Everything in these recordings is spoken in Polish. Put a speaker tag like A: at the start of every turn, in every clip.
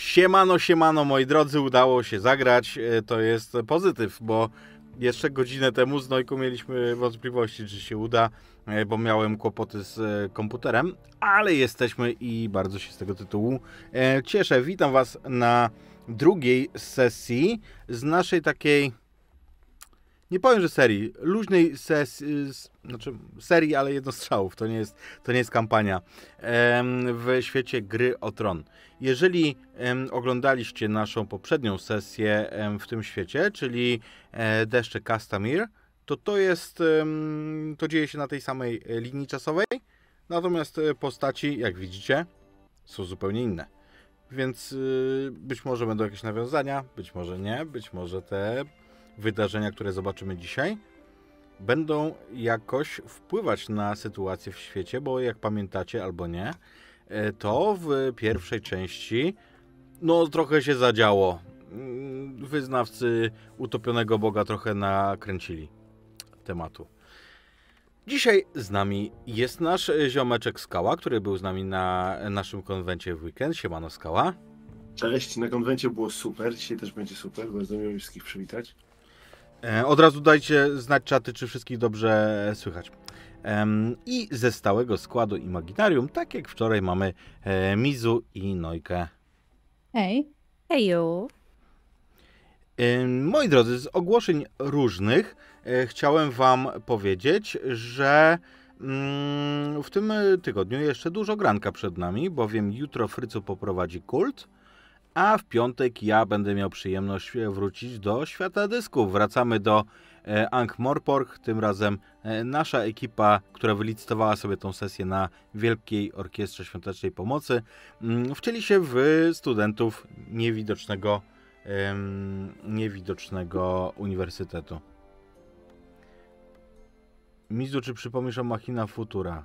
A: Siemano, siemano, moi drodzy, udało się zagrać. E, to jest pozytyw, bo jeszcze godzinę temu z Nojką mieliśmy wątpliwości, czy się uda, e, bo miałem kłopoty z e, komputerem, ale jesteśmy i bardzo się z tego tytułu cieszę. Witam Was na drugiej sesji z naszej takiej nie powiem, że serii, luźnej sesji, znaczy serii, ale jednostrzałów, to nie jest, to nie jest kampania, w świecie gry o tron. Jeżeli oglądaliście naszą poprzednią sesję w tym świecie, czyli e, Deszcze Castamir, to to jest, to dzieje się na tej samej linii czasowej, natomiast e, postaci, jak widzicie, są zupełnie inne. Więc y, być może będą jakieś nawiązania, być może nie, być może te wydarzenia, które zobaczymy dzisiaj, będą jakoś wpływać na sytuację w świecie, bo jak pamiętacie albo nie, e, to w pierwszej części no trochę się zadziało. Mm, wyznawcy utopionego Boga trochę nakręcili tematu. Dzisiaj z nami jest nasz ziomeczek Skała, który był z nami na naszym konwencie w weekend. Siemano Skała.
B: Cześć, na konwencie było super, dzisiaj też będzie super, bardzo miło wszystkich przywitać.
A: E, od razu dajcie znać czaty, czy wszystkich dobrze słychać. I ze stałego składu Imaginarium, tak jak wczoraj mamy e, Mizu i Nojkę.
C: Hej.
D: Heju.
A: Moi drodzy, z ogłoszeń różnych e, chciałem Wam powiedzieć, że mm, w tym tygodniu jeszcze dużo granka przed nami, bowiem jutro Frycu poprowadzi kult a w piątek ja będę miał przyjemność wrócić do świata dysków. Wracamy do e, Ankh Morpork, tym razem e, nasza ekipa, która wylicytowała sobie tą sesję na Wielkiej Orkiestrze Świątecznej Pomocy, mm, wcieli się w studentów niewidocznego, niewidocznego uniwersytetu. Mizu, czy przypomnisz o Machina Futura?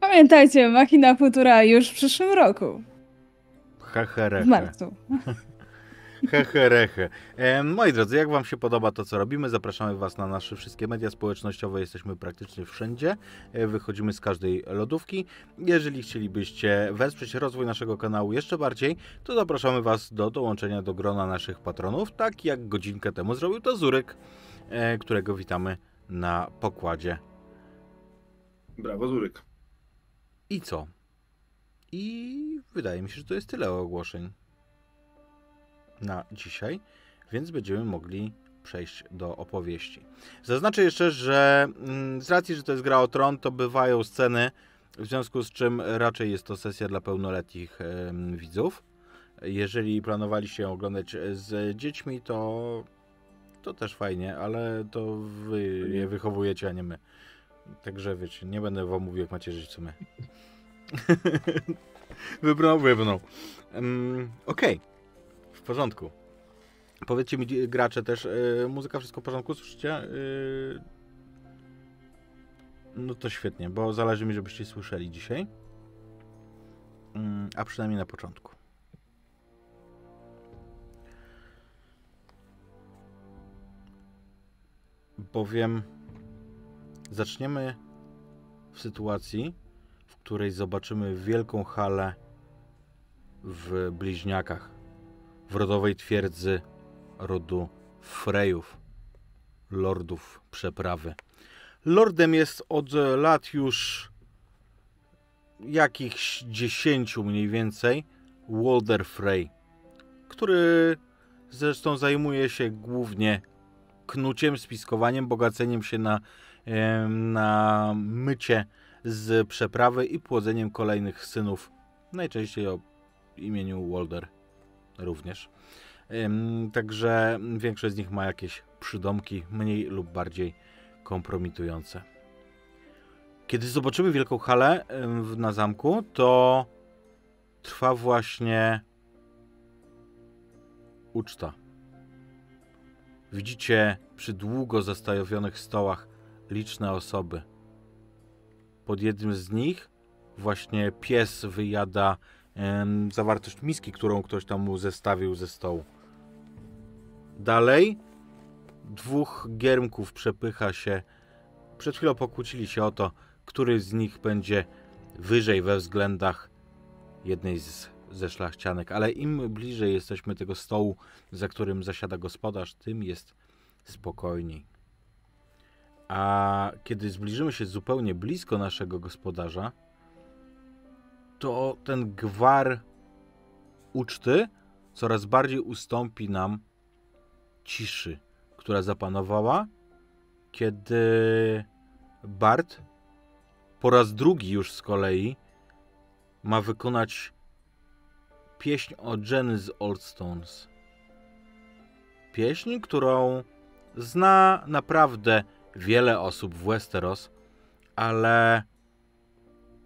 C: Pamiętajcie, Machina Futura już w przyszłym roku.
A: Hehereche.
C: W marcu.
A: Hehereche. E, moi drodzy, jak Wam się podoba to, co robimy, zapraszamy Was na nasze wszystkie media społecznościowe. Jesteśmy praktycznie wszędzie. E, wychodzimy z każdej lodówki. Jeżeli chcielibyście wesprzeć rozwój naszego kanału jeszcze bardziej, to zapraszamy Was do dołączenia do grona naszych patronów, tak jak godzinkę temu zrobił to Zurek, e, którego witamy na pokładzie.
B: Brawo, Zurek.
A: I co? I wydaje mi się, że to jest tyle ogłoszeń na dzisiaj, więc będziemy mogli przejść do opowieści. Zaznaczę jeszcze, że mm, z racji, że to jest gra o tron, to bywają sceny, w związku z czym raczej jest to sesja dla pełnoletnich widzów. Jeżeli planowaliście oglądać z dziećmi, to, to też fajnie, ale to wy je wychowujecie, a nie my. Także wiecie, nie będę wam mówił, jak macie żyć co my. Wybrnął, wybrnął. Um, Okej, okay. w porządku. Powiedzcie mi, gracze też, yy, muzyka wszystko w porządku, słyszycie? Yy... No to świetnie, bo zależy mi, żebyście słyszeli dzisiaj. Yy, a przynajmniej na początku. Bowiem zaczniemy w sytuacji, której zobaczymy wielką halę w bliźniakach, w rodowej twierdzy rodu Frejów, lordów przeprawy. Lordem jest od lat już jakichś dziesięciu mniej więcej Walder Frey, który zresztą zajmuje się głównie knuciem, spiskowaniem, bogaceniem się na, na mycie z przeprawy i płodzeniem kolejnych synów, najczęściej o imieniu Walder również. Także większość z nich ma jakieś przydomki mniej lub bardziej kompromitujące. Kiedy zobaczymy wielką halę na zamku, to trwa właśnie uczta. Widzicie przy długo zastawionych stołach liczne osoby. Pod jednym z nich właśnie pies wyjada em, zawartość miski, którą ktoś tam mu zestawił ze stołu. Dalej dwóch giermków przepycha się. Przed chwilą pokłócili się o to, który z nich będzie wyżej we względach jednej z ze szlachcianek, ale im bliżej jesteśmy tego stołu, za którym zasiada gospodarz, tym jest spokojniej. A kiedy zbliżymy się zupełnie blisko naszego gospodarza, to ten gwar uczty coraz bardziej ustąpi nam ciszy, która zapanowała, kiedy Bart po raz drugi już z kolei ma wykonać pieśń o Jenny z Old Stones. Pieśń, którą zna naprawdę wiele osób w Westeros, ale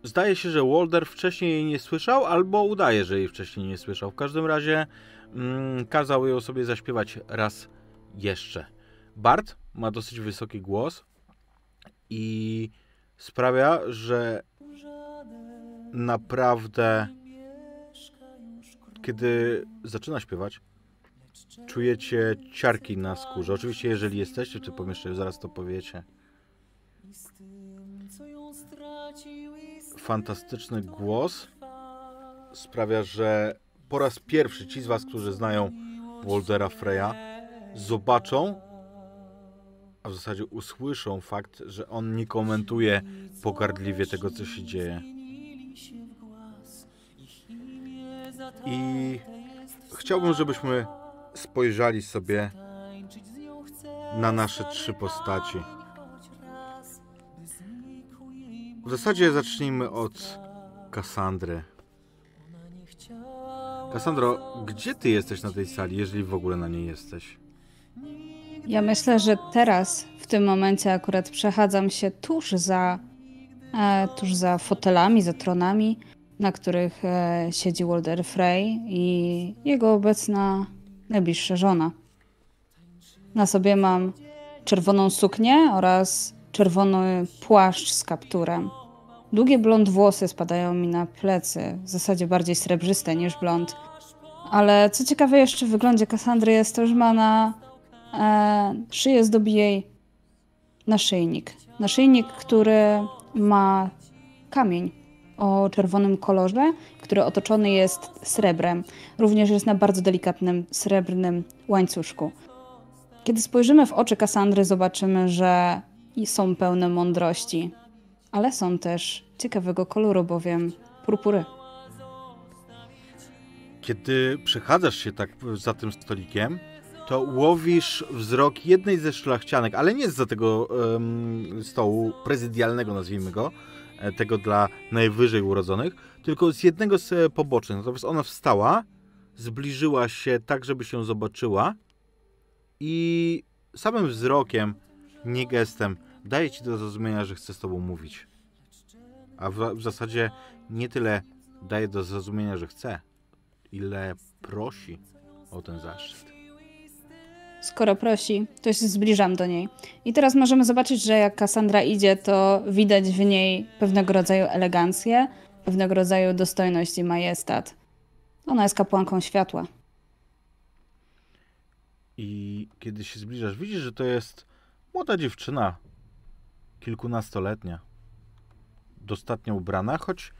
A: zdaje się, że Walder wcześniej jej nie słyszał, albo udaje, że jej wcześniej nie słyszał. W każdym razie mm, kazał ją sobie zaśpiewać raz jeszcze. Bart ma dosyć wysoki głos i sprawia, że naprawdę kiedy zaczyna śpiewać, czujecie ciarki na skórze. Oczywiście, jeżeli jesteście w tym pomieszczeniu, zaraz to powiecie. Fantastyczny głos sprawia, że po raz pierwszy ci z Was, którzy znają Waldera Freya, zobaczą, a w zasadzie usłyszą fakt, że on nie komentuje pogardliwie tego, co się dzieje. I chciałbym, żebyśmy spojrzeli sobie na nasze trzy postaci. W zasadzie zacznijmy od Kassandry. Kassandro, gdzie ty jesteś na tej sali, jeżeli w ogóle na niej jesteś?
C: Ja myślę, że teraz, w tym momencie, akurat przechadzam się tuż za, e, tuż za fotelami, za tronami, na których e, siedzi Walder Frey i jego obecna najbliższa żona. Na sobie mam czerwoną suknię oraz czerwony płaszcz z kapturem. Długie blond włosy spadają mi na plecy, w zasadzie bardziej srebrzyste niż blond. Ale co ciekawe jeszcze w wyglądzie Kassandry jest to, że ma na e, szyję zdobi jej naszyjnik. Naszyjnik, który ma kamień o czerwonym kolorze, który otoczony jest srebrem. Również jest na bardzo delikatnym srebrnym łańcuszku. Kiedy spojrzymy w oczy Kasandry, zobaczymy, że są pełne mądrości, ale są też ciekawego koloru, bowiem purpury.
A: Kiedy przechadzasz się tak za tym stolikiem, to łowisz wzrok jednej ze szlachcianek, ale nie z tego um, stołu prezydialnego, nazwijmy go, tego dla najwyżej urodzonych, tylko z jednego z e, pobocznych. Natomiast ona wstała, zbliżyła się tak, żeby się zobaczyła i samym wzrokiem, nie gestem, daje ci do zrozumienia, że chce z tobą mówić. A w, w zasadzie nie tyle daje do zrozumienia, że chce, ile prosi o ten zaszczyt.
C: Skoro prosi, to się zbliżam do niej. I teraz możemy zobaczyć, że jak Kassandra idzie, to widać w niej pewnego rodzaju elegancję, pewnego rodzaju dostojność i majestat. Ona jest kapłanką światła.
A: I kiedy się zbliżasz, widzisz, że to jest młoda dziewczyna, kilkunastoletnia, dostatnio ubrana, choć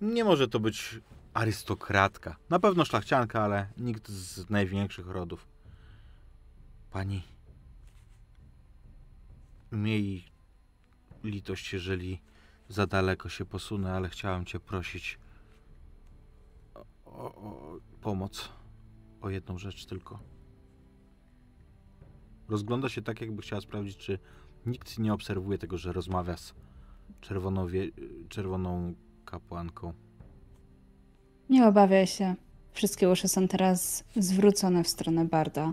A: nie może to być arystokratka. Na pewno szlachcianka, ale nikt z największych rodów. Pani, miej litość, jeżeli za daleko się posunę, ale chciałam Cię prosić o, o, pomoc. O jedną rzecz tylko. Rozgląda się tak, jakby chciała sprawdzić, czy nikt nie obserwuje tego, że rozmawia z czerwoną kapłanką.
C: Nie obawiaj się. Wszystkie uszy są teraz zwrócone w stronę Barda.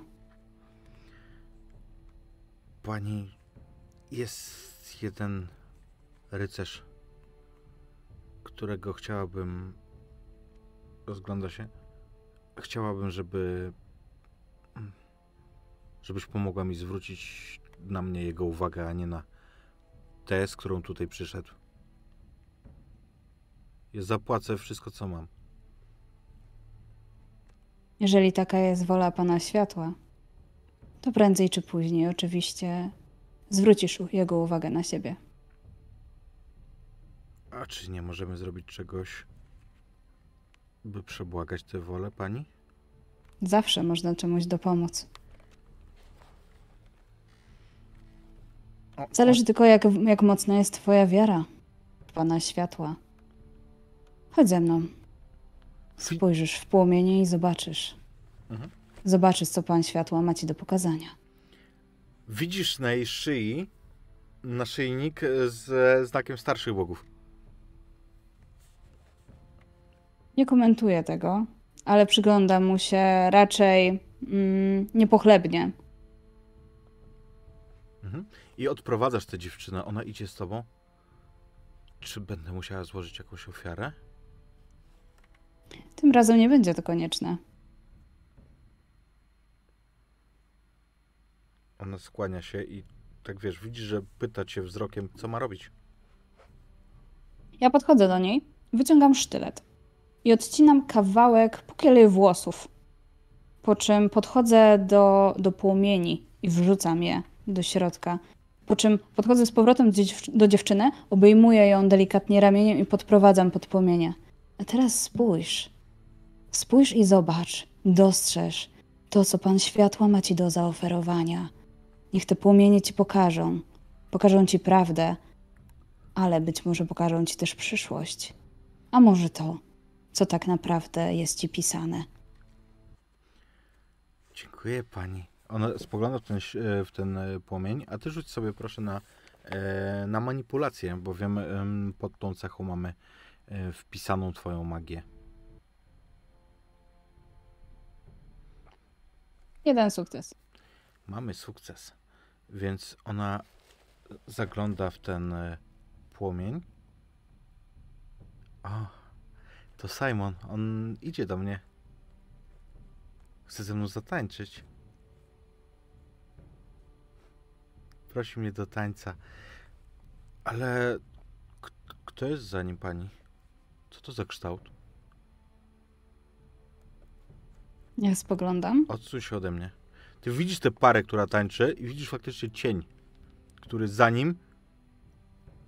A: Pani, jest jeden rycerz, którego chciałabym. Rozgląda się. Chciałabym, żeby. Żebyś pomogła mi zwrócić na mnie jego uwagę, a nie na tę, z którą tutaj przyszedł. Ja zapłacę wszystko, co mam.
C: Jeżeli taka jest wola Pana Światła, to prędzej czy później oczywiście zwrócisz jego uwagę na siebie.
A: A czy nie możemy zrobić czegoś by przebłagać tę wolę pani?
C: Zawsze można czemuś dopomóc. Zależy tylko, jak, jak mocna jest twoja wiara w Pana Światła. Chodź ze mną. Spojrzysz w płomienie i zobaczysz.
A: Mhm.
C: Zobaczysz, co Pan Światła ma ci do pokazania.
A: Widzisz na jej szyi naszyjnik ze znakiem starszych bogów.
C: Nie komentuję tego, ale przyglądam mu się raczej mm, niepochlebnie.
A: Mhm. I odprowadzasz tę dziewczynę, ona idzie z tobą. Czy będę musiała złożyć jakąś ofiarę?
C: Tym razem nie będzie to konieczne.
A: Ona skłania się i tak wiesz, widzisz, że pyta cię wzrokiem, co ma robić.
C: Ja podchodzę do niej, wyciągam sztylet i odcinam kawałek pokielej włosów. Po czym podchodzę do, do płomieni i wrzucam je do środka. Po czym podchodzę z powrotem do dziewczyny, obejmuję ją delikatnie ramieniem i podprowadzam pod płomienie. A teraz spójrz. Spójrz i zobacz, dostrzeż to, co Pan Światła ma Ci do zaoferowania. Niech te płomienie Ci pokażą. Pokażą Ci prawdę, ale być może pokażą ci też przyszłość. A może to, co tak naprawdę jest ci pisane.
A: Dziękuję pani. Ona spogląda w ten, e, w ten e, płomień, a ty rzuć sobie proszę na, e, na manipulację, bo wiem, em, pod tą cechą mamy wpisaną twoją magię.
C: Jeden sukces.
A: Mamy sukces, więc ona zagląda w ten e, płomień. O, to Simon, on idzie do mnie. Chce ze mną zatańczyć. Prosi mnie do tańca. Ale kto jest za nim pani? Co to za kształt?
C: Ja spoglądam.
A: Odsuń się ode mnie. Ty widzisz tę parę, która tańczy i widzisz faktycznie cień, który za nim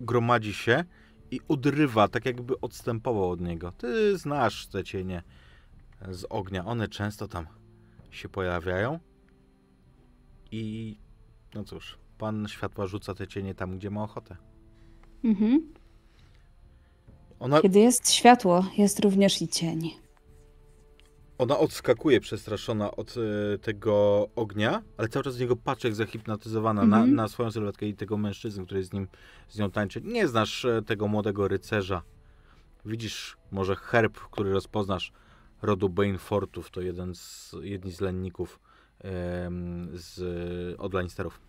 A: gromadzi się i odrywa, tak jakby odstępował od niego. Ty znasz te cienie z ognia. One często tam się pojawiają i no cóż, pan światła rzuca te cienie tam, gdzie ma ochotę.
C: Mhm.
A: Ona,
C: Kiedy jest światło, jest również i cień.
A: Ona odskakuje przestraszona od e, tego ognia, ale cały czas z niego patrzy jak zahipnotyzowana na,
C: Mhm.
A: na swoją sylwetkę i tego mężczyzny, który z nim z nią tańczy. Nie znasz e, tego młodego rycerza. Widzisz może herb, który rozpoznasz rodu Banefortów. To jeden z, jedni z lenników em, z, od Lannisterów.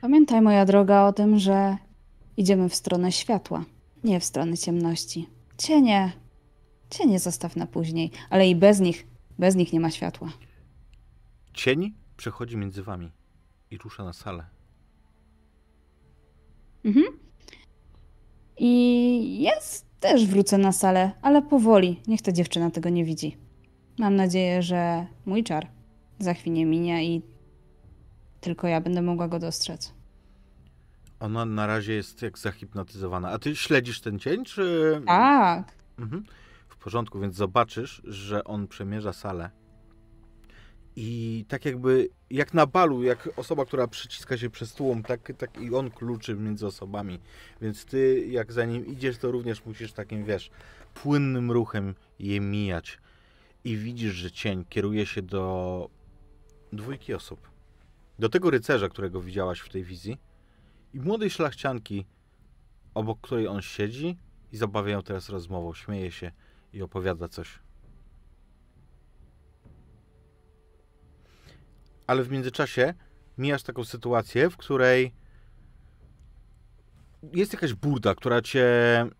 C: Pamiętaj, moja droga, o tym, że idziemy w stronę światła, nie w stronę ciemności. Cienie, cienie zostaw na później, ale i bez nich, bez nich nie ma światła.
A: Cień przechodzi między wami i rusza na salę.
C: Mhm. I ja s- też wrócę na salę, ale powoli. Niech ta dziewczyna tego nie widzi. Mam nadzieję, że mój czar za chwilę minie i tylko ja będę mogła go dostrzec.
A: Ona na razie jest jak zahipnotyzowana. A ty śledzisz ten cień, czy...
C: Tak.
A: Mhm. Porządku, więc zobaczysz, że on przemierza salę. I tak jakby, jak na balu, jak osoba, która przyciska się przez tłum, tak, tak i on kluczy między osobami. Więc ty, jak za nim idziesz, to również musisz takim, wiesz, płynnym ruchem je mijać. I widzisz, że cień kieruje się do dwójki osób. Do tego rycerza, którego widziałaś w tej wizji i młodej szlachcianki, obok której on siedzi i zabawiają teraz rozmową. Śmieje się i opowiada coś. Ale w międzyczasie mijasz taką sytuację, w której jest jakaś burda, która cię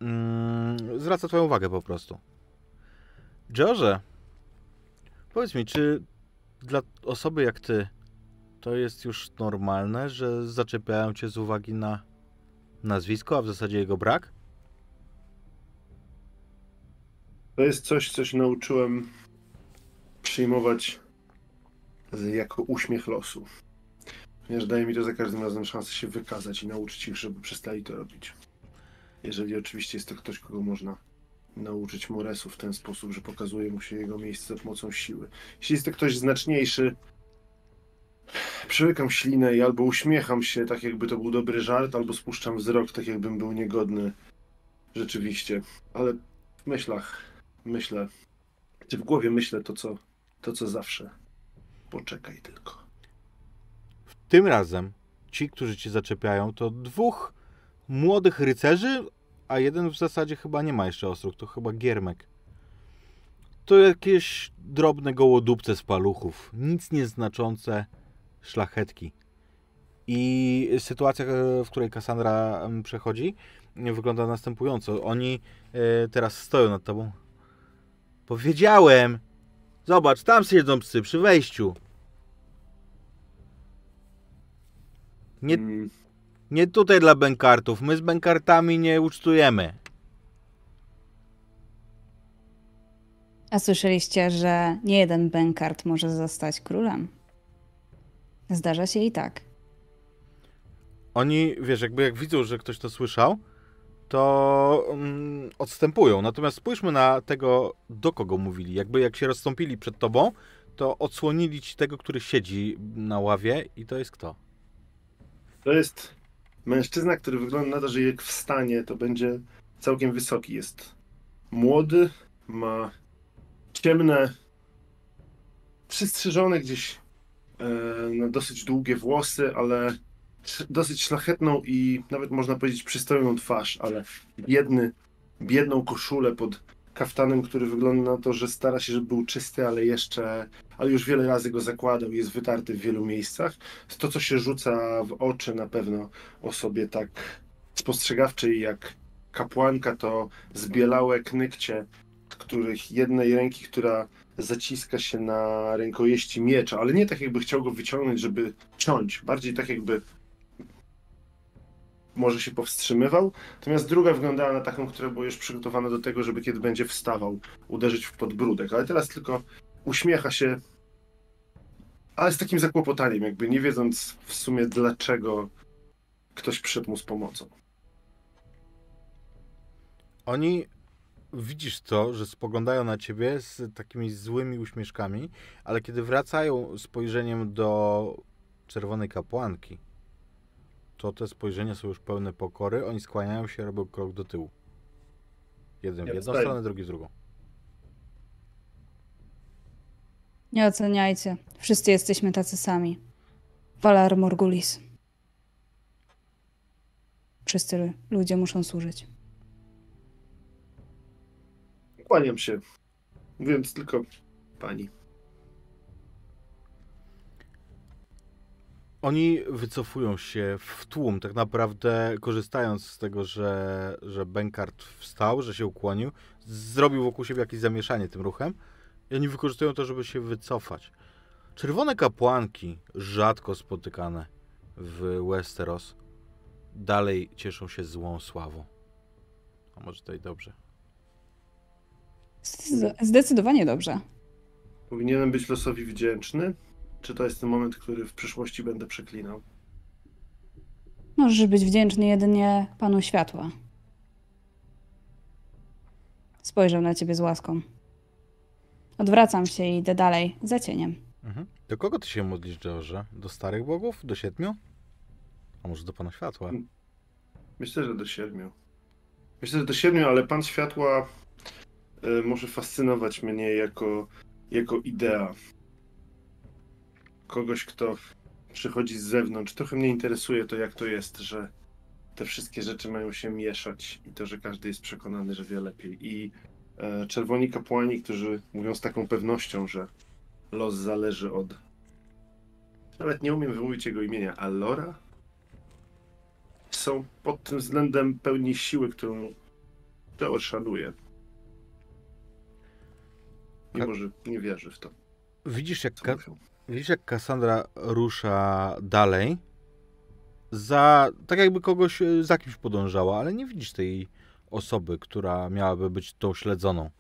A: mm, zwraca twoją uwagę po prostu. George, powiedz mi, czy dla osoby jak ty to jest już normalne, że zaczepiają cię z uwagi na nazwisko, a w zasadzie jego brak?
B: To jest coś, co się nauczyłem przyjmować jako uśmiech losu. Ponieważ daje mi to za każdym razem szansę się wykazać i nauczyć ich, żeby przestali to robić. Jeżeli oczywiście jest to ktoś, kogo można nauczyć Moresu w ten sposób, że pokazuje mu się jego miejsce za pomocą siły. Jeśli jest to ktoś znaczniejszy, przełykam ślinę i albo uśmiecham się, tak jakby to był dobry żart, albo spuszczam wzrok, tak jakbym był niegodny rzeczywiście. Ale w myślach myślę, czy w głowie myślę to, co, to, co zawsze. Poczekaj tylko.
A: Tym razem ci, którzy cię zaczepiają, to dwóch młodych rycerzy, a jeden w zasadzie chyba nie ma jeszcze ostróg, to chyba giermek. To jakieś drobne gołodupce z paluchów, nic nieznaczące szlachetki. I sytuacja, e, w której Kassandra em, przechodzi, wygląda następująco. Oni e, teraz stoją nad tobą. Powiedziałem! Zobacz, tam siedzą psy przy wejściu. Nie,
B: Mm,
A: nie tutaj dla bękartów. My z bękartami nie ucztujemy.
C: A słyszeliście, że nie jeden Benkart może zostać królem? Zdarza się i tak.
A: Oni, wiesz, jakby jak widzą, że ktoś to słyszał, to mm, odstępują. Natomiast spójrzmy na tego, do kogo mówili. Jakby jak się rozstąpili przed tobą, to odsłonili ci tego, który siedzi na ławie i to jest kto?
B: To jest mężczyzna, który wygląda na to, że jak wstanie, to będzie całkiem wysoki. Jest młody, ma ciemne, przystrzyżone gdzieś e, na dosyć długie włosy, ale dosyć szlachetną i nawet można powiedzieć przystojną twarz, ale biedny, biedną koszulę pod kaftanem, który wygląda na to, że stara się, żeby był czysty, ale jeszcze, ale już wiele razy go zakładał i jest wytarty w wielu miejscach. To, co się rzuca w oczy na pewno osobie tak spostrzegawczej jak kapłanka, to zbielałe knykcie, których jednej ręki, która zaciska się na rękojeści miecza, ale nie tak jakby chciał go wyciągnąć, żeby ciąć, bardziej tak jakby może się powstrzymywał, natomiast druga wyglądała na taką, która była już przygotowana do tego, żeby kiedy będzie wstawał, uderzyć w podbródek, ale teraz tylko uśmiecha się, ale z takim zakłopotaniem, jakby nie wiedząc w sumie dlaczego ktoś przyszedł mu z pomocą.
A: Oni, widzisz to, że spoglądają na ciebie z takimi złymi uśmieszkami, ale kiedy wracają spojrzeniem do czerwonej kapłanki, to te spojrzenia są już pełne pokory, oni skłaniają się, robią krok do tyłu. Jeden w jedną
B: wstaję.
A: stronę, drugi w drugą.
C: Nie oceniajcie. Wszyscy jesteśmy tacy sami. Valar Morgulis. Wszyscy ludzie muszą służyć.
B: Kłaniam się, mówiąc tylko pani.
A: Oni wycofują się w tłum, tak naprawdę korzystając z tego, że, że Benkart wstał, że się ukłonił, zrobił wokół siebie jakieś zamieszanie tym ruchem i oni wykorzystują to, żeby się wycofać. Czerwone kapłanki, rzadko spotykane w Westeros, dalej cieszą się złą sławą. A może to i dobrze.
C: Zdecydowanie dobrze.
B: Powinienem być losowi wdzięczny? Czy to jest ten moment, który w przyszłości będę przeklinał?
C: Możesz być wdzięczny jedynie Panu Światła. Spojrzał na ciebie z łaską. Odwracam się i idę dalej, za cieniem.
A: Mhm. Do kogo ty się modlisz, George? Do starych bogów? Do siedmiu? A może do Pana Światła?
B: Myślę, że do siedmiu. Myślę, że do siedmiu, ale Pan Światła y, może fascynować mnie jako, jako idea. Kogoś, kto przychodzi z zewnątrz. Trochę mnie interesuje to, jak to jest, że te wszystkie rzeczy mają się mieszać i to, że każdy jest przekonany, że wie lepiej. I e, czerwoni kapłani, którzy mówią z taką pewnością, że los zależy od. Nawet nie umiem wymówić jego imienia. Allora? są pod tym względem pełni siły, którą Teor szanuje. Mimo, że nie wierzy w to,
A: Widzisz, jak ka-. Widzisz, jak Kassandra rusza dalej, za, tak jakby kogoś e, za kimś podążała, ale nie widzisz tej osoby, która miałaby być tą śledzoną.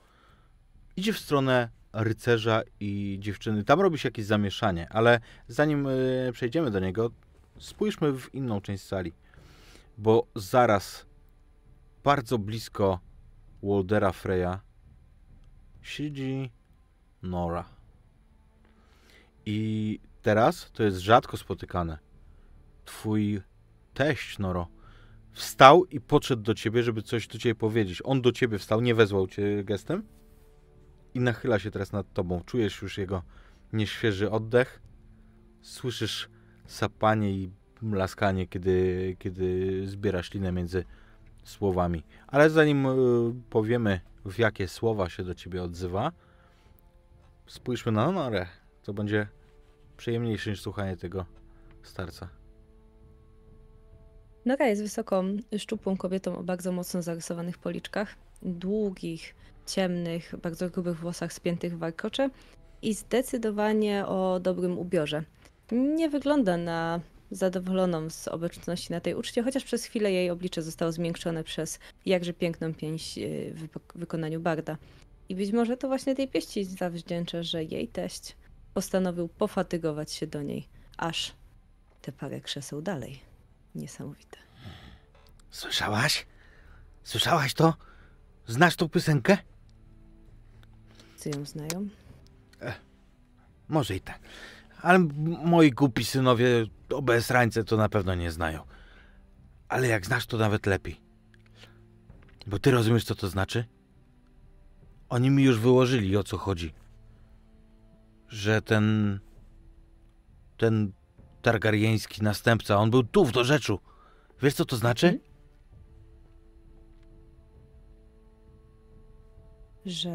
A: Idzie w stronę rycerza i dziewczyny. Tam robi się jakieś zamieszanie, ale zanim e, przejdziemy do niego, spójrzmy w inną część sali, bo zaraz, bardzo blisko Waldera Freya siedzi Nora. I teraz to jest rzadko spotykane. Twój teść, Noro, wstał i podszedł do ciebie, żeby coś do ciebie powiedzieć. On do ciebie wstał, nie wezwał cię gestem i nachyla się teraz nad tobą. Czujesz już jego nieświeży oddech. Słyszysz sapanie i mlaskanie, kiedy, kiedy zbiera ślinę między słowami. Ale zanim y, powiemy, w jakie słowa się do ciebie odzywa, spójrzmy na Norę. To będzie przyjemniejsze niż słuchanie tego starca.
D: Nora jest wysoką, szczupłą kobietą o bardzo mocno zarysowanych policzkach, długich, ciemnych, bardzo grubych włosach spiętych w warkocze i zdecydowanie o dobrym ubiorze. Nie wygląda na zadowoloną z obecności na tej uczcie, chociaż przez chwilę jej oblicze zostało zmiękczone przez jakże piękną pięść y, w wykonaniu Barda. I być może to właśnie tej pieści zawdzięcza, że jej teść postanowił pofatygować się do niej, aż te parę krzeseł dalej. Niesamowite.
A: Słyszałaś? Słyszałaś to? Znasz tą piosenkę?
D: Co ją znają?
A: Może i tak. Ale moi głupi synowie obezrańce to na pewno nie znają. Ale jak znasz, to nawet lepiej. Bo ty rozumiesz, co to znaczy? Oni mi już wyłożyli, o co chodzi. Że ten... Ten targarieński następca, on był tu w dorzeczu. Wiesz, co to znaczy?
D: Że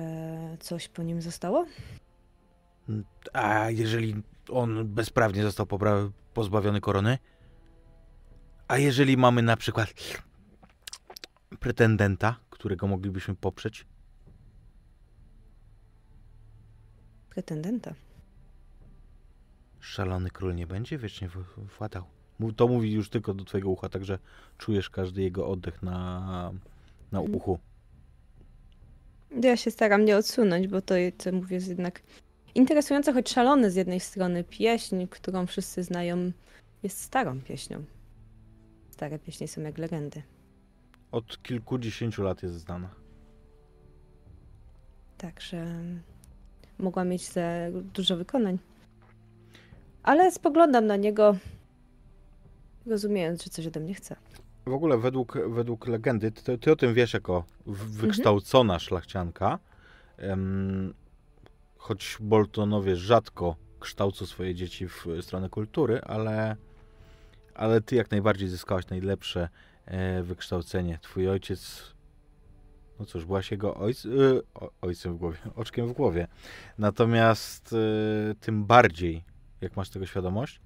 D: coś po nim zostało?
A: A jeżeli on bezprawnie został pozbawiony korony? A jeżeli mamy na przykład pretendenta, którego moglibyśmy poprzeć?
D: Pretendenta.
A: Szalony król nie będzie wiecznie władał. To mówi już tylko do twojego ucha, także czujesz każdy jego oddech na, na
D: Mhm.
A: uchu.
D: Ja się staram nie odsunąć, bo to, co mówię, jest jednak interesujące, choć szalone z jednej strony. Pieśń, którą wszyscy znają, jest starą pieśnią. Stare pieśni są jak legendy.
A: Od kilkudziesięciu lat jest znana.
D: Także mogła mieć za dużo wykonań. Ale spoglądam na niego, rozumiejąc, że coś ode mnie chce.
A: W ogóle według, według legendy, ty, ty o tym wiesz jako w- wykształcona szlachcianka, em, choć Boltonowie rzadko kształcą swoje dzieci w stronę kultury, ale, ale ty jak najbardziej zyskałaś najlepsze e, wykształcenie. Twój ojciec, no cóż, byłaś jego ojc, y, ojcem w głowie, oczkiem w głowie. Natomiast y, tym bardziej, jak masz tego świadomość,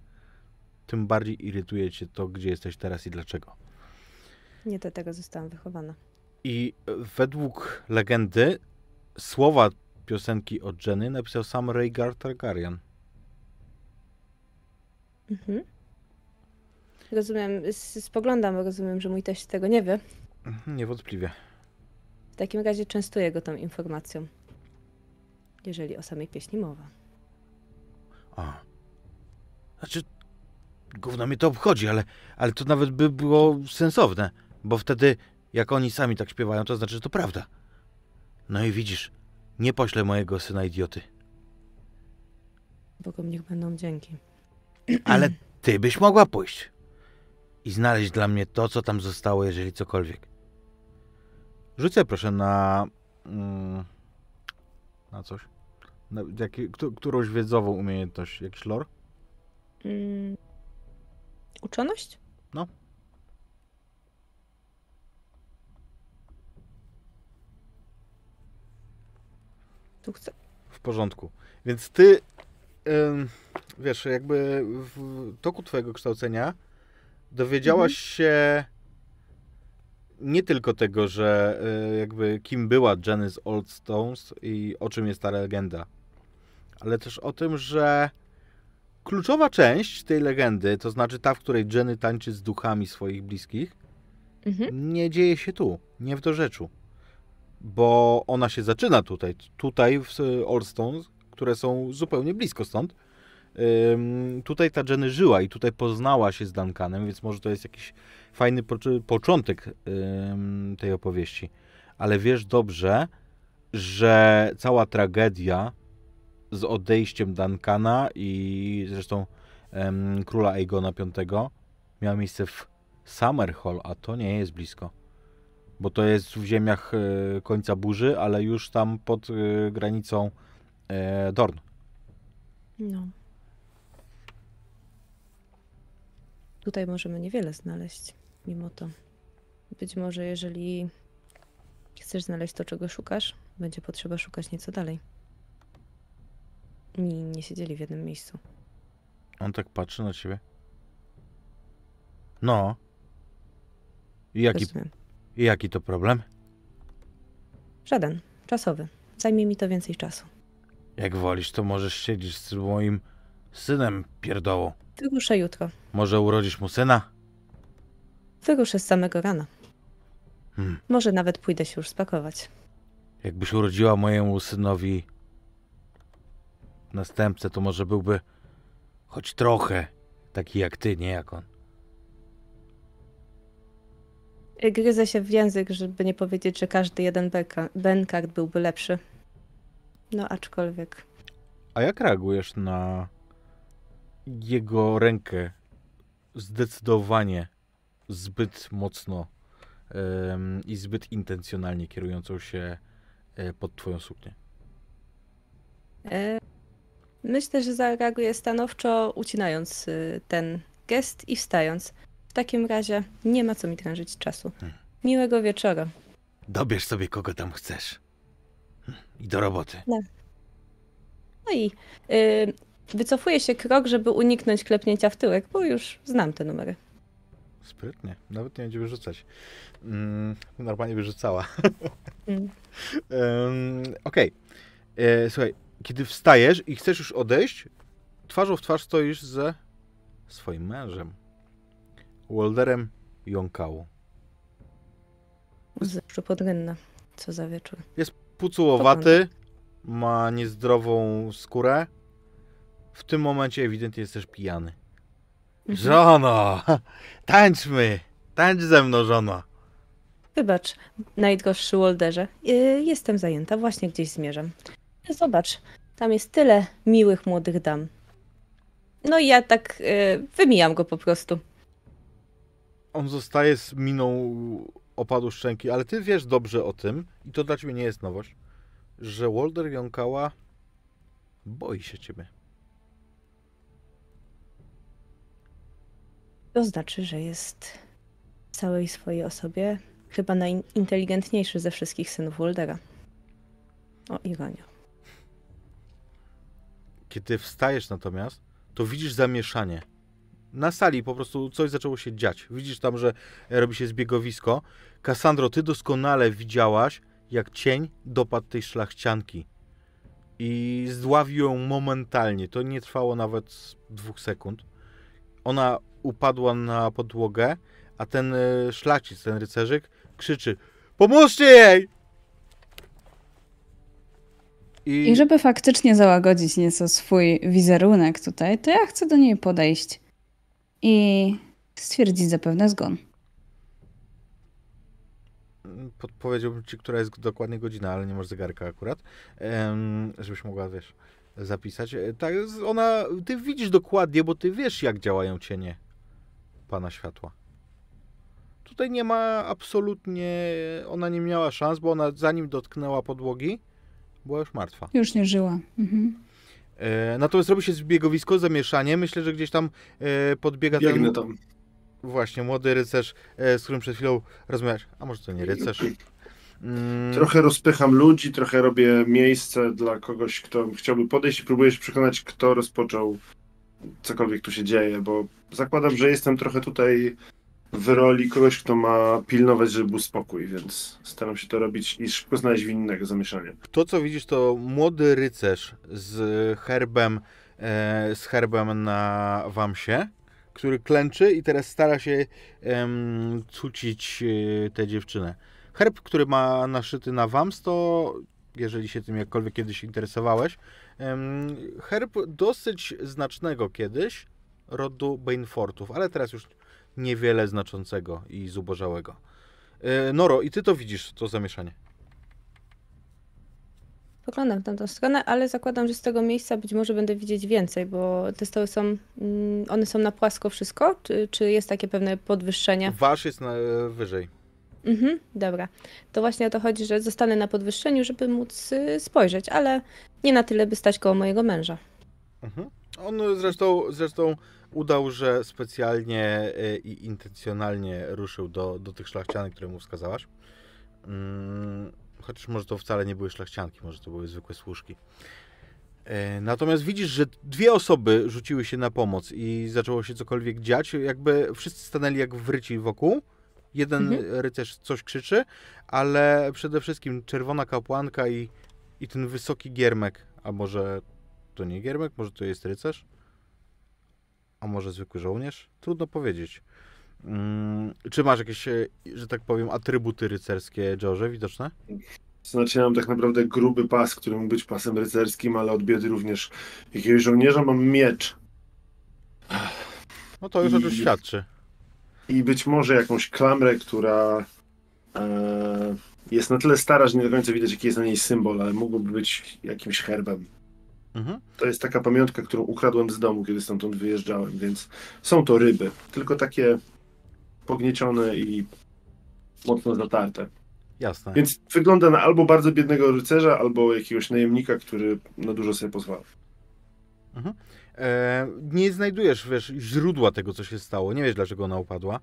A: tym bardziej irytuje cię to, gdzie jesteś teraz i dlaczego.
D: Nie do tego zostałam wychowana.
A: I według legendy słowa piosenki od Jenny napisał sam Rhaegar Targaryen.
D: Mhm. Rozumiem, spoglądam, rozumiem, że mój teść tego nie wie.
A: Mhm, Niewątpliwie.
D: W takim razie częstuję go tą informacją. Jeżeli o samej pieśni mowa.
A: A. Znaczy, gówno mnie to obchodzi, ale, ale to nawet by było sensowne, bo wtedy, jak oni sami tak śpiewają, to znaczy, że to prawda. No i widzisz, nie poślę mojego syna idioty.
D: Bogom niech będą dzięki.
A: Ale ty byś mogła pójść i znaleźć dla mnie to, co tam zostało, jeżeli cokolwiek. Rzucę proszę na. Mm, na coś. Na któ- którąś wiedzową umiejętność, jakiś lore?
D: Mm. Uczoność?
A: No.
D: Tu chcę.
A: W porządku. Więc ty, ym, wiesz, jakby w toku twojego kształcenia dowiedziałaś się nie tylko tego, że y, jakby kim była Janice Oldstones i o czym jest ta legenda, ale też o tym, że kluczowa część tej legendy, to znaczy ta, w której Jenny tańczy z duchami swoich bliskich,
D: Mhm.
A: nie dzieje się tu, nie w dorzeczu. Bo ona się zaczyna tutaj, tutaj w Oldstones, które są zupełnie blisko stąd. Ym, tutaj ta Jenny żyła i tutaj poznała się z Duncanem, więc może to jest jakiś fajny początek ym, tej opowieści. ale wiesz dobrze, że cała tragedia z odejściem Duncana i zresztą em, króla Aegona V miała miejsce w Summerhall, a to nie jest blisko. Bo to jest w ziemiach e, końca burzy, ale już tam pod e, granicą e, Dorn.
D: No. Tutaj możemy niewiele znaleźć, mimo to. Być może, jeżeli chcesz znaleźć to, czego szukasz, będzie potrzeba szukać nieco dalej. Ni nie siedzieli w jednym miejscu.
A: On tak patrzy na ciebie. No. I jaki,
D: Rozumiem.
A: i jaki to problem?
D: Żaden. Czasowy. Zajmie mi to więcej czasu.
A: Jak wolisz, to możesz siedzieć z moim synem pierdołą.
D: Wyruszę jutro.
A: Może urodzisz mu syna?
D: Wyruszę z samego rana.
A: Hmm.
D: Może nawet pójdę się już spakować.
A: Jakbyś urodziła mojemu synowi następcę, to może byłby choć trochę taki jak ty, nie jak on.
D: Gryzę się w język, żeby nie powiedzieć, że każdy jeden Benkart byłby lepszy. No aczkolwiek
A: A jak reagujesz na jego rękę zdecydowanie zbyt mocno i zbyt intencjonalnie kierującą się e, pod twoją suknię?
D: Myślę, że zareaguję stanowczo, ucinając y, ten gest i wstając. W takim razie nie ma co mi drężyć czasu.
A: Hmm.
D: Miłego wieczora.
A: Dobierz sobie kogo tam chcesz. Hm, I do roboty.
D: No i y, wycofuję się krok, żeby uniknąć klepnięcia w tyłek, bo już znam te numery.
A: Sprytnie. Nawet nie będzie wyrzucać. Mm, normalnie wyrzucała.
D: Mm.
A: Em, Okej. E, Słuchaj, kiedy wstajesz i chcesz już odejść, twarzą w twarz stoisz ze swoim mężem. Walderem Jonkałą.
D: Zawsze podrynna. Co za wieczór.
A: Pucułowaty, ma niezdrową skórę. W tym momencie ewidentnie jest też pijany.
D: Mhm.
A: Żono! Tańczmy! Tańcz ze mną, żono!
D: Wybacz, najdroższy Walderze. Y, Jestem zajęta, właśnie gdzieś zmierzam. Zobacz, tam jest tyle miłych młodych dam. No i ja tak y, wymijam go po prostu.
A: On zostaje z miną opadu szczęki, ale ty wiesz dobrze o tym, i to dla ciebie nie jest nowość, że Walder Jonkała boi się ciebie.
D: To znaczy, że jest w całej swojej osobie chyba najinteligentniejszy ze wszystkich synów Waldera. O, ironia.
A: Kiedy wstajesz natomiast, to widzisz zamieszanie. Na sali po prostu coś zaczęło się dziać. Widzisz tam, że robi się zbiegowisko. Kassandro, ty doskonale widziałaś, jak cień dopadł tej szlachcianki. I zdławił ją momentalnie. To nie trwało nawet dwóch sekund. Ona upadła na podłogę, a ten e, szlachcic, ten rycerzyk krzyczy Pomóżcie jej!
C: I żeby faktycznie załagodzić nieco swój wizerunek tutaj, to ja chcę do niej podejść i stwierdzić zapewne zgon.
A: Podpowiedziałbym ci, która jest dokładnie godzina, ale nie masz zegarka akurat, żebyś mogła, wiesz, zapisać. E, Tak, ona, ty widzisz dokładnie, bo ty wiesz, jak działają cienie Pana Światła. Tutaj nie ma absolutnie, ona nie miała szans, bo ona zanim dotknęła podłogi, była już martwa.
C: Już nie żyła. Mhm.
A: E, natomiast robi się zbiegowisko, zamieszanie. Myślę, że gdzieś tam e, podbiega
B: Biegnę
A: ten
B: tam.
A: właśnie młody rycerz, e, z którym przed chwilą rozmawiałeś. A może to nie rycerz? Mm,
B: Trochę rozpycham ludzi, trochę robię miejsce dla kogoś, kto chciałby podejść i próbuję się przekonać, kto rozpoczął cokolwiek tu się dzieje, bo zakładam, że jestem trochę tutaj w roli kogoś, kto ma pilnować, żeby był spokój, więc staram się to robić i szybko znaleźć winnego zamieszania.
A: To, co widzisz, to młody rycerz z herbem, e, z herbem na wamsie, który klęczy i teraz stara się em, cucić e, tę dziewczynę. Herb, który ma naszyty na wams, to jeżeli się tym jakkolwiek kiedyś interesowałeś, herb dosyć znacznego kiedyś rodu Banefortów, ale teraz już niewiele znaczącego i zubożałego. E, Noro, i ty to widzisz, to zamieszanie.
D: spoglądam w tamtą stronę, ale zakładam, że z tego miejsca być może będę widzieć więcej, bo te stoły są, mm, one są na płasko wszystko, czy, czy jest takie pewne podwyższenie?
A: Wasz jest na, wyżej.
D: Mhm, dobra. To właśnie o to chodzi, że zostanę na podwyższeniu, żeby móc y, spojrzeć, ale nie na tyle, by stać koło mojego męża.
A: Mhm. On zresztą, zresztą udał, że specjalnie y, i intencjonalnie ruszył do, do tych szlachcianek, które mu wskazałaś. Mm, chociaż może to wcale nie były szlachcianki, może to były zwykłe służki. E, Natomiast widzisz, że dwie osoby rzuciły się na pomoc i zaczęło się cokolwiek dziać. Jakby wszyscy stanęli jak wryci wokół. Jeden
D: Mhm.
A: rycerz coś krzyczy, ale przede wszystkim czerwona kapłanka i, i ten wysoki giermek. A może to nie giermek? Może to jest rycerz? A może zwykły żołnierz? Trudno powiedzieć. Mm, czy masz jakieś, e, że tak powiem, atrybuty rycerskie, George, widoczne?
B: Znaczy ja mam tak naprawdę gruby pas, który mógł być pasem rycerskim, ale od biedy również jakiegoś żołnierza mam miecz.
A: No to już o czymś
B: I-
A: świadczy.
B: I być może jakąś klamrę, która e, jest na tyle stara, że nie do końca widać jaki jest na niej symbol, ale mogłoby być jakimś herbem.
A: Mhm.
B: To jest taka pamiątka, którą ukradłem z domu, kiedy stamtąd wyjeżdżałem, więc są to ryby, tylko takie pogniecione i mocno zatarte.
A: Jasne.
B: Więc wygląda na albo bardzo biednego rycerza, albo jakiegoś najemnika, który na dużo sobie pozwala.
A: E, nie znajdujesz, wiesz, źródła tego, co się stało. Nie wiesz, dlaczego ona upadła.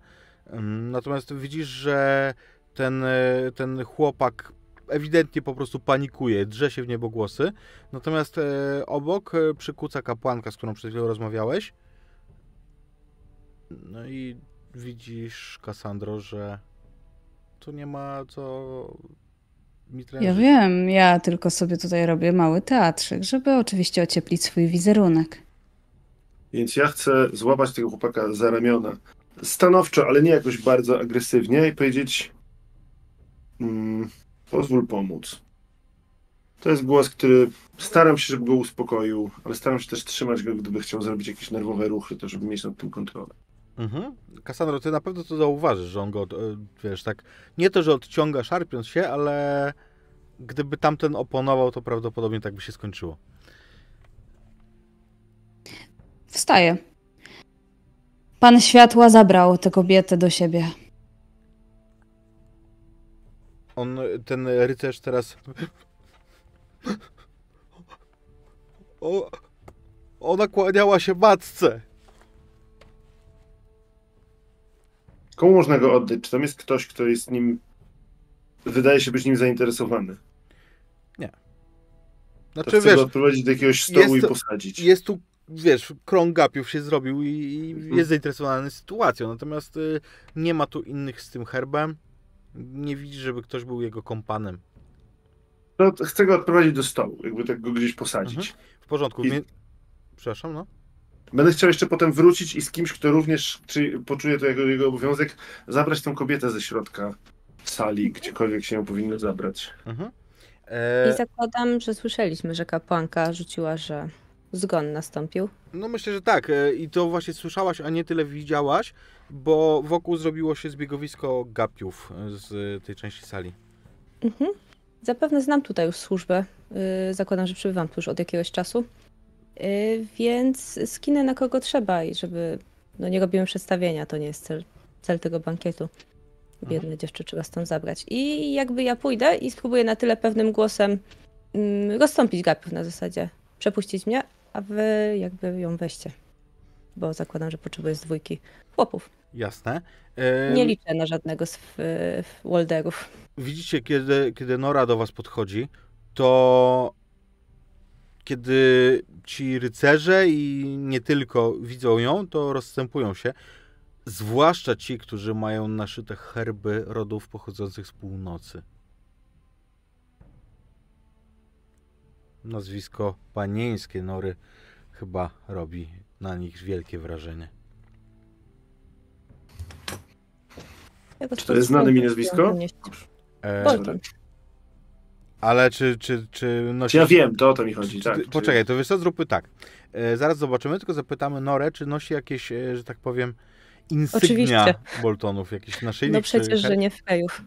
A: Ym, Natomiast widzisz, że ten, e, ten chłopak ewidentnie po prostu panikuje, drze się w niebogłosy. Natomiast e, obok e, przykuca kapłanka, z którą przed chwilą rozmawiałeś. No i widzisz, Kassandro, że tu nie ma co mi
C: Ja
A: trężyć.
C: wiem, ja tylko sobie tutaj robię mały teatrzyk, żeby oczywiście ocieplić swój wizerunek.
B: Więc ja chcę złapać tego chłopaka za ramiona. Stanowczo, ale nie jakoś bardzo agresywnie i powiedzieć mm, pozwól pomóc. To jest głos, który staram się, żeby go uspokoił, ale staram się też trzymać go, gdyby chciał zrobić jakieś nerwowe ruchy, to żeby mieć nad tym kontrolę.
A: Mhm. Kassandro, ty na pewno to zauważysz, że on go, e, wiesz, tak, nie to, że odciąga szarpiąc się, ale gdyby tamten oponował, to prawdopodobnie tak by się skończyło.
C: Wstaję. Pan światła zabrał tę kobietę do siebie.
A: On, ten rycerz teraz... O, ona kłaniała się matce.
B: Komu można go oddać? Czy tam jest ktoś, kto jest nim. Wydaje się być nim zainteresowany. To
A: Znaczy,
B: chcę
A: wiesz,
B: go odprowadzić do jakiegoś stołu i
A: to-
B: posadzić.
A: jest tu, wiesz, krąg gapiów się zrobił i, i
B: Mhm.
A: jest zainteresowany sytuacją, natomiast y, nie ma tu innych z tym herbem. Nie widzi, żeby ktoś był jego kompanem.
B: No, chcę go odprowadzić do stołu, jakby tak go gdzieś posadzić.
A: Mhm. W porządku.
B: I-
A: Mie... Przepraszam, no.
B: Będę chciał jeszcze potem wrócić i z kimś, kto również czy poczuje to jako jego obowiązek, zabrać tą kobietę ze środka sali, gdziekolwiek się ją powinno zabrać.
A: Mhm.
D: I
A: E,
D: zakładam, że słyszeliśmy, że kapłanka rzuciła, że zgon nastąpił.
A: no myślę, że tak. E, I to właśnie słyszałaś, a nie tyle widziałaś, bo wokół zrobiło się zbiegowisko gapiów z tej części sali.
D: Mhm. Zapewne znam tutaj już służbę. Yy, zakładam, że przybywam tu już od jakiegoś czasu. Yy, więc skinę na kogo trzeba i żeby. No nie robimy przedstawienia, to nie jest cel, cel tego bankietu. Biedne dziewczę trzeba stąd zabrać. I jakby ja pójdę i spróbuję na tyle pewnym głosem mm, rozstąpić gapiów na zasadzie przepuścić mnie, a wy jakby ją weźcie. Bo zakładam, że potrzebuję z dwójki chłopów.
A: Jasne.
D: Nie liczę na żadnego z w, w Walderów.
A: Widzicie, kiedy, kiedy Nora do was podchodzi, to kiedy ci rycerze i nie tylko widzą ją, to rozstępują się. Zwłaszcza ci, którzy mają naszyte herby rodów pochodzących z północy. Nazwisko panieńskie Nory chyba robi na nich wielkie wrażenie.
D: Ja
B: Czy to jest znane mi nazwisko?
A: E,
D: Bolton.
A: ale czy, czy, czy nosi...
B: Czy ja wiem, to o to mi chodzi,
A: Czy
B: tak. Czy-
A: Poczekaj, to wiesz co, zróbmy tak. E, zaraz zobaczymy, tylko zapytamy Norę, czy nosi jakieś, e, że tak powiem, insygnia
D: Oczywiście.
A: Boltonów, jakiś naszyjnik.
D: No
A: czy
D: przecież,
A: her-
D: że nie fejów.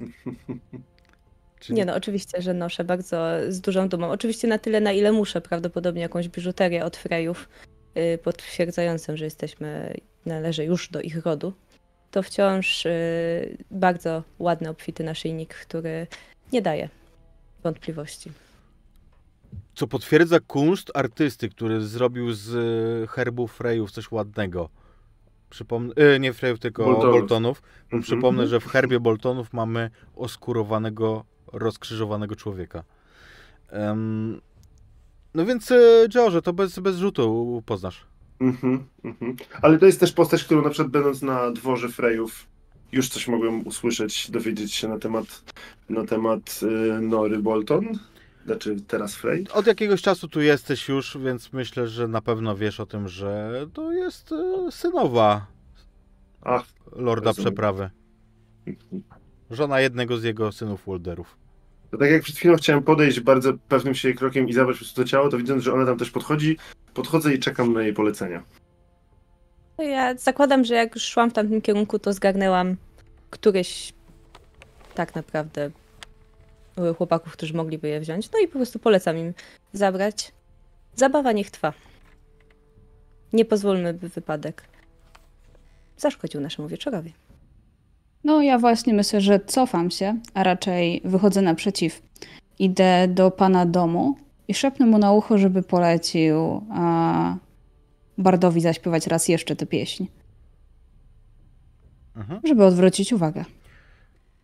A: Czyli
D: Nie no, oczywiście, że noszę bardzo z dużą dumą. Oczywiście na tyle, na ile muszę, prawdopodobnie jakąś biżuterię od Frejów y, potwierdzającą, że jesteśmy, należy już do ich rodu. To wciąż y, bardzo ładny, obfity naszyjnik, który nie daje wątpliwości.
A: Co potwierdza kunszt artysty, który zrobił z e, herbu Frejów coś ładnego. Przypomnę, e, nie Frejów, tylko
B: Boltonów.
A: Boltonów.
B: Mhm.
A: Przypomnę, że w herbie Boltonów mamy oskurowanego, rozkrzyżowanego człowieka. Em, no więc, e, George, to bez, bez rzutu poznasz.
B: Mhm, mhm. Ale to jest też postać, którą na przykład będąc na dworze Frejów już coś mogłem usłyszeć, dowiedzieć się na temat, na temat y, Nory Bolton. Znaczy teraz Frey.
A: Od jakiegoś czasu tu jesteś już, więc myślę, że na pewno wiesz o tym, że to jest e, synowa
B: Ach,
A: Lorda
B: Rozumiem.
A: Przeprawy. Żona jednego z jego synów Wolderów.
B: to tak jak przed chwilą chciałem podejść bardzo pewnym siebie krokiem i zabrać po prostu to ciało, to widząc, że ona tam też podchodzi, podchodzę i czekam na jej polecenia.
D: Ja zakładam, że jak już szłam w tamtym kierunku, to zgarnęłam któryś tak naprawdę chłopaków, którzy mogliby je wziąć. No i po prostu polecam im zabrać. Zabawa niech trwa. Nie pozwólmy, by wypadek zaszkodził naszemu wieczorowi.
C: No, ja właśnie myślę, że cofam się, a raczej wychodzę naprzeciw. Idę do pana domu i szepnę mu na ucho, żeby polecił a, Bardowi zaśpiewać raz jeszcze tę pieśń,
A: Mhm.
C: żeby odwrócić uwagę.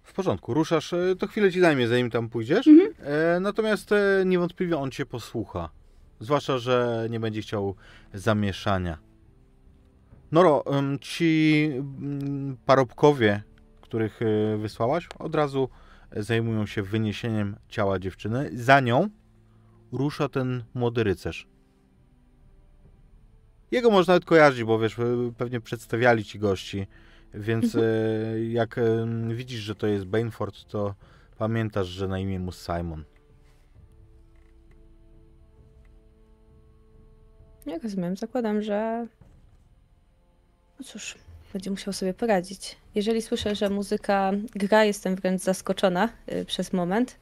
A: W porządku, ruszasz, e, to chwilę ci zajmie, zanim tam pójdziesz.
C: Mhm.
A: E, natomiast e, niewątpliwie on cię posłucha. Zwłaszcza, że nie będzie chciał zamieszania. Noro, ci mm, parobkowie, których e, wysłałaś, od razu zajmują się wyniesieniem ciała dziewczyny. Za nią rusza ten młody rycerz. Jego można nawet kojarzyć, bo wiesz, e, pewnie przedstawiali ci gości, więc e, jak e, widzisz, że to jest Bainford, to pamiętasz, że na imię mu Simon.
D: Jak rozumiem, zakładam, że. No cóż, będzie musiał sobie poradzić. Jeżeli słyszę, że muzyka gra, jestem wręcz zaskoczona y, przez moment,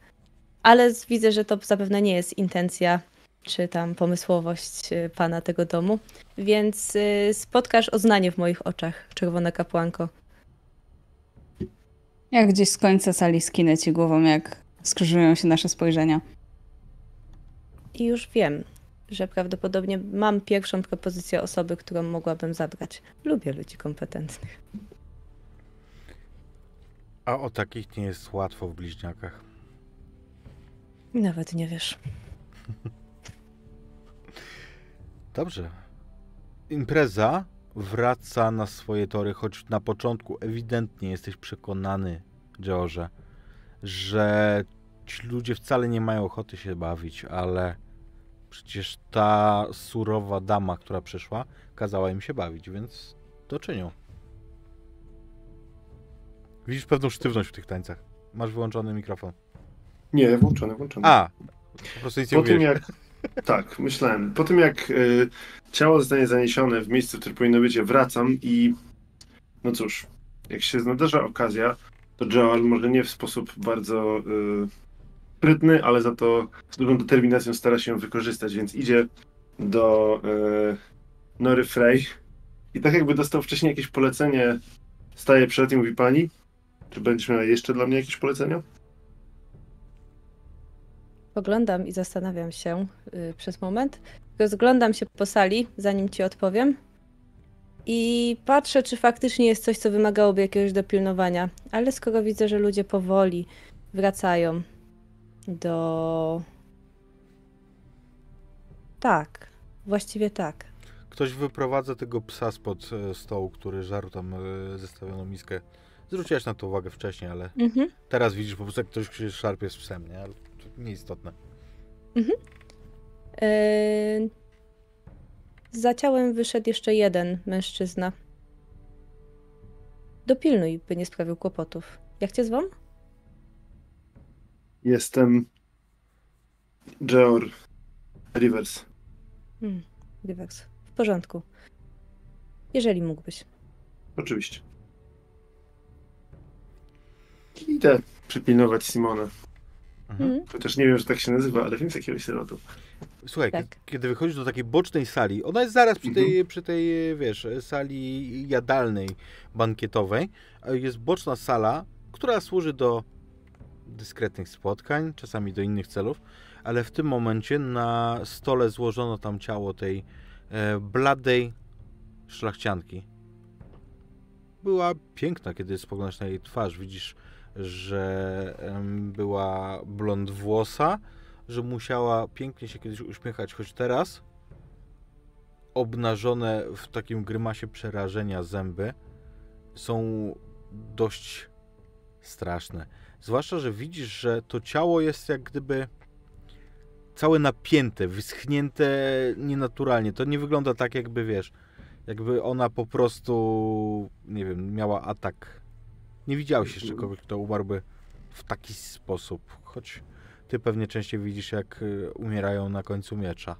D: ale widzę, że to zapewne nie jest intencja czy tam pomysłowość y, pana tego domu, więc y, spotkasz oznanie w moich oczach, czerwona kapłanko.
C: Jak gdzieś z końca sali skinę ci głową, jak skrzyżują się nasze spojrzenia.
D: I już wiem, że prawdopodobnie mam pierwszą propozycję osoby, którą mogłabym zabrać. Lubię ludzi kompetentnych.
A: A o takich nie jest łatwo w bliźniakach.
D: Nawet nie wiesz.
A: Dobrze. Impreza wraca na swoje tory, choć na początku ewidentnie jesteś przekonany, George, że ci ludzie wcale nie mają ochoty się bawić, ale przecież ta surowa dama, która przyszła, kazała im się bawić, więc to czynią. Widzisz pewną sztywność w tych tańcach. Masz wyłączony mikrofon.
B: Nie, włączony, włączony.
A: A! Po prostu nic nie
B: po tym jak. Tak, myślałem. Po tym jak y, ciało zostanie zaniesione w miejsce, w którym powinno być, wracam i. No cóż, jak się nadarza okazja, to Joel może nie w sposób bardzo y, sprytny, ale za to z dużą determinacją stara się ją wykorzystać, więc idzie do y, Nory Frey i tak jakby dostał wcześniej jakieś polecenie, staje przed i mówi pani, czy będziesz miała jeszcze dla mnie jakieś polecenia?
D: Oglądam i zastanawiam się y, przez moment. Rozglądam się po sali, zanim ci odpowiem. I patrzę, czy faktycznie jest coś, co wymagałoby jakiegoś dopilnowania. Ale skoro widzę, że ludzie powoli wracają do. Tak, właściwie tak.
A: Ktoś wyprowadza tego psa spod e, stołu, który żarł tam e, zestawioną miskę. Zwróciłaś na to uwagę wcześniej, ale
D: Mhm.
A: teraz widzisz po prostu, jak ktoś się szarpie z psem, nie? Ale to nieistotne.
D: Yy... Za ciałem wyszedł jeszcze jeden mężczyzna. Dopilnuj, by nie sprawił kłopotów. Jak cię zwą?
B: Jestem Georg Rivers.
D: Hmm, Rivers. W porządku. Jeżeli mógłbyś.
B: Oczywiście. Idę przypilnować Simona.
A: Mhm.
D: Mhm.
B: Chociaż nie wiem, że tak się nazywa, ale wiem z jakiego syrotu.
A: Słuchaj,
D: Tak.
A: kie- kiedy wychodzisz do takiej bocznej sali, ona jest zaraz przy tej,
B: Mhm.
A: przy tej, wiesz, sali jadalnej, bankietowej. e, Jest boczna sala, która służy do dyskretnych spotkań, czasami do innych celów, ale w tym momencie na stole złożono tam ciało tej e, bladej szlachcianki. Była piękna, kiedy spoglądasz na jej twarz. Widzisz, że była blond włosa, że musiała pięknie się kiedyś uśmiechać, choć teraz obnażone w takim grymasie przerażenia zęby są dość straszne. Zwłaszcza, że widzisz, że to ciało jest jak gdyby całe napięte, wyschnięte nienaturalnie. To nie wygląda tak, jakby wiesz, jakby ona po prostu, nie wiem, miała atak. Nie widziałeś jeszcze kogoś, kto umarłby w taki sposób, choć ty pewnie częściej widzisz, jak y, umierają na końcu miecza.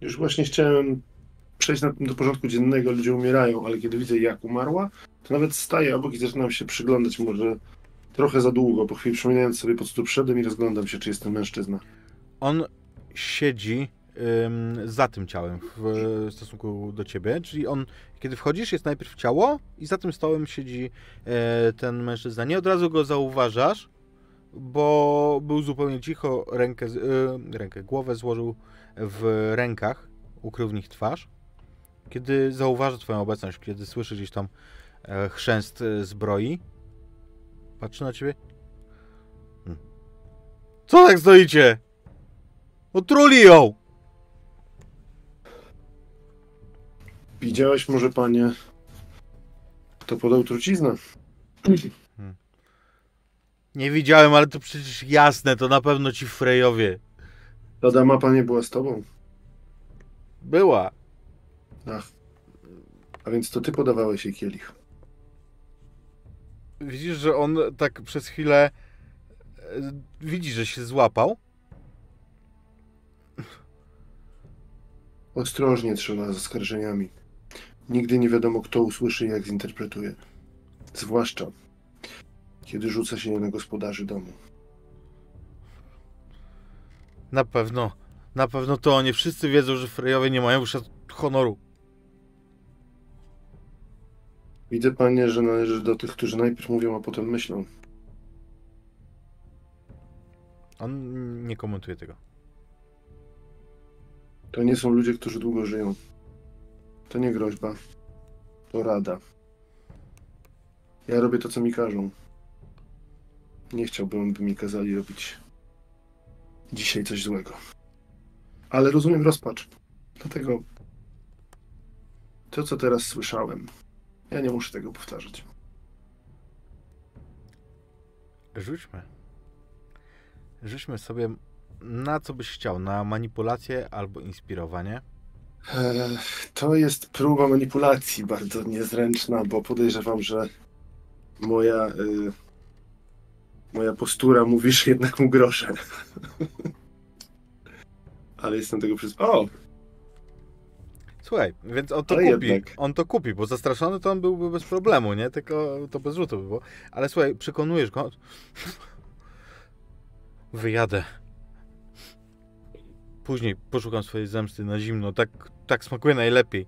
B: Już właśnie chciałem przejść na, do porządku dziennego, ludzie umierają, ale kiedy widzę jak umarła, to nawet staję obok i zaczynam się przyglądać może trochę za długo, po chwili przypominając sobie po co tu i rozglądam się, czy jest to mężczyzna.
A: On siedzi ym, za tym ciałem w e, stosunku do ciebie, czyli on, kiedy wchodzisz, jest najpierw ciało i za tym stołem siedzi e, ten mężczyzna. Nie od razu go zauważasz, bo był zupełnie cicho, rękę, e, rękę głowę złożył w rękach, ukrył w nich twarz. Kiedy zauważa twoją obecność, kiedy słyszy gdzieś tam e, chrzęst e, zbroi, patrzy na ciebie. Hmm. Co tak stoicie? Otruli ją!
B: Widziałeś może, panie, kto podał truciznę?
A: Nie widziałem, ale to przecież jasne, to na pewno ci Frejowie.
B: Ta dama, panie, była z tobą.
A: Była.
B: Ach. A więc to ty podawałeś jej kielich.
A: Widzisz, że on tak przez chwilę e, widzi, że się złapał.
B: Ostrożnie trzeba z oskarżeniami. Nigdy nie wiadomo, kto usłyszy i jak zinterpretuje. Zwłaszcza, kiedy rzuca się na gospodarzy domu.
A: Na pewno, na pewno to oni wszyscy wiedzą, że Frejowie nie mają już honoru.
B: Widzę, panie, że należy do tych, którzy najpierw mówią, a potem myślą.
A: On nie komentuje tego.
B: To nie są ludzie, którzy długo żyją. To nie groźba. To rada. Ja robię to, co mi każą. Nie chciałbym, by mi kazali robić dzisiaj coś złego. Ale rozumiem rozpacz. Dlatego to, co teraz słyszałem, ja nie muszę tego powtarzać.
A: Rzućmy. Rzućmy sobie na co byś chciał. Na manipulację albo inspirowanie.
B: To jest próba manipulacji bardzo niezręczna, bo podejrzewam, że moja, y, moja postura mówi, że jednak mu groszę. Ale jestem tego przez... O!
A: Słuchaj, więc on to kupi.
B: jednak.
A: On to kupi, bo zastraszony to on byłby bez problemu, nie? Tylko to bez rzutu by było. Ale słuchaj, przekonujesz go. Wyjadę. Później poszukam swojej zemsty na zimno. Tak, tak smakuje najlepiej.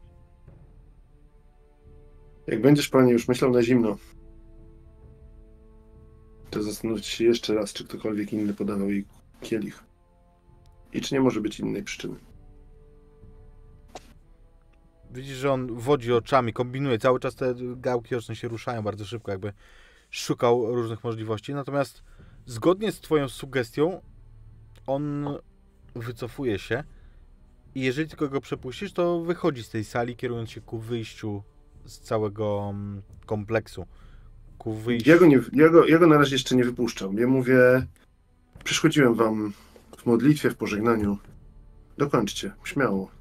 B: Jak będziesz, panie, już myślał na zimno, to zastanówcie się jeszcze raz, czy ktokolwiek inny podawał jej kielich. I czy nie może być innej przyczyny.
A: Widzisz, że on wodzi oczami, kombinuje. Cały czas te gałki oczne się ruszają bardzo szybko, jakby szukał różnych możliwości. Natomiast zgodnie z twoją sugestią, on wycofuje się i jeżeli tylko go przepuścisz, to wychodzi z tej sali, kierując się ku wyjściu z całego mm, kompleksu. Ku wyjściu.
B: Ja go, nie, ja, go, ja go na razie jeszcze nie wypuszczam. Ja mówię, przyszkodziłem wam w modlitwie, w pożegnaniu. Dokończcie, śmiało.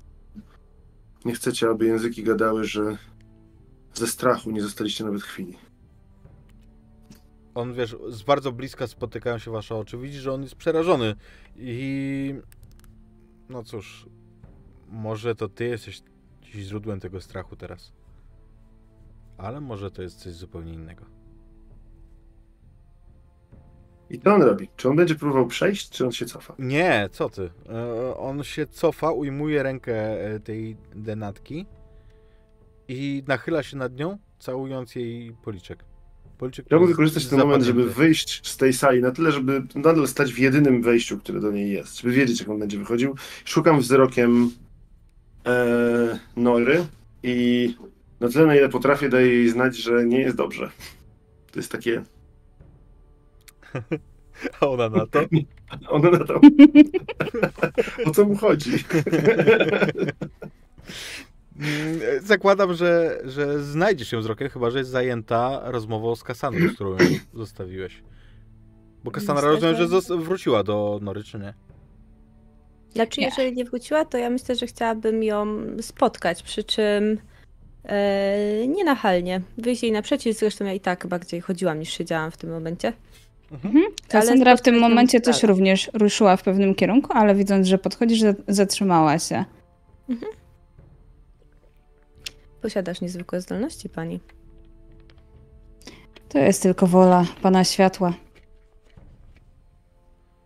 B: Nie chcecie, aby języki gadały, że ze strachu nie zostaliście nawet chwili.
A: On, wiesz, z bardzo bliska spotykają się wasze oczy. Widzisz, że on jest przerażony i... No cóż, może to ty jesteś źródłem tego strachu teraz. Ale może to jest coś zupełnie innego.
B: I co on robi? Czy on będzie próbował przejść, czy on się cofa?
A: Nie, co ty? E, On się cofa, ujmuje rękę e, tej denatki i nachyla się nad nią, całując jej policzek. Policzek
B: Chciałbym wykorzystać ten moment, żeby wyjść z tej sali na tyle, żeby nadal stać w jedynym wejściu, które do niej jest, żeby wiedzieć, jak on będzie wychodził. Szukam wzrokiem e, Nory i na tyle, na ile potrafię, daję jej znać, że nie jest dobrze. To jest takie...
A: A ona na to?
B: Ona na to... o co mu chodzi?
A: Mm, Zakładam, że, że znajdziesz się wzrokiem, chyba że jest zajęta rozmową z Kassandrą, z którą ją zostawiłeś. Bo Kassandra
D: Myślę,
A: rozumiem, że wróciła do Nory, czy nie?
D: Znaczy,
C: Nie.
D: jeżeli nie wróciła, to ja myślę, że chciałabym ją spotkać, przy czym e, nie nachalnie. Wyjść jej naprzeciw, zresztą ja i tak bardziej chodziłam niż siedziałam w tym momencie.
C: Kassandra w tym
D: spotkać ją
C: momencie też
D: dalej.
C: również ruszyła w pewnym kierunku, ale widząc, że podchodzisz, za- zatrzymała się.
D: Posiadasz niezwykłe zdolności, pani.
C: To jest tylko wola Pana Światła.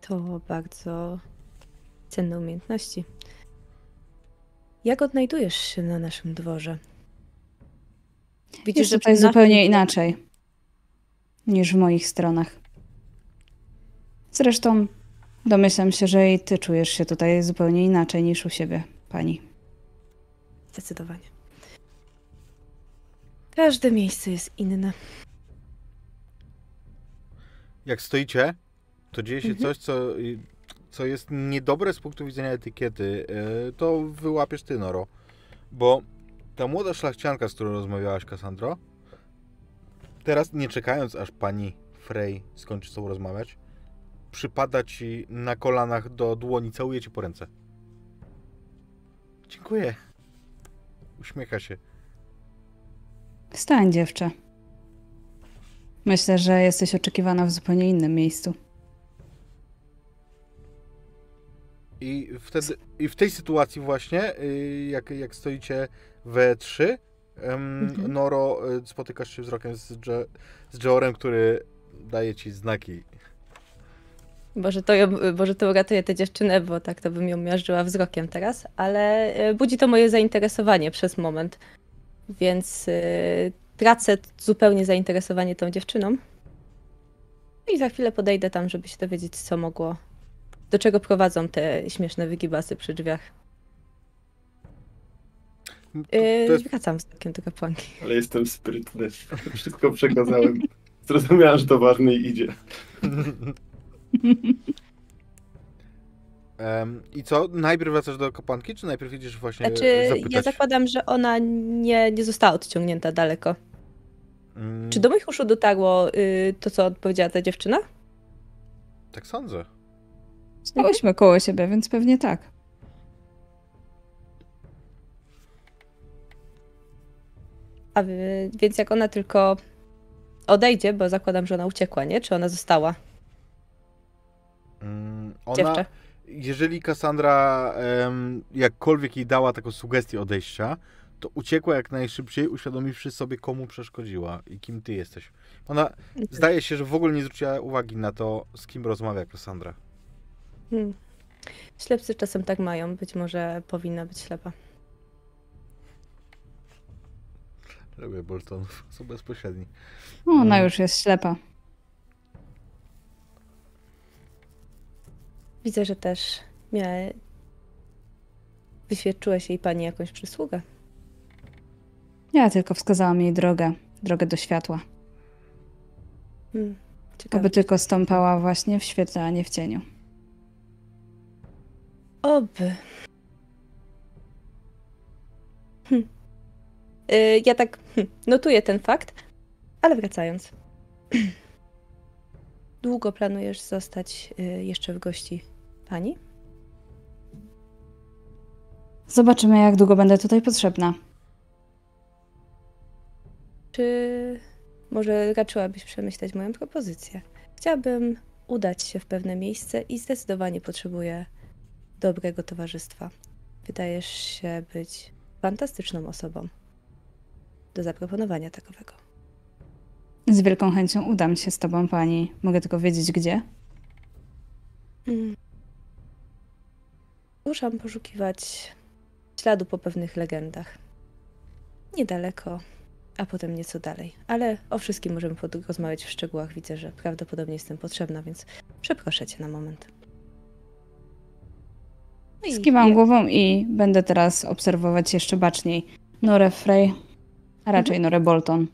D: To bardzo cenne umiejętności. Jak odnajdujesz się na naszym dworze? Widzisz,
C: Jest
D: że
C: tutaj zupełnie inaczej niż w moich stronach. Zresztą domyślam się, że i Ty czujesz się tutaj zupełnie inaczej niż u siebie, Pani.
D: Zdecydowanie. Każde miejsce jest inne.
A: Jak stoicie, to dzieje się
D: Mhm.
A: coś, co, co jest niedobre z punktu widzenia etykiety. Y, To wyłapiesz ty, Noro. Bo ta młoda szlachcianka, z którą rozmawiałaś, Cassandro, teraz nie czekając, aż pani Frey skończy z tobą rozmawiać, przypada ci na kolanach do dłoni, całuje cię po ręce. Dziękuję. Uśmiecha się.
C: Wstań, dziewczę. Myślę, że jesteś oczekiwana w zupełnie innym miejscu.
A: I wtedy, i w tej sytuacji właśnie, y, jak, jak stoicie we trzy,
D: Mhm.
A: Noro, y, spotykasz się wzrokiem z, Je, z Jeorem, który daje ci znaki.
D: Może to, ją, może to uratuje tę dziewczynę, bo tak to bym ją miażdżyła wzrokiem teraz, ale e, budzi to moje zainteresowanie przez moment. Więc e, tracę zupełnie zainteresowanie tą dziewczyną. I za chwilę podejdę tam, żeby się dowiedzieć, co mogło. Do czego prowadzą te śmieszne wygibasy przy drzwiach.
A: To,
D: E,
A: to jest,
D: Wracam wzrokiem do kapłanki.
B: Ale jestem sprytny. Wszystko przekazałem. Zrozumiałem, że to ważne i idzie.
A: em, I co? Najpierw wracasz do kapłanki, czy najpierw idziesz właśnie
D: Znaczy,
A: zapytać?
D: ja zakładam, że ona nie, nie została odciągnięta daleko.
A: Mm,
D: Czy do moich uszu dotarło y, to, co odpowiedziała ta dziewczyna?
A: Tak sądzę.
C: Stałyśmy koło siebie, więc pewnie tak.
D: A wy, więc jak ona tylko odejdzie, bo zakładam, że ona uciekła, nie? Czy ona została?
A: Mm, Ona,
D: Dziewczę.
A: jeżeli Cassandra em, jakkolwiek jej dała taką sugestię odejścia, to uciekła jak najszybciej, uświadomiwszy sobie, komu przeszkodziła i kim ty jesteś. Ona zdaje się, że w ogóle nie zwróciła uwagi na to, z kim rozmawia Cassandra.
D: Hmm. Ślepcy czasem tak mają. Być może powinna być ślepa.
A: Lubię Boltonów, są bezpośredni.
C: O, Ona
A: Mm.
C: już jest ślepa.
D: Widzę, że też miała... wyświadczyłeś jej pani jakąś przysługę.
C: Ja tylko wskazałam jej drogę, drogę do światła.
D: Hmm. Ciekawe.
C: Oby tylko stąpała właśnie w świetle, a nie w cieniu.
D: Oby. Hm. Y, ja tak hm, notuję ten fakt, ale wracając. Długo planujesz zostać y, jeszcze w gości pani?
C: Zobaczymy, jak długo będę tutaj potrzebna.
D: Czy może raczyłabyś przemyśleć moją propozycję? Chciałabym udać się w pewne miejsce i zdecydowanie potrzebuję dobrego towarzystwa. Wydajesz się być fantastyczną osobą do zaproponowania takowego.
C: Z wielką chęcią udam się z tobą, pani. Mogę tylko wiedzieć, gdzie?
D: Mm. Ruszam poszukiwać śladu po pewnych legendach. Niedaleko, a potem nieco dalej. Ale o wszystkim możemy porozmawiać w szczegółach. Widzę, że prawdopodobnie jestem potrzebna, więc przeproszę cię na moment. No i
C: Skiwam
D: je-
C: głową i będę teraz obserwować jeszcze baczniej Norę Frey, a raczej Norę Bolton.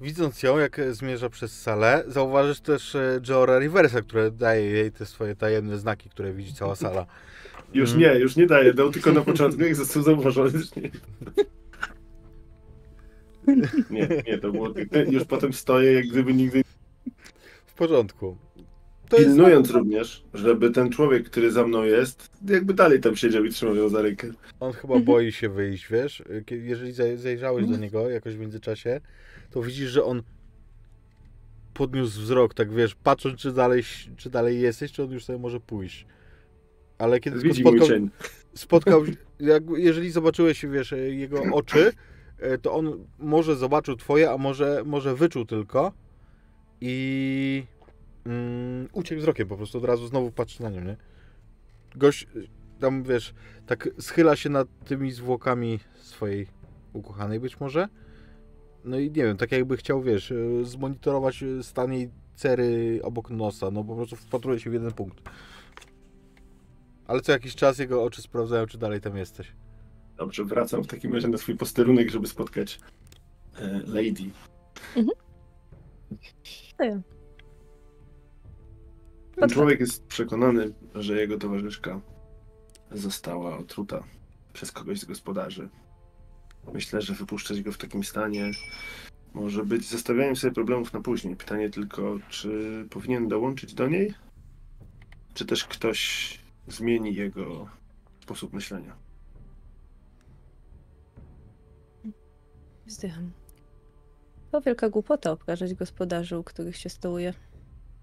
A: Widząc ją, jak zmierza przez salę, zauważysz też e, Geora Riversa, które daje jej te swoje tajemne znaki, które widzi cała sala.
B: Już
A: Mm.
B: nie, już nie daje. Dał tylko na początku, jak został zauważony. Nie. nie, nie, to było. Już potem stoję, jak gdyby nigdy.
A: W porządku. To jest...
B: Pilnując również, żeby ten człowiek, który za mną jest, jakby dalej tam siedział i trzymał ją za rękę.
A: On chyba
D: Mhm.
A: boi się wyjść, wiesz? Jeżeli zaj- zajrzałeś do niego jakoś w międzyczasie, to widzisz, że on podniósł wzrok, tak wiesz, patrząc, czy dalej, czy dalej jesteś, czy on już sobie może pójść. Ale kiedy
B: Widzi
A: spotkał, spotkał jak, jeżeli zobaczyłeś, wiesz, jego oczy, e, to on może zobaczył twoje, a może, może wyczuł tylko i mm, uciekł wzrokiem po prostu, od razu znowu patrzy na nią, nie? Gość e, tam, wiesz, tak schyla się nad tymi zwłokami swojej ukochanej być może. No i nie wiem, tak jakby chciał, wiesz, e, zmonitorować stan jej cery obok nosa, no po prostu wpatruje się w jeden punkt. Ale co jakiś czas jego oczy sprawdzają, czy dalej tam jesteś.
B: Dobrze, wracam w takim razie na swój posterunek, żeby spotkać e, Lady.
D: Ja.
B: Ten człowiek jest przekonany, że jego towarzyszka została otruta przez kogoś z gospodarzy. Myślę, że wypuszczać go w takim stanie może być zostawianiem sobie problemów na później. Pytanie tylko, czy powinien dołączyć do niej? Czy też ktoś zmieni jego sposób myślenia?
D: Wzdycham. To wielka głupota obkażać gospodarzy, u których się stołuje.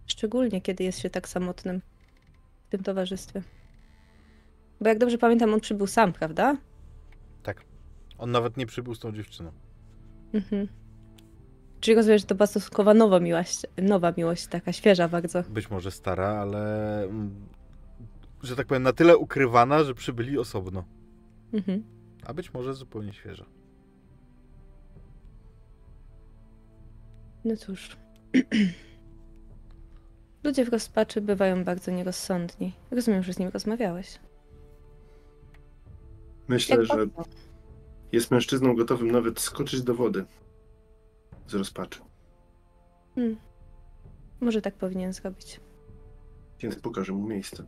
D: Szczególnie, kiedy jest się tak samotnym w tym towarzystwie. Bo jak dobrze pamiętam, on przybył sam, prawda?
A: On nawet nie przybył z tą dziewczyną.
D: Mhm. Czyli rozumiem, że to była stosunkowo nowa miłość, nowa miłość, taka świeża bardzo.
A: Być może stara, ale mm, że tak powiem, na tyle ukrywana, że przybyli osobno.
D: Mhm.
A: A być może zupełnie świeża.
D: No cóż. Ludzie w rozpaczy bywają bardzo nierozsądni. Rozumiem, że z nim rozmawiałeś.
B: Myślę,
D: Jak
B: że
D: bardzo?
B: jest mężczyzną gotowym nawet skoczyć do wody z rozpaczy.
D: Hmm. Może tak powinien zrobić.
B: Więc pokażę mu miejsce.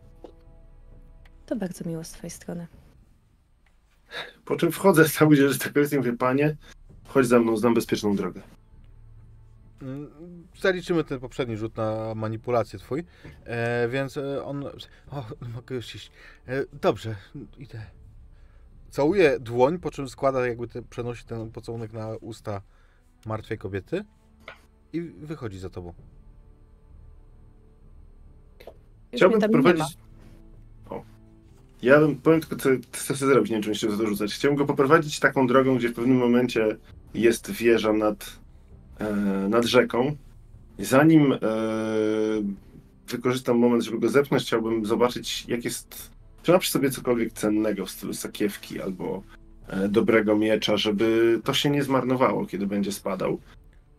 D: To bardzo miło z twojej strony.
B: Po czym wchodzę cały dzień, że tak powiem, i mówię, panie, chodź za mną, znam bezpieczną drogę.
A: Mm, Zaliczymy ten poprzedni rzut na manipulację twój, e, więc e, on... O, mogę już iść. E, dobrze, idę. Całuje dłoń, po czym składa jakby te, przenosi ten pocałunek na usta martwej kobiety i wychodzi za tobą.
D: Już
B: Chciałbym
D: mnie
B: Ja bym, powiem tylko, co co chcę zrobić, nie wiem, czy mi się za to rzucać. Chciałbym go poprowadzić taką drogą, gdzie w pewnym momencie jest wieża nad, e, nad rzeką. I zanim e, wykorzystam moment, żeby go zepchnąć, chciałbym zobaczyć, jak jest... Czy ma przy sobie cokolwiek cennego w stylu sakiewki albo e, dobrego miecza, żeby to się nie zmarnowało, kiedy będzie spadał.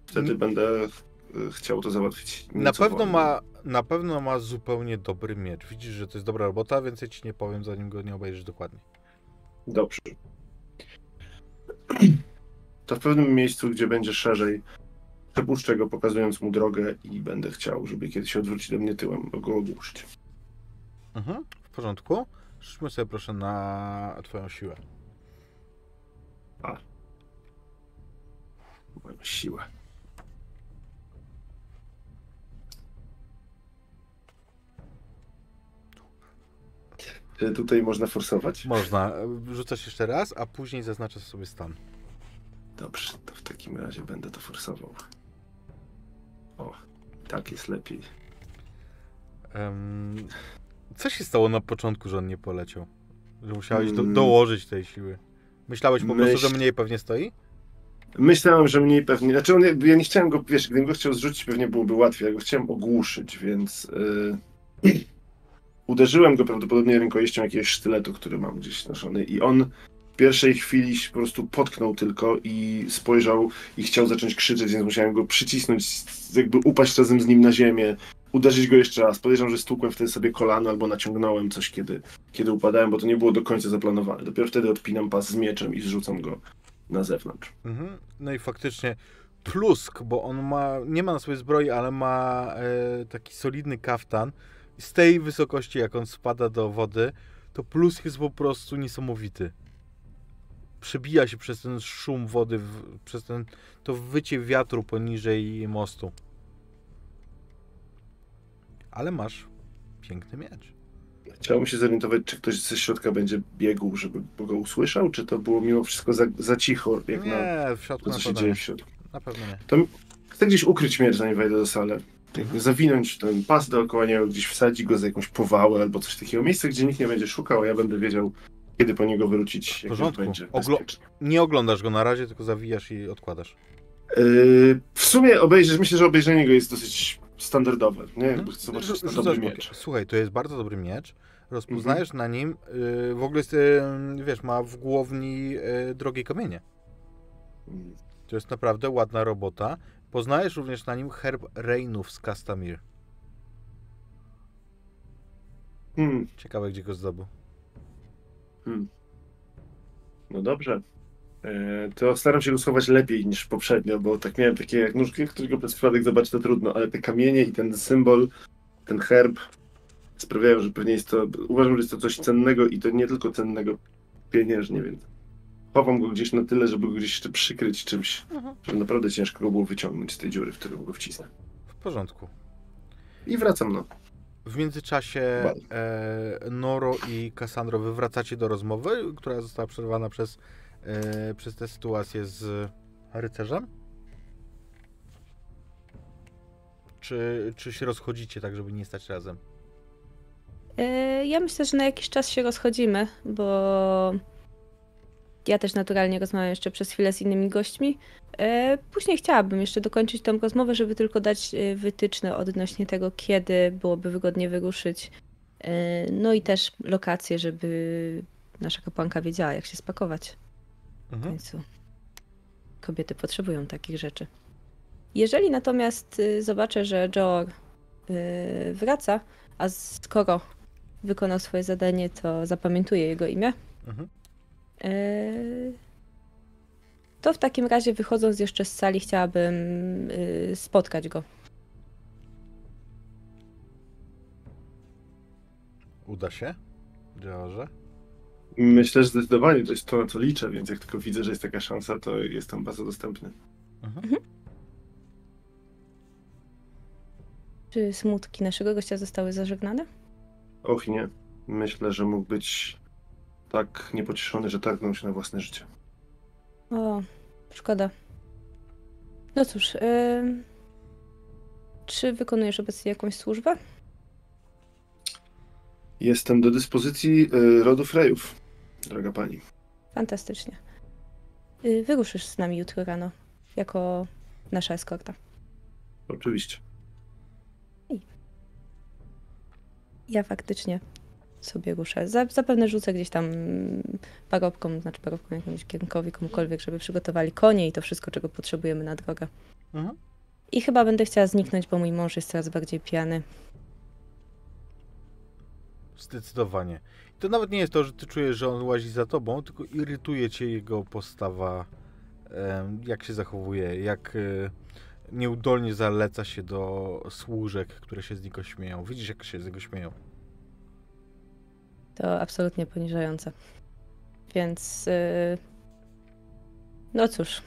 B: Wtedy
A: Mm.
B: będę chciał to załatwić.
A: Na pewno, ma, na pewno ma zupełnie dobry miecz. Widzisz, że to jest dobra robota, więc ja ci nie powiem, zanim go nie obejrzysz dokładnie.
B: Dobrze. To w pewnym miejscu, gdzie będzie szerzej, przepuszczę go, pokazując mu drogę i będę chciał, żeby kiedy się odwróci do mnie tyłem, go ogłuszyć.
A: Mhm, w porządku. Rzućmy sobie proszę na twoją siłę.
B: Moją siłę. Tutaj można forsować?
A: Można. Rzucasz jeszcze raz, a później zaznaczasz sobie stan.
B: Dobrze, to w takim razie będę to forsował. O, tak jest lepiej.
A: Em, co się stało na początku, że on nie poleciał? Że musiałeś do,
B: Mm.
A: dołożyć tej siły. Myślałeś po prostu, że
B: Myśl-
A: mniej pewnie stoi?
B: Myślałem, że mniej pewnie. Znaczy, on, ja nie chciałem go, wiesz, gdybym go chciał zrzucić, pewnie byłoby łatwiej. Ja go chciałem ogłuszyć, więc. Yy... uderzyłem go prawdopodobnie rękojeścią jakiegoś sztyletu, który mam gdzieś noszony i on w pierwszej chwili się po prostu potknął tylko i spojrzał i chciał zacząć krzyczeć, więc musiałem go przycisnąć, jakby upaść razem z nim na ziemię, uderzyć go jeszcze raz. Podejrzewam, że stukłem wtedy sobie kolano albo naciągnąłem coś, kiedy, kiedy upadałem, bo to nie było do końca zaplanowane. Dopiero wtedy odpinam pas z mieczem i zrzucam go na zewnątrz.
A: Mhm. No i faktycznie plusk, bo on ma, nie ma na swojej zbroi, ale ma e, taki solidny kaftan. Z tej wysokości, jak on spada do wody, to plusk jest po prostu niesamowity. Przebija się przez ten szum wody, przez ten, to wycie wiatru poniżej mostu. Ale masz piękny miecz.
B: Chciałbym się zorientować, czy ktoś ze środka będzie biegł, żeby go usłyszał, czy to było mimo wszystko za, za cicho, jak na
A: Nie, w środku
B: to,
A: na
B: co się dzieje w środku.
A: Na pewno nie.
B: Chcę gdzieś ukryć miecz, zanim wejdę do sali. Jakby zawinąć ten pas dookoła niego, gdzieś wsadzić go za jakąś powałę albo coś takiego. Miejsce, gdzie nikt nie będzie szukał, a ja będę wiedział, kiedy po niego wrócić, jak już będzie
A: Oglo-. Nie oglądasz go na razie, tylko zawijasz i odkładasz.
B: Yy, w sumie obejrzeć, myślę, że obejrzenie go jest dosyć standardowe, nie?
A: Mhm.
B: chcę zobaczyć dobry miecz.
A: Słuchaj, to jest bardzo dobry miecz. Rozpoznajesz
B: Mhm.
A: na nim, y, w ogóle jest, y, wiesz, ma w głowni y, drogie kamienie. To jest naprawdę ładna robota. Poznajesz również na nim herb Reynów z Castamir.
B: Hmm,
A: Ciekawe, gdzie go zdobył.
B: no dobrze. E, To staram się go schować lepiej niż poprzednio, bo tak miałem takie jak nóżki, którego przez przypadek zobaczyć to trudno, ale te kamienie i ten symbol, ten herb sprawiają, że pewnie jest to, uważam, że jest to coś cennego i to nie tylko cennego pieniężnie, więc chowam go gdzieś na tyle, żeby go gdzieś jeszcze przykryć czymś, że naprawdę ciężko go było wyciągnąć z tej dziury, w którą go wcisnę.
A: W porządku.
B: I wracam, no.
A: W międzyczasie e, Noro i Cassandro wy wracacie do rozmowy, która została przerwana przez, e, przez tę sytuację z rycerzem? Czy, czy się rozchodzicie tak, żeby nie stać razem?
D: E, Ja myślę, że na jakiś czas się rozchodzimy, bo ja też naturalnie rozmawiam jeszcze przez chwilę z innymi gośćmi. E, Później chciałabym jeszcze dokończyć tą rozmowę, żeby tylko dać e, wytyczne odnośnie tego, kiedy byłoby wygodnie wyruszyć. E, No i też lokacje, żeby nasza kapłanka wiedziała, jak się spakować. W
A: Mhm.
D: końcu kobiety potrzebują takich rzeczy. Jeżeli natomiast y, zobaczę, że Joor y, wraca, a skoro wykonał swoje zadanie, to zapamiętuję jego imię,
A: Mhm.
D: Y, to w takim razie wychodząc jeszcze z sali chciałabym y, spotkać go.
A: Uda się? George?
B: Myślę, że zdecydowanie to jest to, na co liczę, więc jak tylko widzę, że jest taka szansa, to jestem bardzo dostępny.
A: Mhm.
D: Czy smutki naszego gościa zostały zażegnane?
B: Och nie. Myślę, że mógł być tak niepocieszony, że targnął się na własne życie.
D: O, szkoda. No cóż, ym, czy wykonujesz obecnie jakąś służbę?
B: Jestem do dyspozycji y, rodu Frejów, droga pani.
D: Fantastycznie. Y, Wyruszysz z nami jutro rano, jako nasza eskorta.
B: Oczywiście.
D: Ja faktycznie sobie ruszę. Za- Zapewne rzucę gdzieś tam parobkom, znaczy parobkom jakimś kierunkowi, komukolwiek, żeby przygotowali konie i to wszystko, czego potrzebujemy na drogę.
A: Mhm.
D: I chyba będę chciała zniknąć, bo mój mąż jest coraz bardziej pijany.
A: Zdecydowanie. To nawet nie jest to, że ty czujesz, że on łazi za tobą, tylko irytuje cię jego postawa, jak się zachowuje, jak e, nieudolnie zaleca się do służek, które się z niego śmieją. Widzisz, jak się z niego śmieją.
D: To absolutnie poniżające. Więc. Yy... No cóż.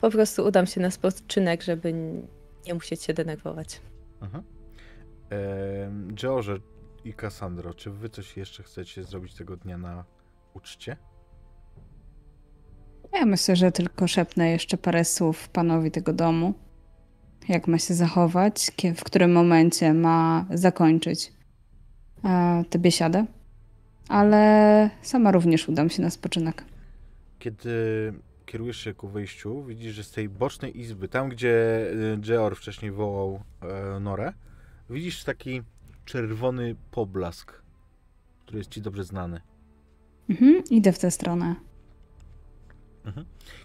D: Po prostu udam się na spoczynek, żeby nie musieć się denerwować.
A: Em, George i Cassandro, czy wy coś jeszcze chcecie zrobić tego dnia na uczcie?
C: Ja myślę, że tylko szepnę jeszcze parę słów panowi tego domu. Jak ma się zachować, w którym momencie ma zakończyć tę biesiadę. Ale sama również udam się na spoczynek.
A: Kiedy kierujesz się ku wyjściu, widzisz, że z tej bocznej izby, tam gdzie y, Geor wcześniej wołał e, Norę, widzisz taki czerwony poblask, który jest ci dobrze znany.
C: Mhm, idę w tę stronę.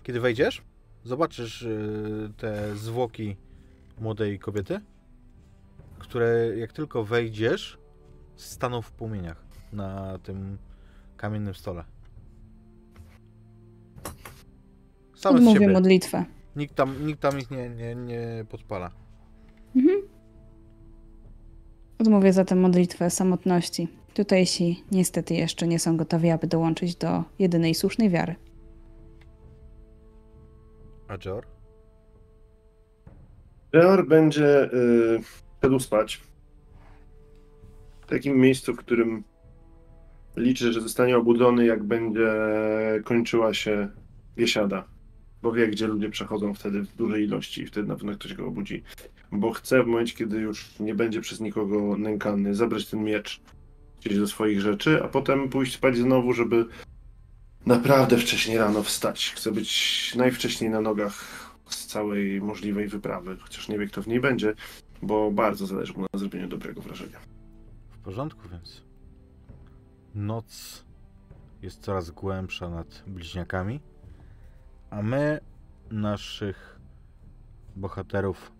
A: Kiedy wejdziesz, zobaczysz y, te zwłoki młodej kobiety, które jak tylko wejdziesz, staną w płomieniach na tym kamiennym stole. Same z
C: Odmówię
A: siebie.
C: modlitwę.
A: Nikt tam, nikt tam ich nie, nie, nie podpala.
C: Mhm. Odmówię zatem modlitwę samotności. Tutejsi niestety jeszcze nie są gotowi, aby dołączyć do jedynej słusznej wiary.
A: A Jor?
B: Leor będzie y, szedł spać. Takim miejscu, w którym liczy, że zostanie obudzony, jak będzie kończyła się biesiada. Bo wie, gdzie ludzie przechodzą wtedy w dużej ilości i wtedy na pewno ktoś go obudzi. Bo chce w momencie, kiedy już nie będzie przez nikogo nękany, zabrać ten miecz gdzieś do swoich rzeczy, a potem pójść spać znowu, żeby naprawdę wcześnie rano wstać. Chce być najwcześniej na nogach z całej możliwej wyprawy, chociaż nie wie, kto w niej będzie, bo bardzo zależy mu na zrobieniu dobrego wrażenia.
A: Porządku więc. Noc jest coraz głębsza nad bliźniakami, a my naszych bohaterów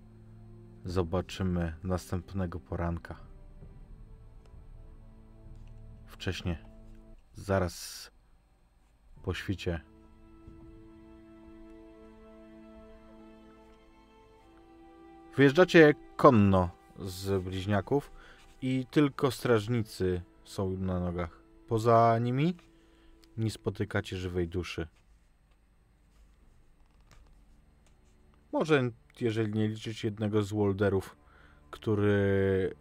A: zobaczymy następnego poranka. Wcześnie, zaraz po świcie. Wyjeżdżacie konno z bliźniaków i tylko strażnicy są na nogach. Poza nimi nie spotykacie żywej duszy. Może jeżeli nie liczyć jednego z Wolderów, który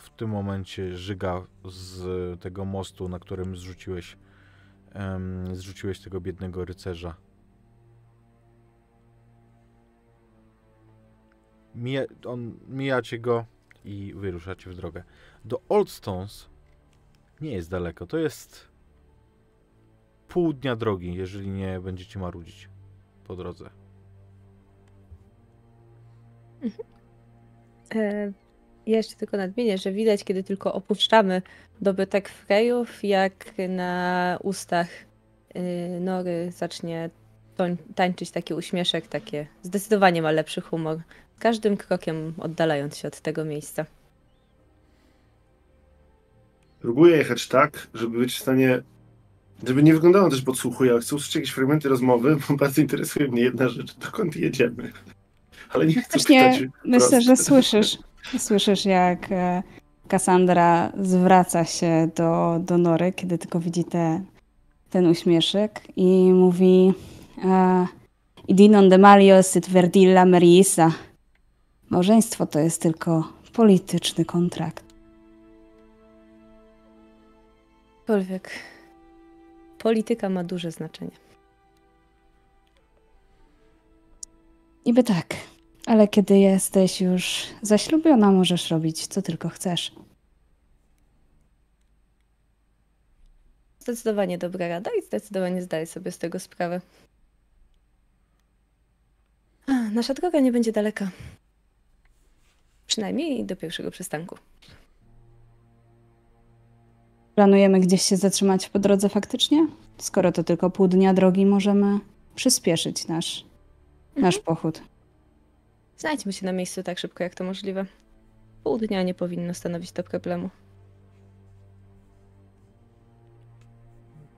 A: w tym momencie żyga z tego mostu, na którym zrzuciłeś, em, zrzuciłeś tego biednego rycerza. Mija, on, mijacie go i wyruszacie w drogę. Do Old Stones nie jest daleko. To jest pół dnia drogi, jeżeli nie będziecie marudzić po drodze.
D: E, Ja jeszcze tylko nadmienię, że widać, kiedy tylko opuszczamy dobytek Frejów, jak na ustach y, Nory zacznie tańczyć taki uśmieszek, takie zdecydowanie ma lepszy humor. Z każdym krokiem oddalając się od tego miejsca.
B: Próbuję jechać tak, żeby być w stanie, żeby nie wyglądało też podsłuchuję, ale chcę usłyszeć jakieś fragmenty rozmowy, bo bardzo interesuje mnie jedna rzecz, dokąd jedziemy. Ale nie chcę
C: Właśnie
B: pytać
C: myślę, że słyszysz, słyszysz jak e, Cassandra zwraca się do, do Nory, kiedy tylko widzi te, ten uśmieszek i mówi e, Idinon de Malio sit verdilla merisa. Małżeństwo to jest tylko polityczny kontrakt.
D: Aczkolwiek polityka ma duże znaczenie.
C: Niby tak, ale kiedy jesteś już zaślubiona, możesz robić co tylko chcesz.
D: Zdecydowanie dobra rada i zdecydowanie zdaję sobie z tego sprawę. Nasza droga nie będzie daleka. Przynajmniej do pierwszego przystanku.
C: Planujemy gdzieś się zatrzymać po drodze faktycznie? Skoro to tylko pół dnia drogi, możemy przyspieszyć nasz, nasz pochód.
D: Znajdźmy się na miejscu tak szybko, jak to możliwe. Pół dnia nie powinno stanowić to problemu.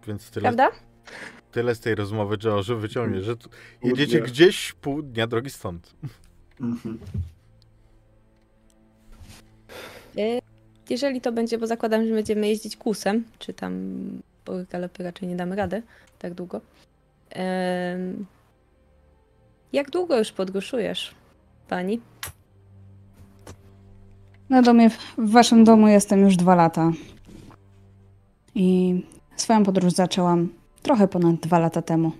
A: Więc tyle,
D: Prawda?
A: tyle z tej rozmowy, George wyciągnie, że tu jedziecie gdzieś pół dnia drogi stąd.
B: Mhm.
D: Jeżeli to będzie, bo zakładam, że będziemy jeździć kusem, czy tam bo galopy raczej nie damy rady tak długo. Jak długo już podróżujesz, pani?
C: Na domie, w waszym domu jestem już dwa lata. I swoją podróż zaczęłam trochę ponad dwa lata temu.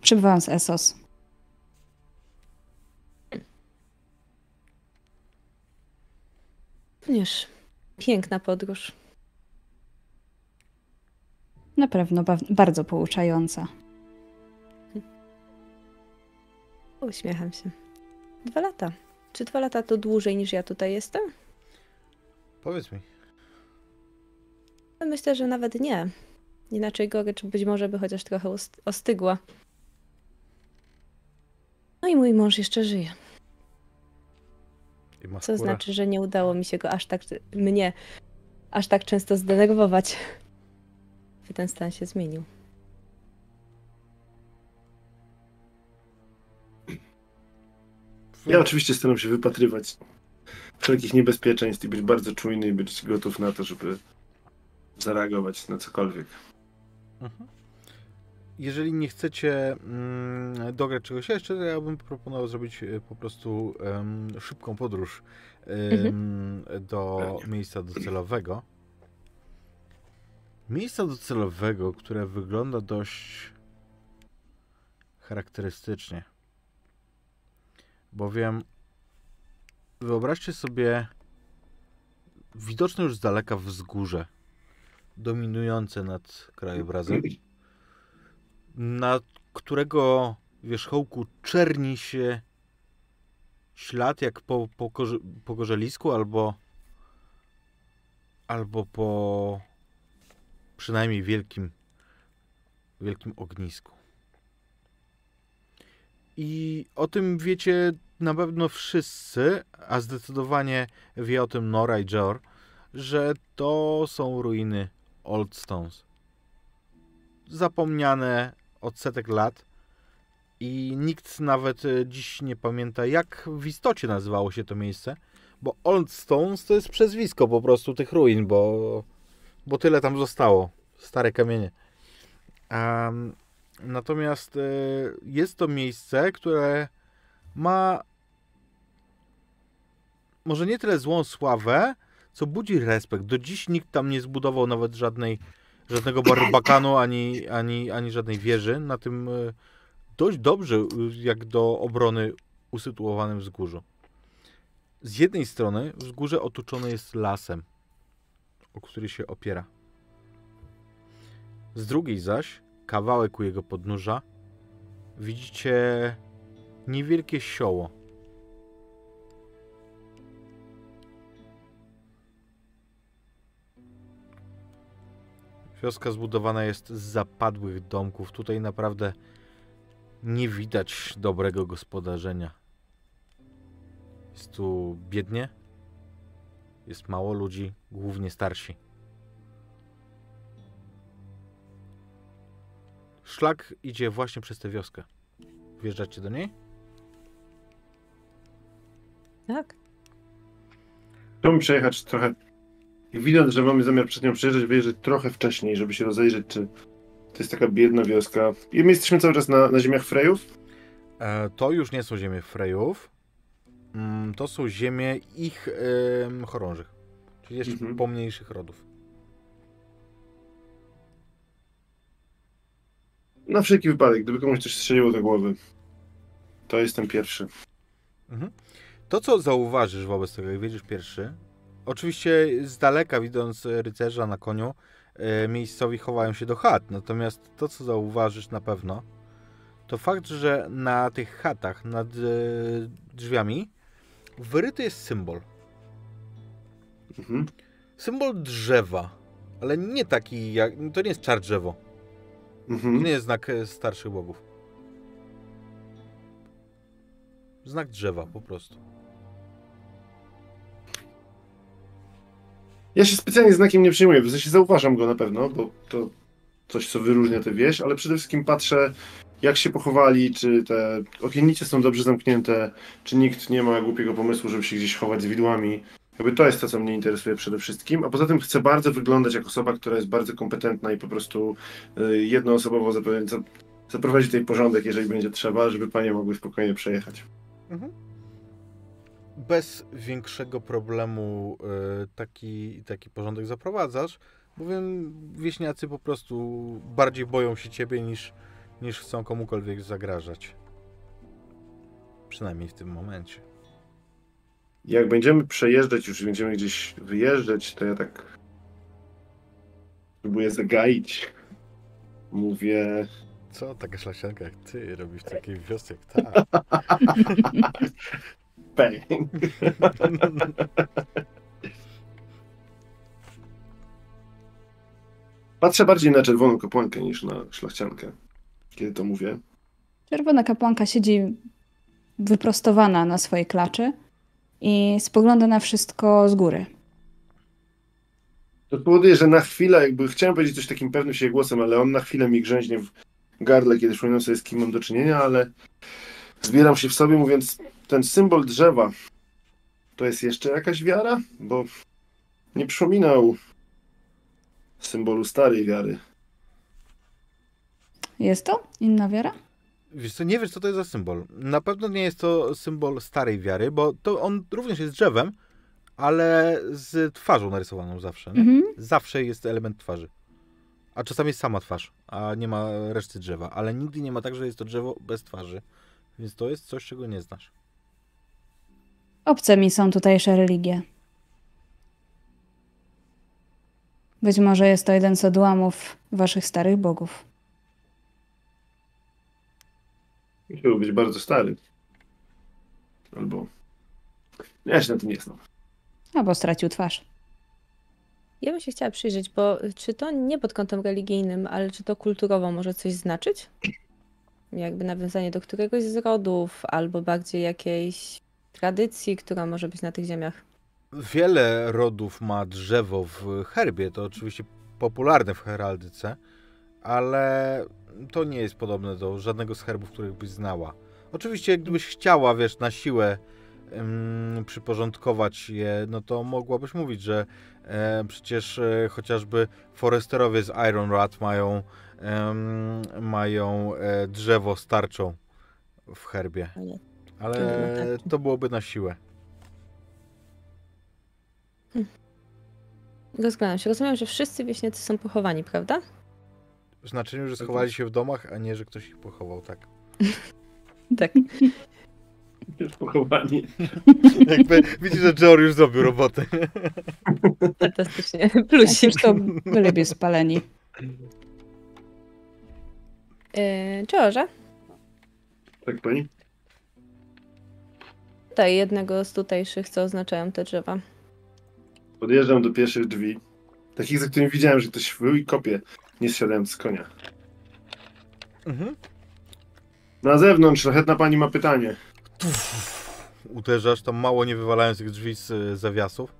C: Przybywałam z Esos.
D: Również piękna podróż.
C: Na pewno ba- bardzo pouczająca.
D: Uśmiecham się. Dwa lata. Czy dwa lata to dłużej niż ja tutaj jestem?
A: Powiedz mi.
D: Myślę, że nawet nie. Inaczej gorycz być może by chociaż trochę ostygła. No i mój mąż jeszcze żyje.
A: I ma
D: Co znaczy, że nie udało mi się go aż tak, mnie, aż tak często zdenerwować. By ten stan się zmienił.
B: Ja oczywiście staram się wypatrywać wszelkich niebezpieczeństw i być bardzo czujny i być gotów na to, żeby zareagować na cokolwiek.
A: Mhm. Jeżeli nie chcecie mm, dograć czegoś jeszcze, to ja bym proponował zrobić e, po prostu szybką podróż em, do miejsca docelowego. Miejsca docelowego, które wygląda dość charakterystycznie. Bowiem wyobraźcie sobie widoczne już z daleka wzgórze, dominujące nad krajobrazem na którego wierzchołku czerni się ślad jak po, po korze, pogorzelisku albo albo po przynajmniej wielkim wielkim ognisku. I o tym wiecie na pewno wszyscy, a zdecydowanie wie o tym Nora i Jor, że to są ruiny Old Stones. Zapomniane od setek lat i nikt nawet e, dziś nie pamięta, jak w istocie nazywało się to miejsce, bo Old Stones to jest przezwisko po prostu tych ruin, bo, bo tyle tam zostało. Stare kamienie. Em, natomiast e, jest to miejsce, które ma może nie tyle złą sławę, co budzi respekt. Do dziś nikt tam nie zbudował nawet żadnej żadnego barbakanu, ani, ani, ani żadnej wieży na tym e, dość dobrze, e, jak do obrony usytuowanym wzgórzu. Z jednej strony wzgórze otoczone jest lasem, o który się opiera. Z drugiej zaś, kawałek u jego podnóża, widzicie niewielkie sioło. Wioska zbudowana jest z zapadłych domków. Tutaj naprawdę nie widać dobrego gospodarzenia. Jest tu biednie. Jest mało ludzi, głównie starsi. Szlak idzie właśnie przez tę wioskę. Wjeżdżacie do niej?
D: Tak?
B: Chciałbym przejechać trochę. Widząc, że mamy zamiar przed nią przejeżdżać, wyjeżdżać trochę wcześniej, żeby się rozejrzeć, czy to jest taka biedna wioska. I my jesteśmy cały czas na, na ziemiach Frejów.
A: E, to już nie są ziemie Frejów. Mm, to są ziemie ich em, chorążych. Czyli jeszcze
B: Mhm.
A: pomniejszych rodów.
B: Na wszelki wypadek, gdyby komuś coś strzeliło do głowy. To jestem pierwszy.
A: Mhm. To, co zauważysz wobec tego, jak wiedziesz pierwszy, oczywiście z daleka widząc rycerza na koniu, e, miejscowi chowają się do chat. Natomiast to, co zauważysz na pewno, to fakt, że na tych chatach nad e, drzwiami wyryty jest symbol.
B: Mhm.
A: Symbol drzewa, ale nie taki jak. To nie jest czar drzewo. To
B: Mhm.
A: nie jest znak e, starszych bogów. Znak drzewa po prostu.
B: Ja się specjalnie znakiem nie przyjmuję, w sensie zauważam go na pewno, bo to coś, co wyróżnia tę wieś, ale przede wszystkim patrzę, jak się pochowali, czy te okiennice są dobrze zamknięte, czy nikt nie ma głupiego pomysłu, żeby się gdzieś chować z widłami. Jakby to jest to, co mnie interesuje przede wszystkim, a poza tym chcę bardzo wyglądać jak osoba, która jest bardzo kompetentna i po prostu y, jednoosobowo zaprowadzi tutaj porządek, jeżeli będzie trzeba, żeby panie mogły spokojnie przejechać.
A: Bez większego problemu e, taki, taki porządek zaprowadzasz, bowiem wieśniacy po prostu bardziej boją się ciebie niż, niż chcą komukolwiek zagrażać. Przynajmniej w tym momencie.
B: Jak będziemy przejeżdżać, już będziemy gdzieś wyjeżdżać, to ja tak próbuję zagaić. Mówię,
A: Co taka szlachcianka jak ty robi w takiej wiosce jak ta?
B: bang. Patrzę bardziej na czerwoną kapłankę niż na szlachciankę, kiedy to mówię.
C: Czerwona kapłanka siedzi wyprostowana na swojej klaczy i spogląda na wszystko z góry.
B: To powoduje, że na chwilę, jakby chciałem powiedzieć coś takim pewnym się głosem, ale on na chwilę mi grzęźnie w gardle, kiedy przypominam sobie, z kim mam do czynienia, ale zbieram się w sobie, mówiąc, ten symbol drzewa, to jest jeszcze jakaś wiara? Bo nie przypominał symbolu starej wiary.
C: Jest to inna wiara?
A: Wiesz co, nie wiesz, co to jest za symbol. Na pewno nie jest to symbol starej wiary, bo to on również jest drzewem, ale z twarzą narysowaną zawsze.
C: Mhm.
A: Zawsze jest element twarzy. A czasami jest sama twarz, a nie ma reszty drzewa. Ale nigdy nie ma tak, że jest to drzewo bez twarzy. Więc to jest coś, czego nie znasz.
C: Obce mi są tutejsze religie. Być może jest to jeden z odłamów waszych starych bogów.
B: Musiał być bardzo stary. Albo... Ja się na tym nie znam.
C: Albo stracił twarz.
D: Ja bym się chciała przyjrzeć, bo czy to nie pod kątem religijnym, ale czy to kulturowo może coś znaczyć? Jakby nawiązanie do któregoś z rodów, albo bardziej jakiejś tradycji, która może być na tych ziemiach.
A: Wiele rodów ma drzewo w herbie, to oczywiście popularne w heraldyce, ale to nie jest podobne do żadnego z herbów, których byś znała. Oczywiście, gdybyś chciała, wiesz, na siłę ym, przyporządkować je, no to mogłabyś mówić, że e, przecież e, chociażby foresterowie z Ironrad mają, em, mają e, drzewo starczą w herbie,
D: Ale
A: ale
D: To nie ma tak.
A: to byłoby na siłę.
D: Rozglądam się. Rozumiem, że wszyscy wieśniacy są pochowani, prawda?
A: W znaczeniu, że schowali się w domach, a nie, że ktoś ich pochował, tak.
D: Tak.
B: Już pochowani.
A: Jakby widzisz, że George już zrobił robotę.
D: Fantastycznie.
C: Tak,
D: Plusik.
C: już to byliby spaleni.
D: Yy, George,
B: Tak, pani?
D: Tutaj jednego z tutejszych, co oznaczają te drzewa.
B: Podjeżdżam do pierwszych drzwi. Takich, za którymi widziałem, że ktoś wył i kopie, nie zsiadając z konia.
A: Mhm.
B: Na zewnątrz, szlachetna pani ma pytanie.
A: Uderzasz tam mało nie wywalając tych drzwi z e, zawiasów.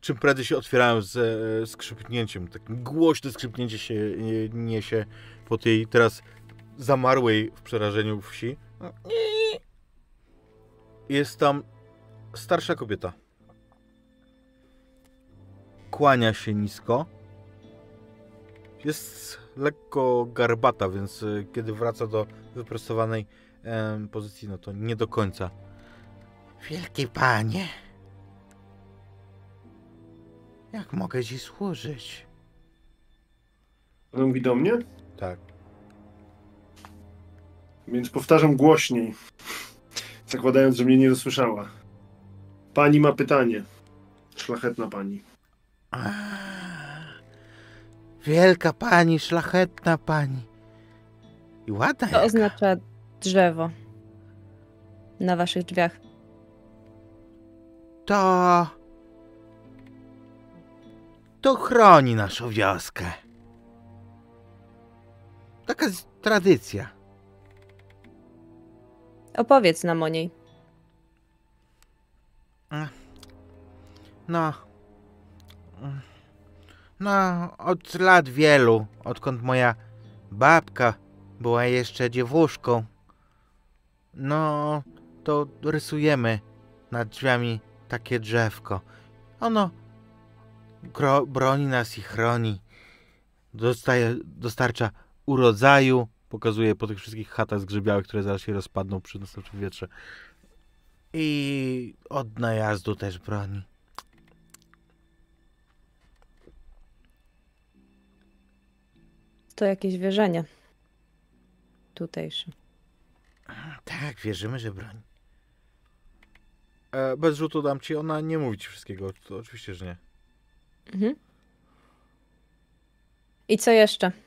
A: Czym prędzej się otwierają z e, skrzypnięciem. Takim głośne skrzypnięcie się e, niesie po tej teraz zamarłej w przerażeniu wsi. Jest tam starsza kobieta. Kłania się nisko. Jest lekko garbata, więc e, kiedy wraca do wyprostowanej em, pozycji, no to nie do końca. Wielki panie, jak mogę ci służyć?
B: Ona mówi do mnie,
A: Tak.
B: więc powtarzam głośniej, zakładając, że mnie nie dosłyszała. Pani ma pytanie. Szlachetna pani.
A: Wielka pani, szlachetna pani. I ładna
D: To
A: jaka.
D: oznacza drzewo na waszych drzwiach.
A: To... To chroni naszą wioskę. Taka tradycja.
D: Opowiedz nam o niej.
A: No. No, od lat wielu, odkąd moja babka była jeszcze dziewuszką, no, to rysujemy nad drzwiami takie drzewko. Ono broni nas i chroni. Dostaje, dostarcza urodzaju, pokazuje po tych wszystkich chatach zgrzybiałych, które zaraz się rozpadną przy następnym wietrze. I od najazdu też broni.
D: To jakieś wierzenie. Tutejsze.
A: Tak, wierzymy, że broń. E, bez rzutu dam ci, ona nie mówi ci wszystkiego, to oczywiście, że nie.
D: Mhm. I co jeszcze?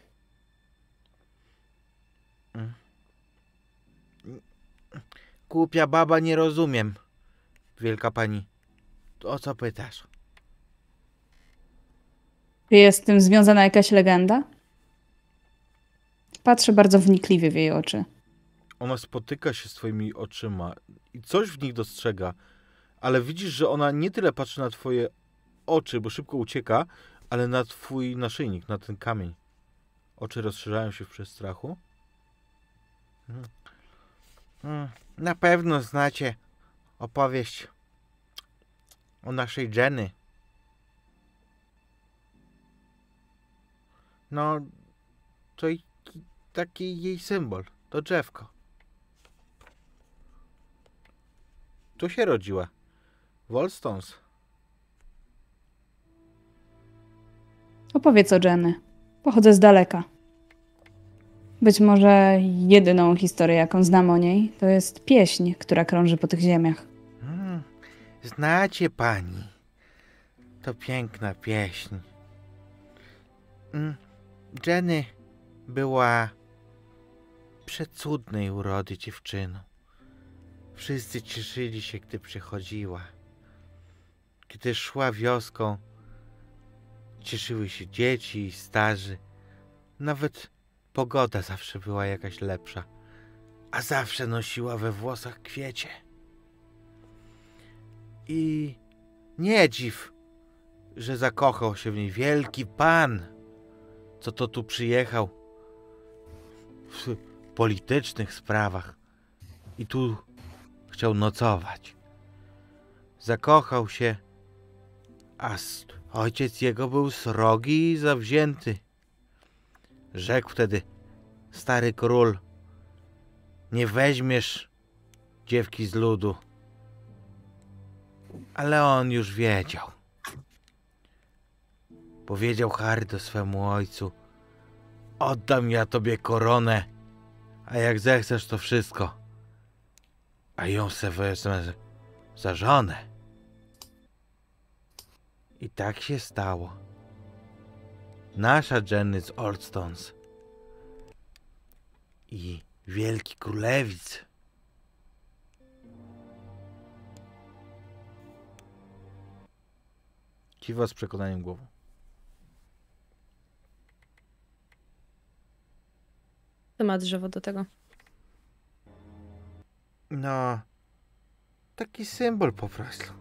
A: Głupia baba, nie rozumiem. Wielka pani. O co pytasz?
C: Czy jest z tym związana jakaś legenda? Patrzę bardzo wnikliwie w jej oczy.
A: Ona spotyka się z twoimi oczyma i coś w nich dostrzega, ale widzisz, że ona nie tyle patrzy na twoje oczy, bo szybko ucieka, ale na twój naszyjnik, na ten kamień. Oczy rozszerzają się w przestrachu. Mhm. Mm, Na pewno znacie opowieść o naszej Jenny. No, to taki jej symbol, to drzewko. Tu się rodziła. Wolstons.
C: Opowiedz o Jenny. Pochodzę z daleka. Być może jedyną historię, jaką znam o niej, to jest pieśń, która krąży po tych ziemiach.
A: Mm, znacie pani. To piękna pieśń. Mm, Jenny była przecudnej urody dziewczyną. Wszyscy cieszyli się, gdy przychodziła. Gdy szła wioską, cieszyły się dzieci i starzy. Nawet pogoda zawsze była jakaś lepsza, a zawsze nosiła we włosach kwiecie. I nie dziw, że zakochał się w niej wielki pan, co to tu przyjechał w politycznych sprawach i tu chciał nocować. Zakochał się, a ojciec jego był srogi i zawzięty. Rzekł wtedy stary król, nie weźmiesz dziewki z ludu. Ale on już wiedział. Powiedział Harry swemu ojcu: Oddam ja tobie koronę, a jak zechcesz, to wszystko. A ją se wezmę za żonę. I tak się stało. Nasza Jenny z Oldstons i wielki królewic Kiwa z przekonaniem głową.
D: To ma drzewo do tego.
A: No, taki symbol po prostu.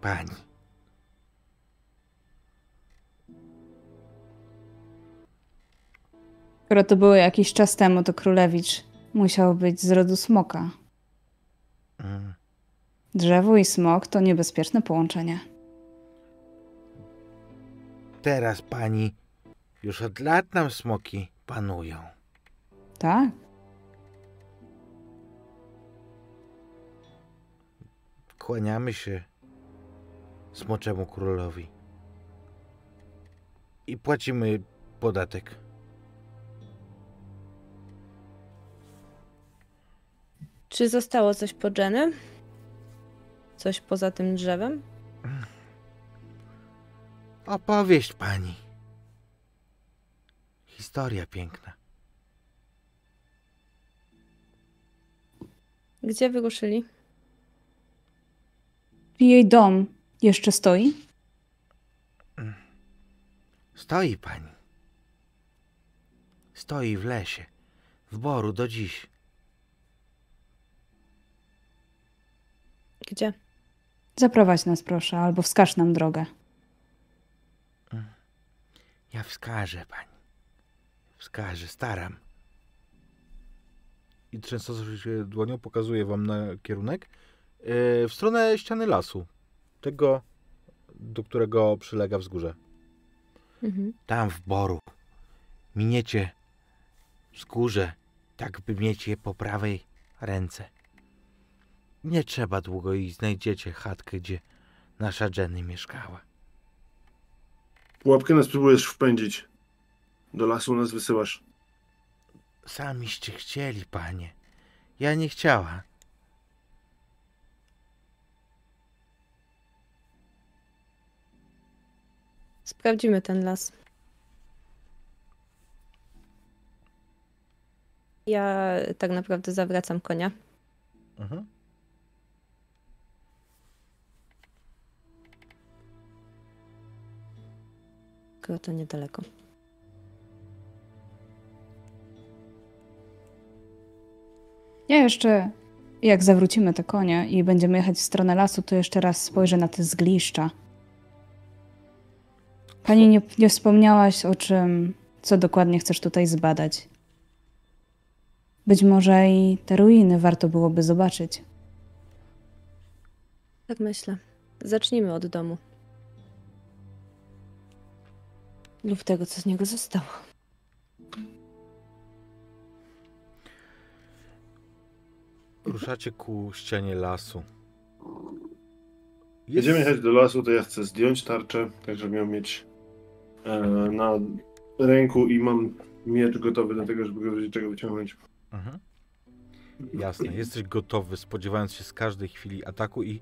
A: Pani.
C: Skoro to było jakiś czas temu, to królewicz musiał być z rodu smoka.
A: Mm.
C: Drzewo i smok to niebezpieczne połączenie.
A: Teraz pani już od lat nam smoki panują.
C: Tak?
A: Kłaniamy się smoczemu królowi. I płacimy podatek.
D: Czy zostało coś po Jenny? Coś poza tym drzewem?
A: Opowieść pani. Historia piękna.
D: Gdzie wyruszyli?
C: Jej dom jeszcze stoi?
A: Stoi pani. Stoi w lesie, w boru do dziś.
D: Gdzie?
C: Zaprowadź nas proszę, albo wskaż nam drogę.
A: Ja wskażę pani. Wskażę, staram. I trzęsąc się dłonią pokazuję wam na kierunek yy, w stronę ściany lasu. Tego, do którego przylega wzgórze.
D: Mhm.
A: Tam w boru. Miniecie wzgórze, tak by mieć je po prawej ręce. Nie trzeba długo i znajdziecie chatkę, gdzie nasza Jenny mieszkała.
B: Pułapkę nas próbujesz wpędzić. Do lasu nas wysyłasz.
A: Samiście chcieli, panie. Ja nie chciała.
D: Sprawdzimy ten las. Ja tak naprawdę zawracam konia.
A: Mhm.
D: Grota niedaleko.
C: Ja jeszcze, jak zawrócimy te konie i będziemy jechać w stronę lasu, to jeszcze raz spojrzę na te zgliszcza. Pani nie, nie wspomniałaś o czym, co dokładnie chcesz tutaj zbadać. Być może i te ruiny warto byłoby zobaczyć.
D: Tak myślę. Zacznijmy od domu. Lub tego, co z niego zostało.
A: Ruszacie ku ścianie lasu. Jest-
B: Będziemy jechać do lasu, to ja chcę zdjąć tarczę, tak żebym ją mieć e, na ręku i mam miecz gotowy do tego, żeby go w czego wyciągnąć.
A: Mhm. Jasne, jesteś gotowy, spodziewając się z każdej chwili ataku i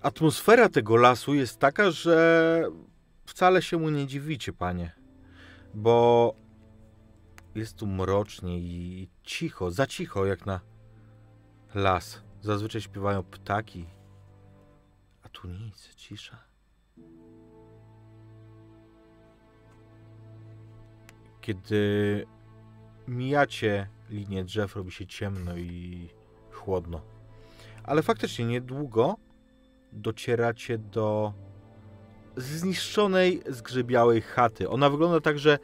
A: atmosfera tego lasu jest taka, że wcale się mu nie dziwicie, panie. Bo jest tu mrocznie i cicho, za cicho jak na las. Zazwyczaj śpiewają ptaki, a tu nic, cisza. Kiedy mijacie linię drzew, robi się ciemno i chłodno. Ale faktycznie niedługo docieracie do zniszczonej, zgrzybiałej chaty. Ona wygląda tak, że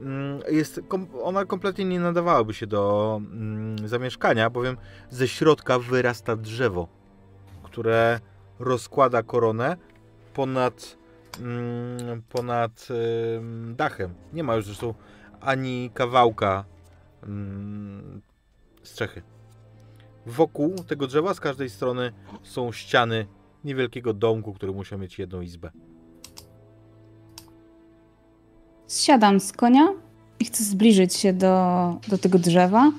A: mm, jest, ona kompletnie nie nadawałaby się do mm, zamieszkania, bowiem ze środka wyrasta drzewo, które rozkłada koronę ponad, mm, ponad dachem. Nie ma już zresztą ani kawałka strzechy. Wokół tego drzewa z każdej strony są ściany niewielkiego domku, który musiał mieć jedną izbę.
C: Zsiadam z konia i chcę zbliżyć się do, do tego drzewa,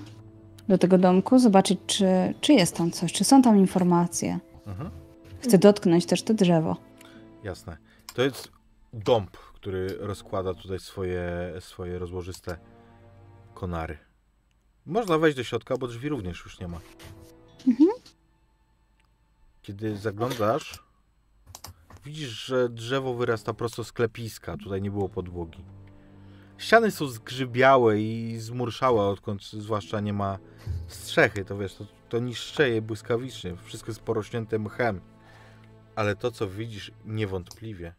C: do tego domku, zobaczyć, czy, czy jest tam coś, czy są tam informacje.
A: Mhm.
C: Chcę dotknąć też to drzewo.
A: Jasne. To jest dąb, który rozkłada tutaj swoje, swoje rozłożyste konary. Można wejść do środka, bo drzwi również już nie ma.
C: Mhm.
A: Kiedy zaglądasz, widzisz, że drzewo wyrasta prosto z klepiska. Tutaj nie było podłogi. Ściany są zgrzybiałe i zmurszałe, odkąd zwłaszcza nie ma strzechy. To wiesz, to, to niszczeje błyskawicznie. Wszystko jest porośnięte mchem. Ale to, co widzisz, niewątpliwie,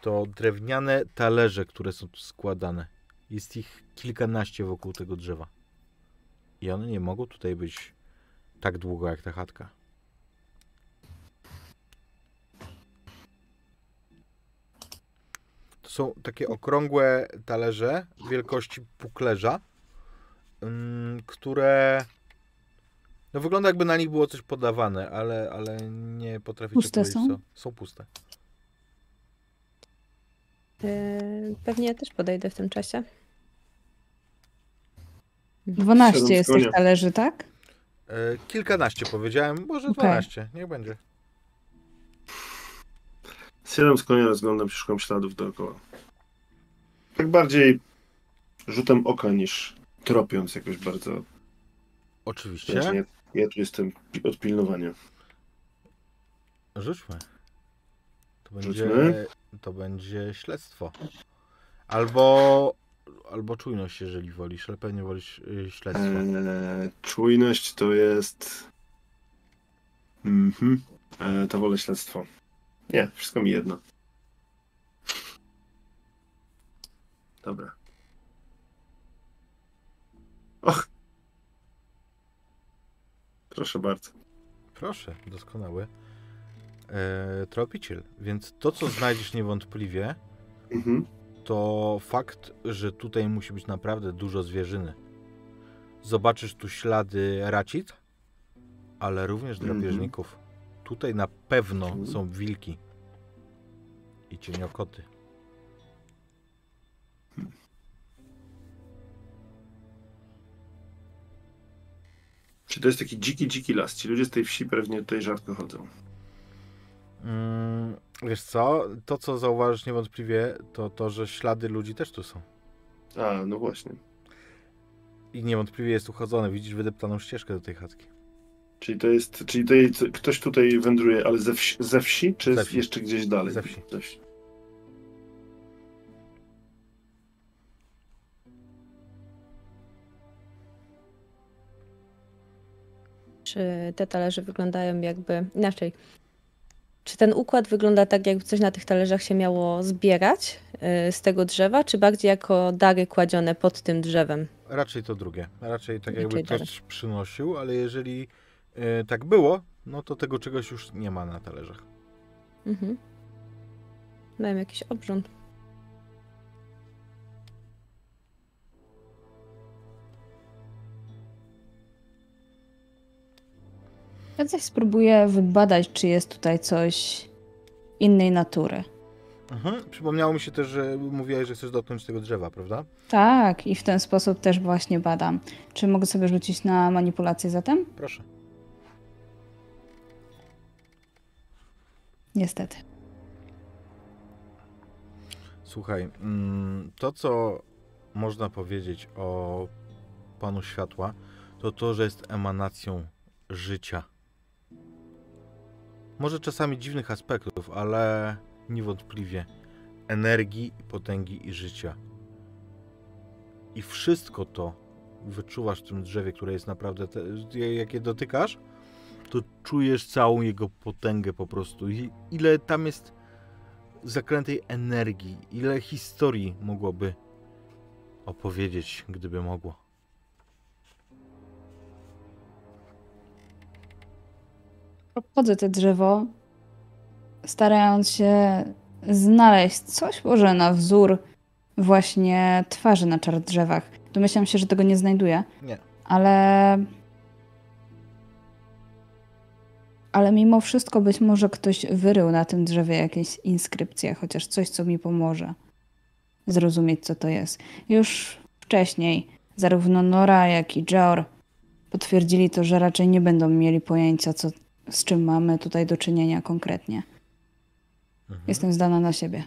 A: to drewniane talerze, które są tu składane. Jest ich kilkanaście wokół tego drzewa. I one nie mogą tutaj być tak długo jak ta chatka. Są takie okrągłe talerze wielkości puklerza, które no wygląda jakby na nich było coś podawane, ale, ale nie potraficie
C: Puste
A: powiedzieć
C: są?
A: co. Są puste.
D: Yy, pewnie ja też podejdę w tym czasie.
C: 12
B: Siadam z
C: jest tych talerzy, tak?
A: E, kilkanaście powiedziałem, może
C: Okej.
A: 12, niech będzie.
B: Siadam z konia, rozglądam się, szukam śladów dookoła. Tak bardziej rzutem oka niż tropiąc jakoś bardzo. Wiesz,
A: Oczywiście.
B: nie, ja tu jestem od pilnowania.
A: Rzućmy. To będzie,
B: Rzućmy.
A: to będzie śledztwo. Albo, albo czujność, jeżeli wolisz, ale pewnie wolisz y, śledztwo.
B: Eee, czujność to jest. Mhm. Eee, to wolę śledztwo. Nie, wszystko mi jedno. Dobra. Och. Proszę bardzo.
A: Proszę, doskonały. E, tropiciel. Więc to, co znajdziesz niewątpliwie,
B: Mhm.
A: to fakt, że tutaj musi być naprawdę dużo zwierzyny. Zobaczysz tu ślady racit, ale również
B: Mhm.
A: drapieżników. Tutaj na pewno
B: Mhm.
A: są wilki i cieniokoty.
B: Czy to jest taki dziki, dziki las? Ci ludzie z tej wsi pewnie tutaj rzadko chodzą.
A: Mm, wiesz co? To, co zauważysz niewątpliwie, to to, że ślady ludzi też tu są.
B: A, no właśnie.
A: I niewątpliwie jest uchodzone. Widzisz wydeptaną ścieżkę do tej chatki.
B: Czyli to jest, czyli to jest, ktoś tutaj wędruje, ale ze wsi, ze wsi czy
A: Ze wsi.
B: jeszcze gdzieś dalej?
A: Ze wsi.
B: Ze wsi.
D: Czy te talerze wyglądają jakby inaczej? Czy ten układ wygląda tak, jakby coś na tych talerzach się miało zbierać y, z tego drzewa, czy bardziej jako dary kładzione pod tym drzewem?
A: Raczej to drugie. Raczej tak
D: Raczej
A: jakby ktoś przynosił, ale jeżeli e, tak było, no to tego czegoś już nie ma na talerzach.
D: Mhm. Mają jakiś obrząd.
C: Ja coś spróbuję wybadać, czy jest tutaj coś innej natury.
A: Mhm. Przypomniało mi się też, że mówiłeś, że chcesz dotknąć tego drzewa, prawda?
C: Tak, i w ten sposób też właśnie badam. Czy mogę sobie rzucić na manipulację zatem?
A: Proszę.
C: Niestety.
A: Słuchaj, mm, to co można powiedzieć o Panu Światła, to to, że jest emanacją życia. Może czasami dziwnych aspektów, ale niewątpliwie energii, potęgi i życia. I wszystko to wyczuwasz w tym drzewie, które jest naprawdę, te, jak je dotykasz, to czujesz całą jego potęgę po prostu. I ile tam jest zakrętej energii, ile historii mogłoby opowiedzieć, gdyby mogło.
C: Obchodzę te drzewo, starając się znaleźć coś może na wzór właśnie twarzy na czar drzewach. Domyślam się, że tego nie znajduję,
A: Nie.
C: ale. Ale mimo wszystko być może ktoś wyrył na tym drzewie jakieś inskrypcje, chociaż coś, co mi pomoże zrozumieć, co to jest. Już wcześniej zarówno Nora, jak i Jor potwierdzili to, że raczej nie będą mieli pojęcia, co, z czym mamy tutaj do czynienia konkretnie.
A: Mhm.
C: Jestem zdana na siebie.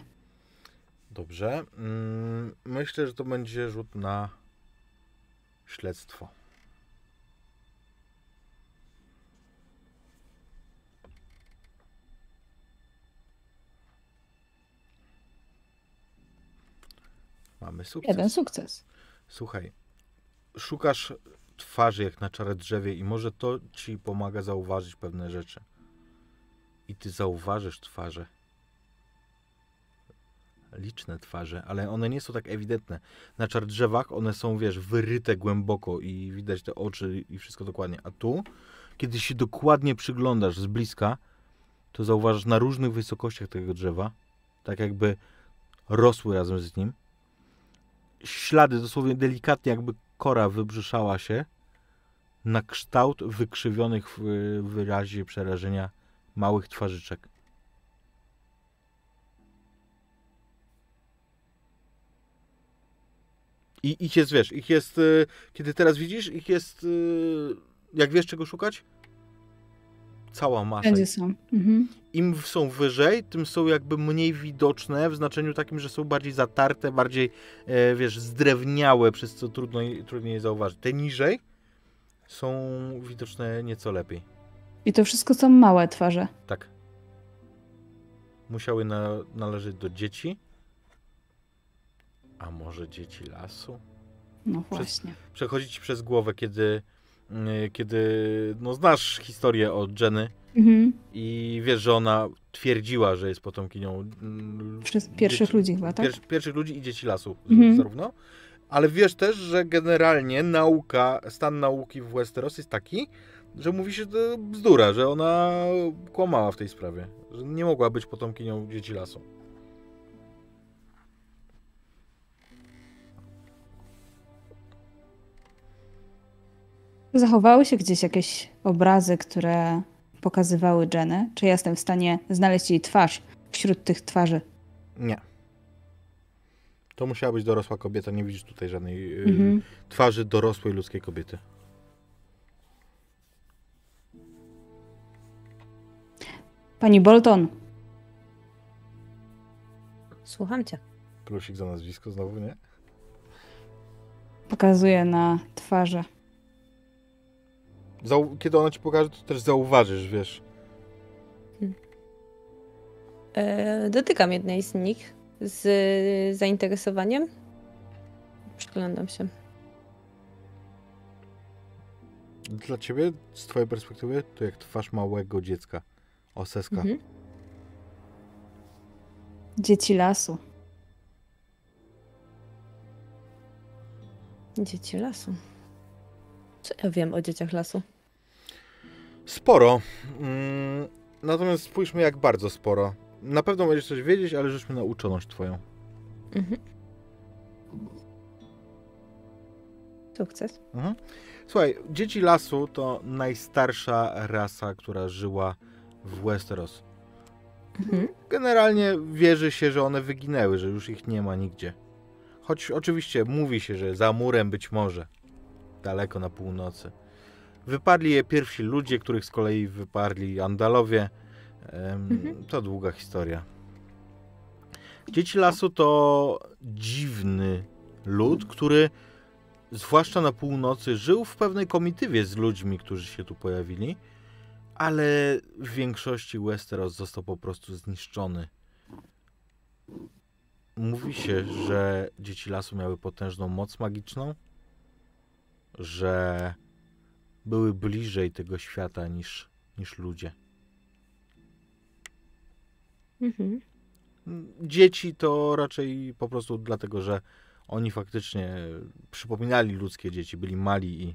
A: Dobrze. Mm, Myślę, że to będzie rzut na śledztwo. Mamy sukces.
C: Jeden sukces.
A: Słuchaj, szukasz twarzy jak na czarę drzewie i może to ci pomaga zauważyć pewne rzeczy. I ty zauważysz twarze. Liczne twarze, ale one nie są tak ewidentne. Na czar drzewach one są, wiesz, wyryte głęboko i widać te oczy i wszystko dokładnie. A tu, kiedy się dokładnie przyglądasz z bliska, to zauważasz na różnych wysokościach tego drzewa, tak jakby rosły razem z nim, ślady, dosłownie delikatnie jakby kora wybrzeszała się na kształt wykrzywionych w wyrazie przerażenia małych twarzyczek. I ich jest, wiesz, ich jest, y, kiedy teraz widzisz, ich jest, y, jak wiesz czego szukać? Cała masa.
C: Wszędzie są. Mhm.
A: Im są wyżej, tym są jakby mniej widoczne, w znaczeniu takim, że są bardziej zatarte, bardziej, e, wiesz, zdrewniałe, przez co trudno, trudniej je zauważyć. Te niżej są widoczne nieco lepiej.
C: I to wszystko są małe twarze.
A: Tak. Musiały na, należeć do dzieci. A może dzieci lasu?
C: No właśnie.
A: Przechodzi ci przez głowę, kiedy, kiedy no, znasz historię o Jenny
C: Mhm.
A: i wiesz, że ona twierdziła, że jest potomkinią mm,
C: Przez pierwszych
A: dzieci-
C: ludzi chyba, tak?
A: Pier, pierwszych ludzi i dzieci lasu
C: Mhm.
A: zarówno. Ale wiesz też, że generalnie nauka, stan nauki w Westeros jest taki, że mówi się to bzdura, że ona kłamała w tej sprawie. Że nie mogła być potomkinią dzieci lasu.
C: Zachowały się gdzieś jakieś obrazy, które pokazywały Jenę? Czy ja jestem w stanie znaleźć jej twarz wśród tych twarzy?
A: Nie. To musiała być dorosła kobieta, nie widzisz tutaj żadnej yy,
C: Mhm.
A: twarzy dorosłej ludzkiej kobiety.
C: Pani Bolton,
D: Słucham cię.
A: Plusik za nazwisko znowu, nie?
C: pokazuje na twarze.
A: Kiedy ona ci pokaże, to też zauważysz, wiesz.
D: E, dotykam jednej z nich z zainteresowaniem. Przyglądam się.
A: Dla ciebie, z twojej perspektywy, to jak twarz małego dziecka. Oseska.
D: Mhm.
C: Dzieci lasu.
D: Dzieci lasu. Co ja wiem o dzieciach lasu?
A: Sporo. Mm, natomiast spójrzmy, jak bardzo sporo. Na pewno będziesz coś wiedzieć, ale żeśmy na uczoność twoją.
D: Mhm. Sukces.
A: Mhm. Słuchaj, dzieci lasu to najstarsza rasa, która żyła w Westeros.
D: Mhm.
A: Generalnie wierzy się, że one wyginęły, że już ich nie ma nigdzie. Choć oczywiście mówi się, że za murem być może, daleko na północy. Wypadli je pierwsi ludzie, których z kolei wyparli Andalowie.
D: Mhm.
A: To długa historia. Dzieci lasu to dziwny lud, który zwłaszcza na północy żył w pewnej komitywie z ludźmi, którzy się tu pojawili, ale w większości Westeros został po prostu zniszczony. Mówi się, że dzieci lasu miały potężną moc magiczną, że były bliżej tego świata niż, niż ludzie.
D: Mhm.
A: Dzieci to raczej po prostu dlatego, że oni faktycznie przypominali ludzkie dzieci, byli mali i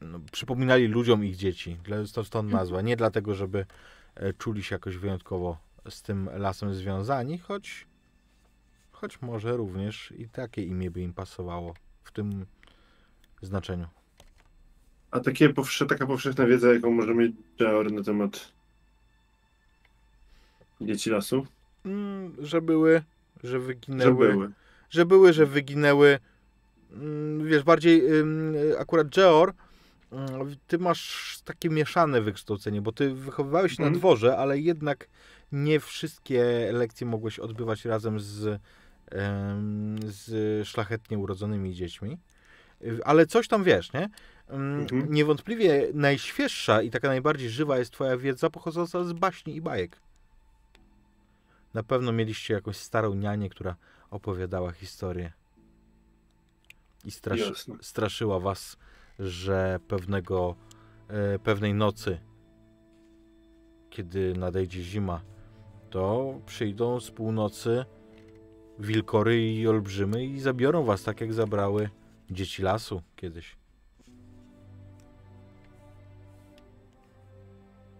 A: no, przypominali ludziom ich dzieci. To stąd nazwa. Nie dlatego, żeby e, czuli się jakoś wyjątkowo z tym lasem związani, choć, choć może również i takie imię by im pasowało w tym znaczeniu.
B: A takie powsze, taka powszechna wiedza, jaką może mieć Geor na temat dzieci lasu?
A: Mm, że były, że
B: Że
A: wyginęły.
B: były.
A: że były, że wyginęły. Mm, Wiesz, bardziej akurat Geor, ym, ty masz takie mieszane wykształcenie, bo ty wychowywałeś się na
B: Mhm.
A: dworze, ale jednak nie wszystkie lekcje mogłeś odbywać razem z, z szlachetnie urodzonymi dziećmi. Y, Ale coś tam wiesz, nie? Ym,
B: Mhm.
A: Niewątpliwie najświeższa i taka najbardziej żywa jest twoja wiedza pochodząca z baśni i bajek. Na pewno mieliście jakąś starą nianię, która opowiadała historię. I straszy, straszyła was, że pewnego, e, pewnej nocy, kiedy nadejdzie zima, to przyjdą z północy wilkory i olbrzymy i zabiorą was, tak jak zabrały dzieci lasu kiedyś.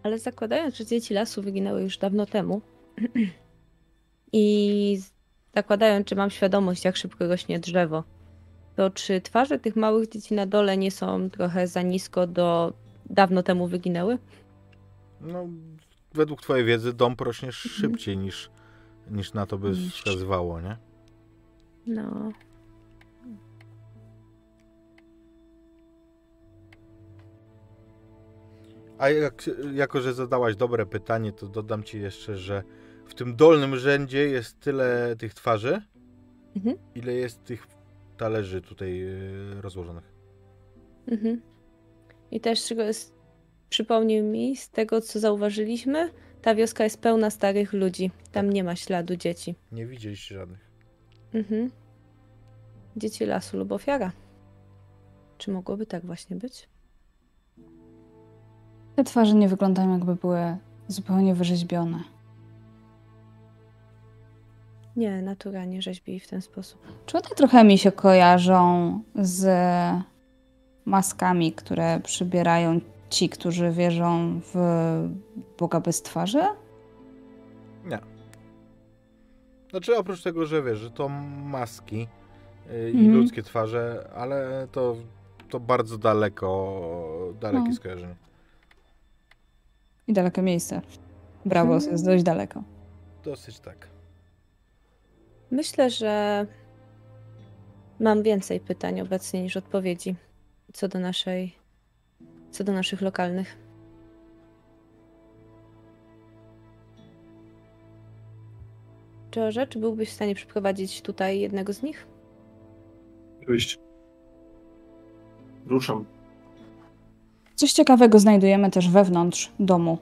D: Ale zakładając, że dzieci lasu wyginęły już dawno temu i zakładając, że mam świadomość, jak szybko rośnie drzewo, to czy twarze tych małych dzieci na dole nie są trochę za nisko do dawno temu wyginęły?
A: No, według twojej wiedzy dom rośnie szybciej niż, niż na to by wskazywało, nie?
D: No.
A: A jak, jako, że zadałaś dobre pytanie, to dodam ci jeszcze, że w tym dolnym rzędzie jest tyle tych twarzy,
D: Mhm.
A: ile jest tych talerzy tutaj yy, rozłożonych.
D: Mhm. I też z- przypomnił mi z tego, co zauważyliśmy, ta wioska jest pełna starych ludzi. Tam nie ma śladu dzieci.
A: Nie widzieliście żadnych.
D: Mhm. Dzieci lasu lub ofiara. Czy mogłoby tak właśnie być?
C: Te twarze nie wyglądają jakby były zupełnie wyrzeźbione.
D: Nie, natura nie rzeźbi w ten sposób.
C: Czy one trochę mi się kojarzą z maskami, które przybierają ci, którzy wierzą w Boga bez twarzy?
A: Nie. Znaczy oprócz tego, że wiesz, że to maski yy, i
C: Mhm.
A: ludzkie twarze, ale to, to bardzo daleko, dalekie
C: No.
A: skojarzenie.
C: I dalekie miejsce. Bravos jest dość daleko.
A: Dosyć tak.
D: Myślę, że mam więcej pytań obecnie niż odpowiedzi co do naszej, co do naszych lokalnych. George, czy byłbyś w stanie przyprowadzić tutaj jednego z nich?
B: Oczywiście. Ruszam.
C: Coś ciekawego znajdujemy też wewnątrz domu,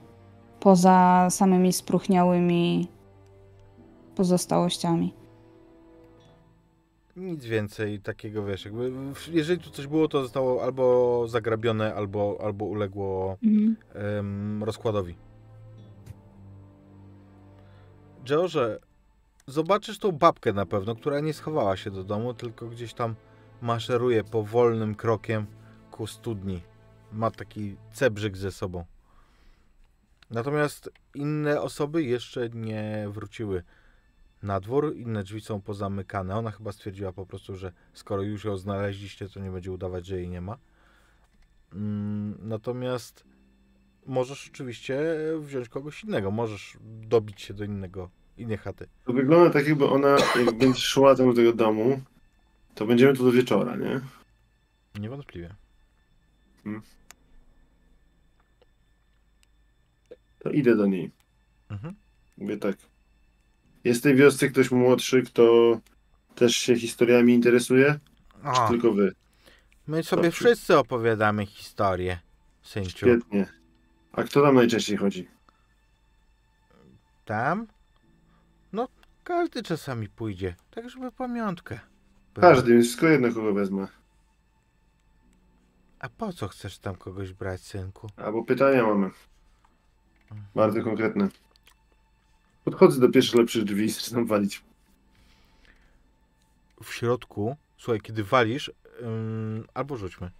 C: poza samymi spróchniałymi pozostałościami.
A: Nic więcej takiego, wiesz, jakby jeżeli tu coś było, to zostało albo zagrabione, albo, albo uległo
C: Mhm.
A: em, rozkładowi. George, zobaczysz tą babkę na pewno, która nie schowała się do domu, tylko gdzieś tam maszeruje powolnym krokiem ku studni. Ma taki cebrzyk ze sobą. Natomiast inne osoby jeszcze nie wróciły na dwór, inne drzwi są pozamykane. Ona chyba stwierdziła po prostu, że skoro już ją znaleźliście, to nie będzie udawać, że jej nie ma. Mm, Natomiast możesz oczywiście wziąć kogoś innego, możesz dobić się do innego, innej chaty.
B: To wygląda tak, jakby ona, jak będzie szła do tego domu, to będziemy tu do wieczora, nie?
A: Niewątpliwie.
B: To idę do niej.
A: Mhm.
B: Mówię tak. Jest w tej wiosce ktoś młodszy, kto też się historiami interesuje? Czy
A: O,
B: tylko wy?
A: my sobie wszyscy opowiadamy historię, synciu.
B: Świetnie. A kto tam najczęściej chodzi?
A: Tam? No, każdy czasami pójdzie, tak żeby pamiątkę. była.
B: Każdy, więc wszystko jedno kogo wezmę.
A: A po co chcesz tam kogoś brać, synku?
B: Albo pytania mamy. Bardzo konkretne. Podchodzę do pierwszych lepszych drzwi i zaczynam walić.
A: w środku, słuchaj, kiedy walisz, ym, albo rzućmy,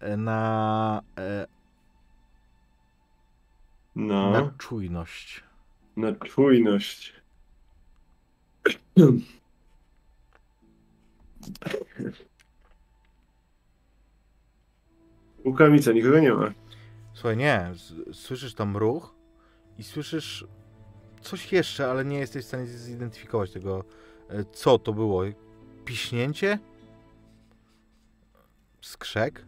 A: e, na, e,
B: No,
A: na
B: na,
A: czujność.
B: czujność. Łukamica, nikogo nie ma.
A: Słuchaj, nie, słyszysz tam ruch i słyszysz coś jeszcze, ale nie jesteś w stanie zidentyfikować tego, e, co to było. Piśnięcie? Skrzek?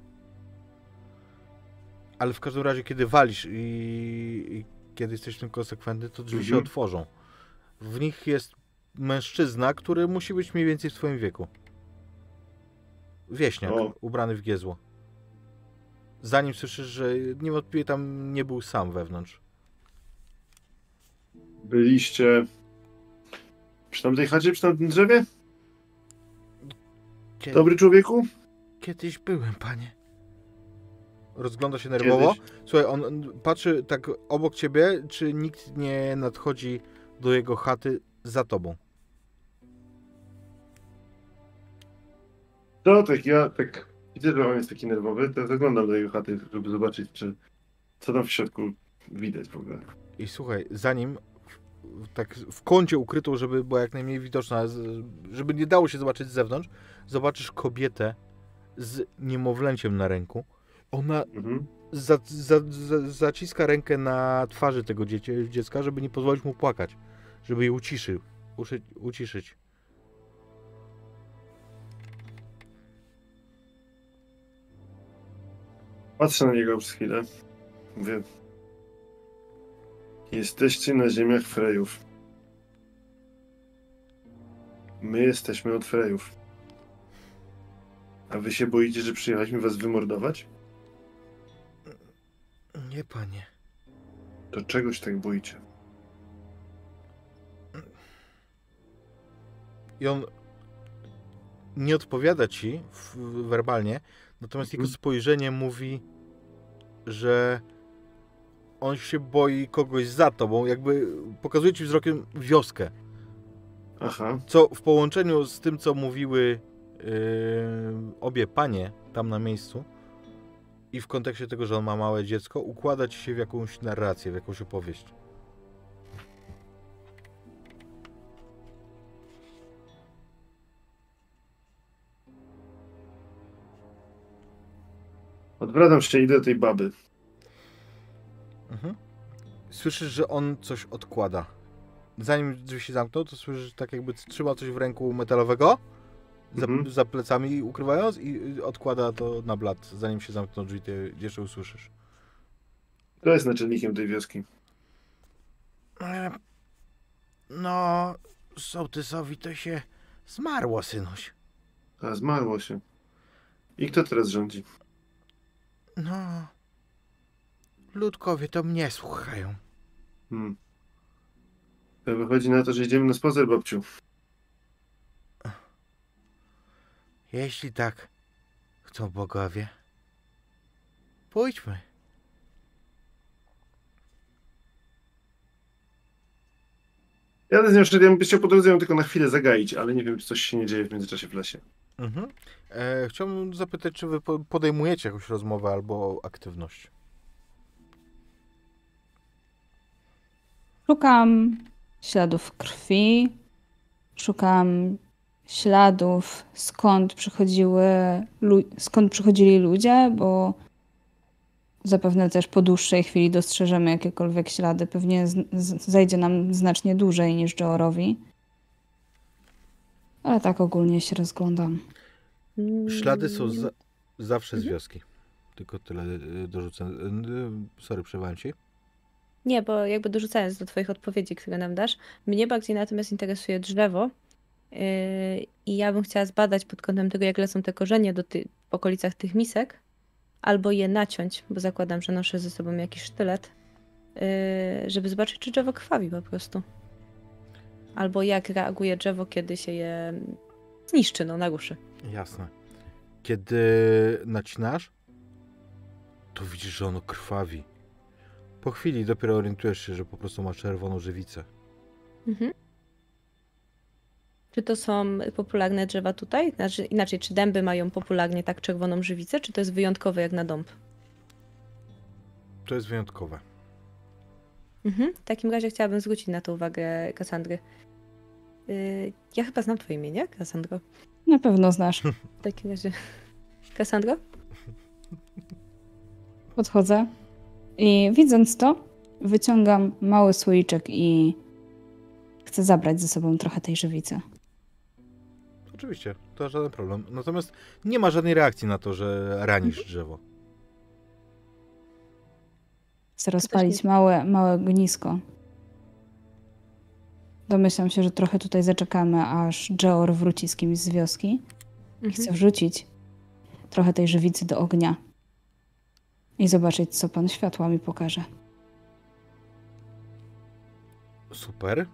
A: Ale w każdym razie, kiedy walisz i, i kiedy jesteś tym konsekwentny, to drzwi się
B: Mhm.
A: otworzą. W nich jest mężczyzna, który musi być mniej więcej w twoim wieku. Wieśniak,
B: O.
A: ubrany w giezło. Zanim słyszysz, że niewątpliwie tam nie był sam wewnątrz.
B: Byliście przy tamtej chacie, przy tamtym drzewie?
A: Kie-
B: Dobry człowieku?
A: Kiedyś byłem, panie. Rozgląda się nerwowo.
B: Kiedyś.
A: Słuchaj, on patrzy tak obok ciebie, czy nikt nie nadchodzi do jego chaty za tobą.
B: To tak, ja tak widzę, że on jest taki nerwowy, to zaglądam do jego chaty, żeby zobaczyć, czy co tam w środku widać w ogóle.
A: I słuchaj, zanim tak w kącie ukrytą, żeby była jak najmniej widoczna, żeby nie dało się zobaczyć z zewnątrz, zobaczysz kobietę z niemowlęciem na ręku. Ona
B: Mhm.
A: za, za, za, zaciska rękę na twarzy tego dziecka, żeby nie pozwolić mu płakać, żeby je uciszył, uszy, uciszyć.
B: Patrzę na niego przez chwilę. Mówię. Jesteście na ziemiach Frejów. My jesteśmy od Frejów. A wy się boicie, że przyjechaliśmy was wymordować?
A: Nie, panie.
B: To czegoś tak boicie?
A: I on nie odpowiada ci werbalnie, natomiast jego
B: Mhm.
A: spojrzenie mówi, że on się boi kogoś za tobą, jakby pokazuje ci wzrokiem wioskę.
B: Aha.
A: Co w połączeniu z tym, co mówiły yy, obie panie tam na miejscu i w kontekście tego, że on ma małe dziecko, układa ci się w jakąś narrację, w jakąś opowieść.
B: Odwracam się, idę do tej baby.
A: Mhm. Słyszysz, że on coś odkłada. Zanim drzwi się zamkną, to słyszysz tak jakby trzyma coś w ręku metalowego za,
B: Mhm.
A: za plecami ukrywając i odkłada to na blat. Zanim się zamkną drzwi, ty jeszcze usłyszysz.
B: Kto jest naczelnikiem tej wioski?
A: E, No, sołtysowi to się zmarło, synuś.
B: A, zmarło się. I kto teraz rządzi?
A: No, ludkowie to mnie słuchają.
B: Hmm. To wychodzi na to, że idziemy na spacer, babciu.
A: Jeśli tak chcą bogowie, pójdźmy.
B: Jadę z nią jeszcze, ja bym chciał po drodze ją tylko na chwilę zagaić, ale nie wiem, czy coś się nie dzieje w międzyczasie w lesie.
A: Mhm. E, chciałbym zapytać, czy wy po- podejmujecie jakąś rozmowę albo aktywność?
C: Szukam śladów krwi, szukam śladów, skąd przychodziły, skąd przychodzili ludzie, bo zapewne też po dłuższej chwili dostrzeżemy jakiekolwiek ślady. Pewnie z- z- zajdzie nam znacznie dłużej niż Joorowi. Ale tak ogólnie się rozglądam.
A: Ślady są za, zawsze z
D: Mhm.
A: wioski. Tylko tyle y, dorzucę. Y, Sorry, przerwałem ci.
D: Nie, bo jakby dorzucając do Twoich odpowiedzi, które nam dasz, mnie bardziej natomiast interesuje drzewo yy, i ja bym chciała zbadać pod kątem tego, jak lecą te korzenie do ty- w okolicach tych misek, albo je naciąć, bo zakładam, że noszę ze sobą jakiś sztylet, yy, żeby zobaczyć, czy drzewo krwawi po prostu. Albo jak reaguje drzewo, kiedy się je zniszczy, no naruszy.
A: Jasne. Kiedy nacinasz, to widzisz, że ono krwawi. Po chwili dopiero orientujesz się, że po prostu ma czerwoną żywicę.
D: Mhm. Czy to są popularne drzewa tutaj? Znaczy, inaczej, czy dęby mają popularnie tak czerwoną żywicę, czy to jest wyjątkowe jak na dąb?
A: To jest wyjątkowe.
D: Mhm. W takim razie chciałabym zwrócić na to uwagę Kasandry. Yy, ja chyba znam twoje imię, nie, Kasandro?
C: Na pewno znasz.
D: W takim razie... Kasandro?
C: Podchodzę i widząc to, wyciągam mały słoiczek i chcę zabrać ze sobą trochę tej żywicy.
A: Oczywiście, to żaden problem. Natomiast nie ma żadnej reakcji na to, że ranisz drzewo.
C: Chcę rozpalić małe, małe ognisko. Domyślam się, że trochę tutaj zaczekamy, aż Geor wróci z kimś z wioski. I chcę
D: Mhm.
C: wrzucić trochę tej żywicy do ognia i zobaczyć, co pan światła mi pokaże.
A: Super.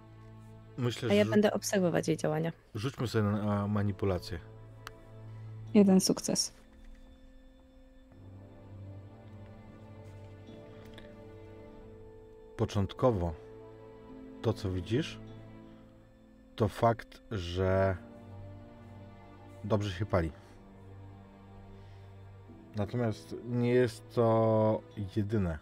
A: Myślę,
D: A ja
A: że
D: będę obserwować jej działania.
A: rzućmy sobie na manipulację.
C: Jeden sukces.
A: Początkowo to, co widzisz, to fakt, że dobrze się pali. Natomiast nie jest to jedyne.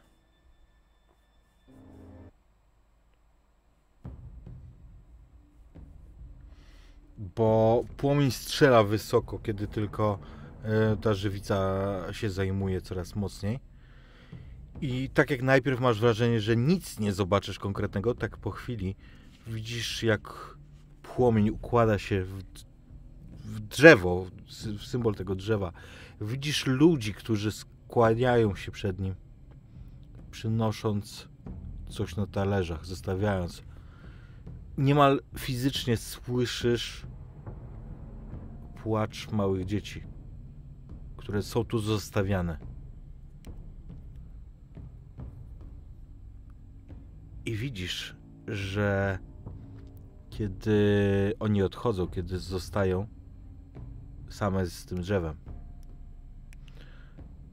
A: Bo płomień strzela wysoko, kiedy tylko e, ta żywica się zajmuje coraz mocniej. I tak jak najpierw masz wrażenie, że nic nie zobaczysz konkretnego, tak po chwili widzisz, jak płomień układa się w, drzewo, w symbol tego drzewa. Widzisz ludzi, którzy skłaniają się przed nim, przynosząc coś na talerzach, zostawiając. Niemal fizycznie słyszysz płacz małych dzieci, które są tu zostawiane. I widzisz, że kiedy oni odchodzą, kiedy zostają same z tym drzewem,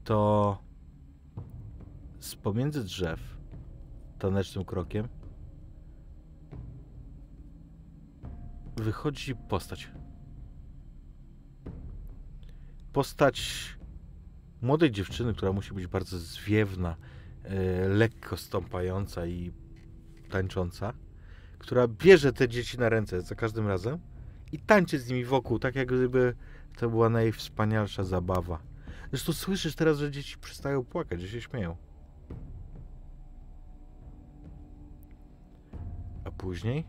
A: to z pomiędzy drzew, tanecznym krokiem, wychodzi postać. Postać młodej dziewczyny, która musi być bardzo zwiewna, e, lekko stąpająca i tańcząca, która bierze te dzieci na ręce za każdym razem i tańczy z nimi wokół, tak jak gdyby to była najwspanialsza zabawa. Zresztą słyszysz teraz, że dzieci przestają płakać, że się śmieją. A później?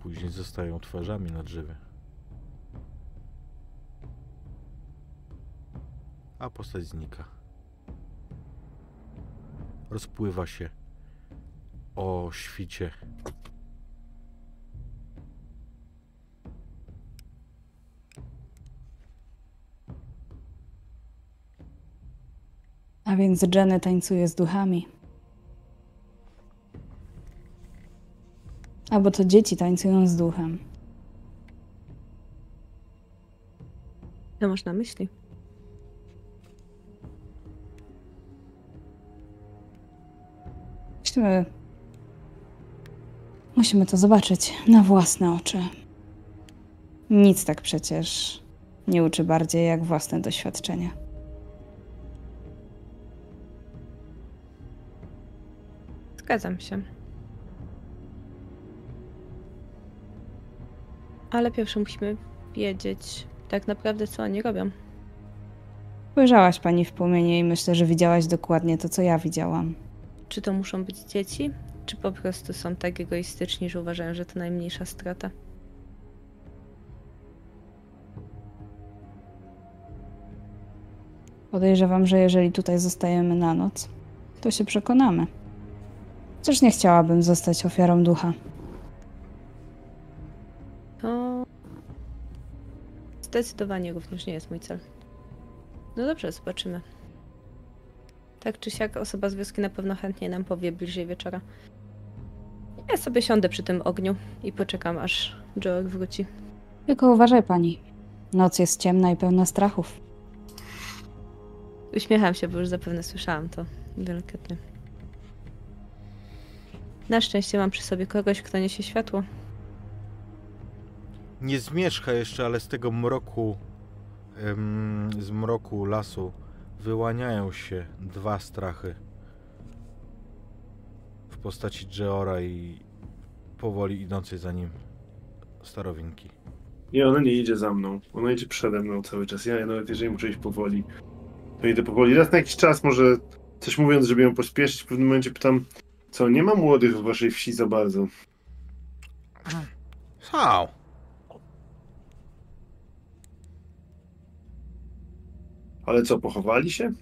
A: Później zostają twarzami na drzewie. A postać znika rozpływa się o świcie.
C: Więc Jenny tańcuje z duchami. Albo to dzieci tańcują z duchem.
D: Co masz na myśli?
C: Musimy. Musimy to zobaczyć na własne oczy. Nic tak przecież nie uczy bardziej jak własne doświadczenie.
D: Zgadzam się. Ale pierwsze musimy wiedzieć tak naprawdę, co oni robią.
C: Spojrzałaś pani w płomienie i myślę, że widziałaś dokładnie to, co ja widziałam.
D: Czy to muszą być dzieci, czy po prostu są tak egoistyczni, że uważają, że to najmniejsza strata?
C: Podejrzewam, że jeżeli tutaj zostajemy na noc, to się przekonamy. Chociaż nie chciałabym zostać ofiarą ducha.
D: To zdecydowanie również nie jest mój cel. No dobrze, zobaczymy. Tak czy siak osoba z wioski na pewno chętnie nam powie bliżej wieczora. Ja sobie siądę przy tym ogniu i poczekam, aż Joel wróci.
C: Tylko uważaj pani. Noc jest ciemna i pełna strachów.
D: Uśmiecham się, bo już zapewne słyszałam to wielokrotnie. Na szczęście mam przy sobie kogoś, kto niesie światło.
A: Nie zmierzcha jeszcze, ale z tego mroku, em, z mroku lasu wyłaniają się dwa strachy w postaci Jeora i powoli idącej za nim starowinki.
B: Nie, ona nie idzie za mną. Ona idzie przede mną cały czas. Ja nawet jeżeli muszę iść powoli, to idę powoli. Raz na jakiś czas może coś mówiąc, żeby ją pospieszyć, w pewnym momencie pytam, co, nie ma młodych w waszej wsi za bardzo.
A: Są!
B: Ale co, pochowali się?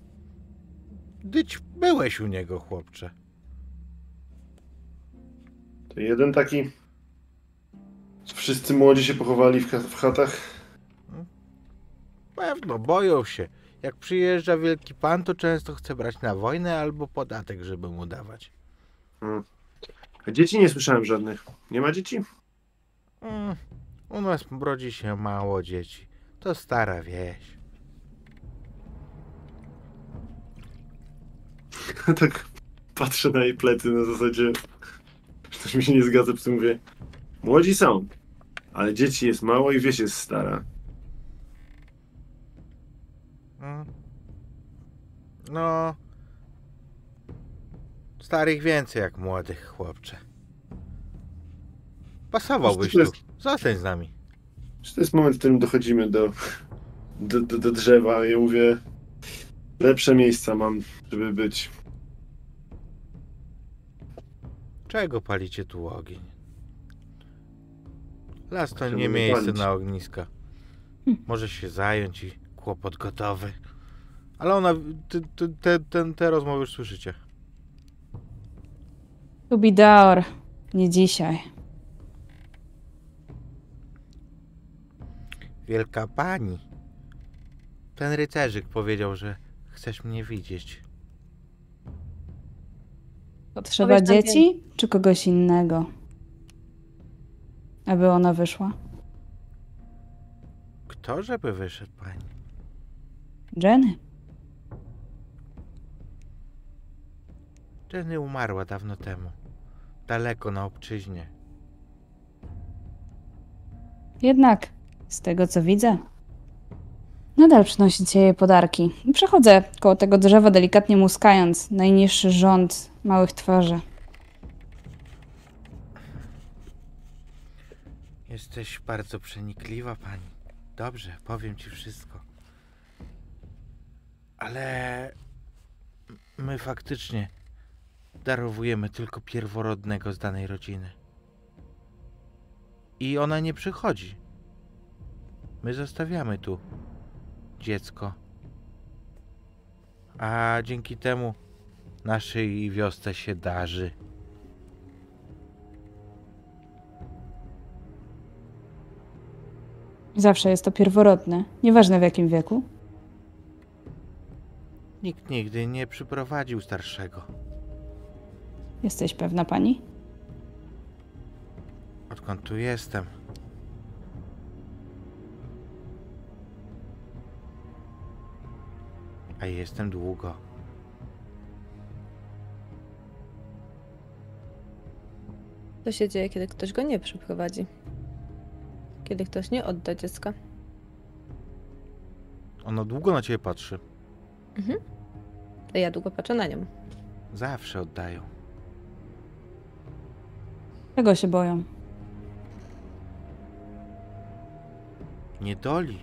A: Dyć byłeś u niego, chłopcze.
B: To jeden taki... Wszyscy młodzi się pochowali w, w chatach?
A: Pewno, boją się. Jak przyjeżdża wielki pan, to często chce brać na wojnę albo podatek, żeby mu dawać.
B: A dzieci nie słyszałem żadnych. Nie ma dzieci?
A: Mm, u nas rodzi się mało dzieci. To stara wieś.
B: tak patrzę na jej plety na zasadzie, że coś mi się nie zgadza, przy tym mówię, młodzi są, ale dzieci jest mało i wieś jest stara.
A: Mm. No. Starych więcej jak młodych, chłopcze. Pasowałbyś tu. Zostań z nami.
B: Czy to jest moment, w którym dochodzimy do, do, do, do drzewa i ja mówię, lepsze miejsca mam, żeby być.
A: Czego palicie tu ogień? Las to nie miejsce
B: palić.
A: na ogniska. Może się zająć i kłopot gotowy. Ale ona, te, ten, te rozmowy już słyszycie.
C: Lubidaor, nie dzisiaj.
A: Wielka pani. Ten rycerzyk powiedział, że chcesz mnie widzieć.
C: Potrzeba
D: Powiedz nam
C: dzieci czy kogoś innego? Aby ona wyszła?
A: Kto żeby wyszedł, pani?
C: Jenny.
A: Jenny umarła dawno temu. Daleko na obczyźnie.
C: Jednak, z tego co widzę, nadal przynosicie jej podarki. Przechodzę koło tego drzewa, delikatnie muskając najniższy rząd małych twarzy.
A: Jesteś bardzo przenikliwa, pani. Dobrze, powiem ci wszystko. Ale my faktycznie darowujemy tylko pierworodnego z danej rodziny. I ona nie przychodzi. My zostawiamy tu dziecko. A dzięki temu naszej wiosce się darzy.
C: Zawsze jest to pierworodne, nieważne w jakim wieku.
A: Nikt nigdy nie przyprowadził starszego.
C: Jesteś pewna pani?
A: Odkąd tu jestem? A jestem długo.
D: To się dzieje, kiedy ktoś go nie przyprowadzi. Kiedy ktoś nie odda dziecka.
A: Ono długo na ciebie patrzy.
D: A ja długo patrzę na nią.
A: Zawsze oddają.
C: Czego się boją?
A: Niedoli.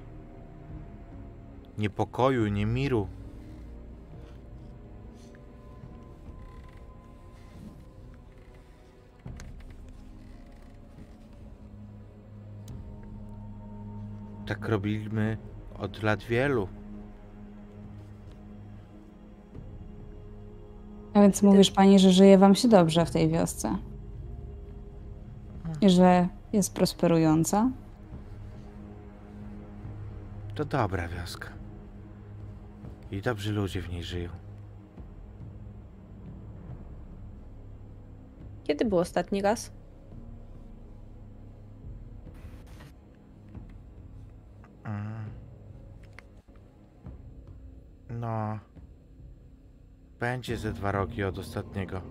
A: Niepokoju, nie miru. Tak robiliśmy od lat wielu.
C: A więc mówisz pani, że żyje wam się dobrze w tej wiosce. Że jest prosperująca.
A: To dobra wioska. I dobrzy ludzie w niej żyją.
D: Kiedy był ostatni raz?
A: Mm. No. Będzie ze dwa roki od ostatniego.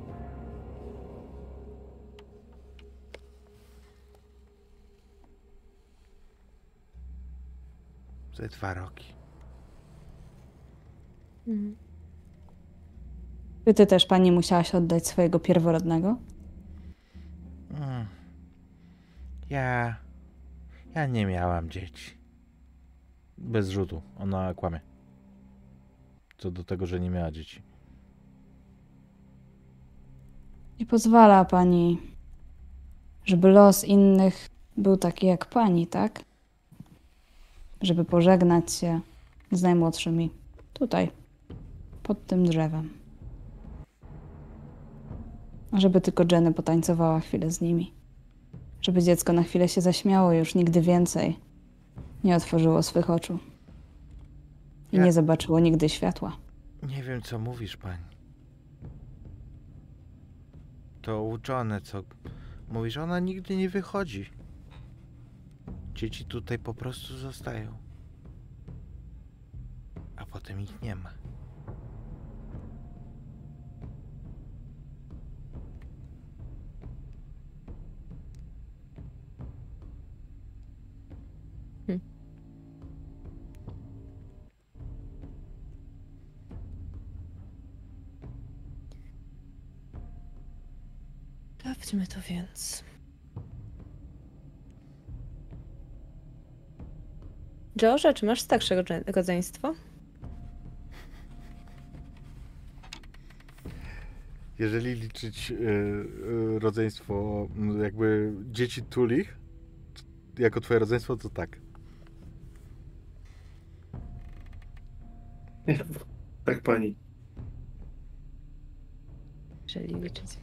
A: Ze dwa roki.
D: Mhm.
C: Czy ty też pani musiałaś oddać swojego pierworodnego?
A: Mm. Ja. Ja nie miałam dzieci. Bez rzutu. Ona kłamie. Co do tego, że nie miała dzieci.
C: Nie pozwala pani, żeby los innych był taki jak pani, tak? Żeby pożegnać się z najmłodszymi tutaj, pod tym drzewem. A Żeby tylko Jenny potańcowała chwilę z nimi. Żeby dziecko na chwilę się zaśmiało już nigdy więcej nie otworzyło swych oczu. I
A: Ja-
C: nie zobaczyło nigdy światła.
A: Nie wiem, co mówisz, pani. To uczone, co mówisz, ona nigdy nie wychodzi. Dzieci tutaj po prostu zostają. A potem ich nie ma.
D: Sprawdźmy to więc. George, czy masz starsze rodze- rodzeństwo?
A: Jeżeli liczyć y, y, rodzeństwo, m, jakby dzieci Tulich, jako twoje rodzeństwo, to tak.
B: Tak, pani.
D: Jeżeli liczyć.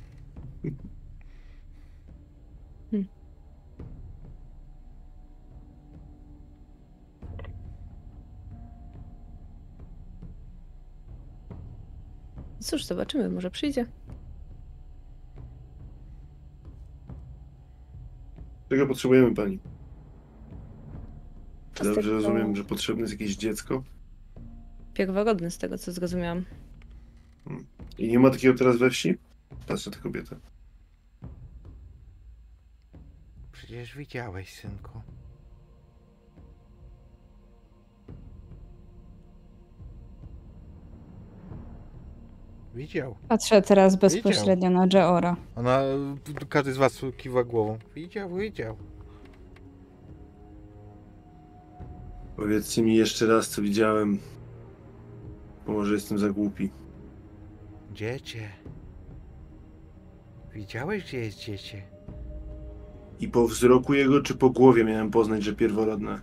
D: Cóż, zobaczymy, może przyjdzie.
B: Czego potrzebujemy, pani? Czy dobrze
D: to
B: rozumiem, że potrzebne jest jakieś dziecko?
D: Pierworodny z tego, co zrozumiałam.
B: I nie ma takiego teraz we wsi? Patrzę na tę kobietę.
A: Przecież widziałeś, synku. Widział.
C: Patrzę teraz bezpośrednio na Jeora.
A: Ona, każdy z was kiwa głową. Widział, widział.
B: Powiedzcie mi jeszcze raz, co widziałem. Bo może jestem za głupi.
A: Dziecię. Widziałeś, gdzie jest dziecię?
B: I po wzroku jego, czy po głowie miałem poznać, że pierworodne?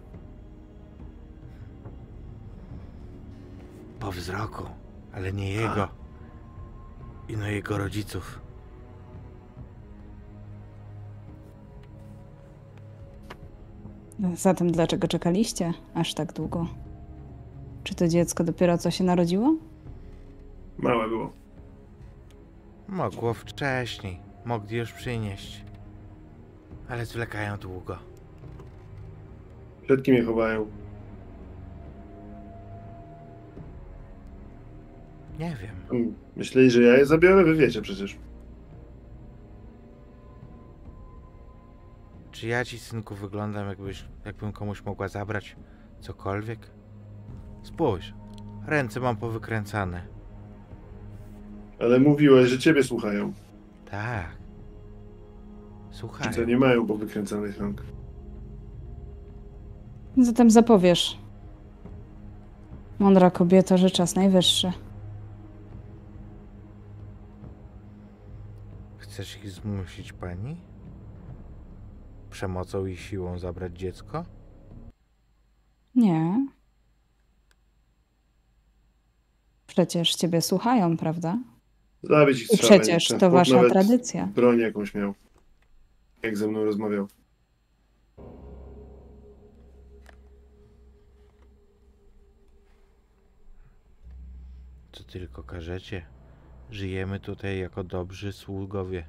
A: Po wzroku, ale nie jego. I no jego rodziców.
C: Zatem dlaczego czekaliście aż tak długo? Czy to dziecko dopiero co się narodziło?
B: Małe było.
A: Mogło wcześniej. Mogli już przynieść. Ale zwlekają długo.
B: Przed kim je chowają?
A: Nie wiem.
B: Myśleli, że ja je zabiorę? Wy wiecie przecież.
A: Czy ja ci, synku, wyglądam jakbyś, jakbym komuś mogła zabrać cokolwiek? Spójrz, ręce mam powykręcane.
B: Ale mówiłeś, że ciebie słuchają.
A: Tak.
B: Ci
A: Słuchaj,
B: co nie mają powykręcanych rąk.
C: Zatem zapowiesz. Mądra kobieta, że czas najwyższy.
A: Chcesz ich zmusić pani? Przemocą i siłą zabrać dziecko?
C: Nie. Przecież ciebie słuchają, prawda?
B: Zabić ich
C: I
B: strzałem.
C: przecież to
B: chłop
C: wasza
B: nawet
C: tradycja.
B: Broń jakąś miał. Jak ze mną rozmawiał.
A: Co tylko każecie. Żyjemy tutaj jako dobrzy sługowie.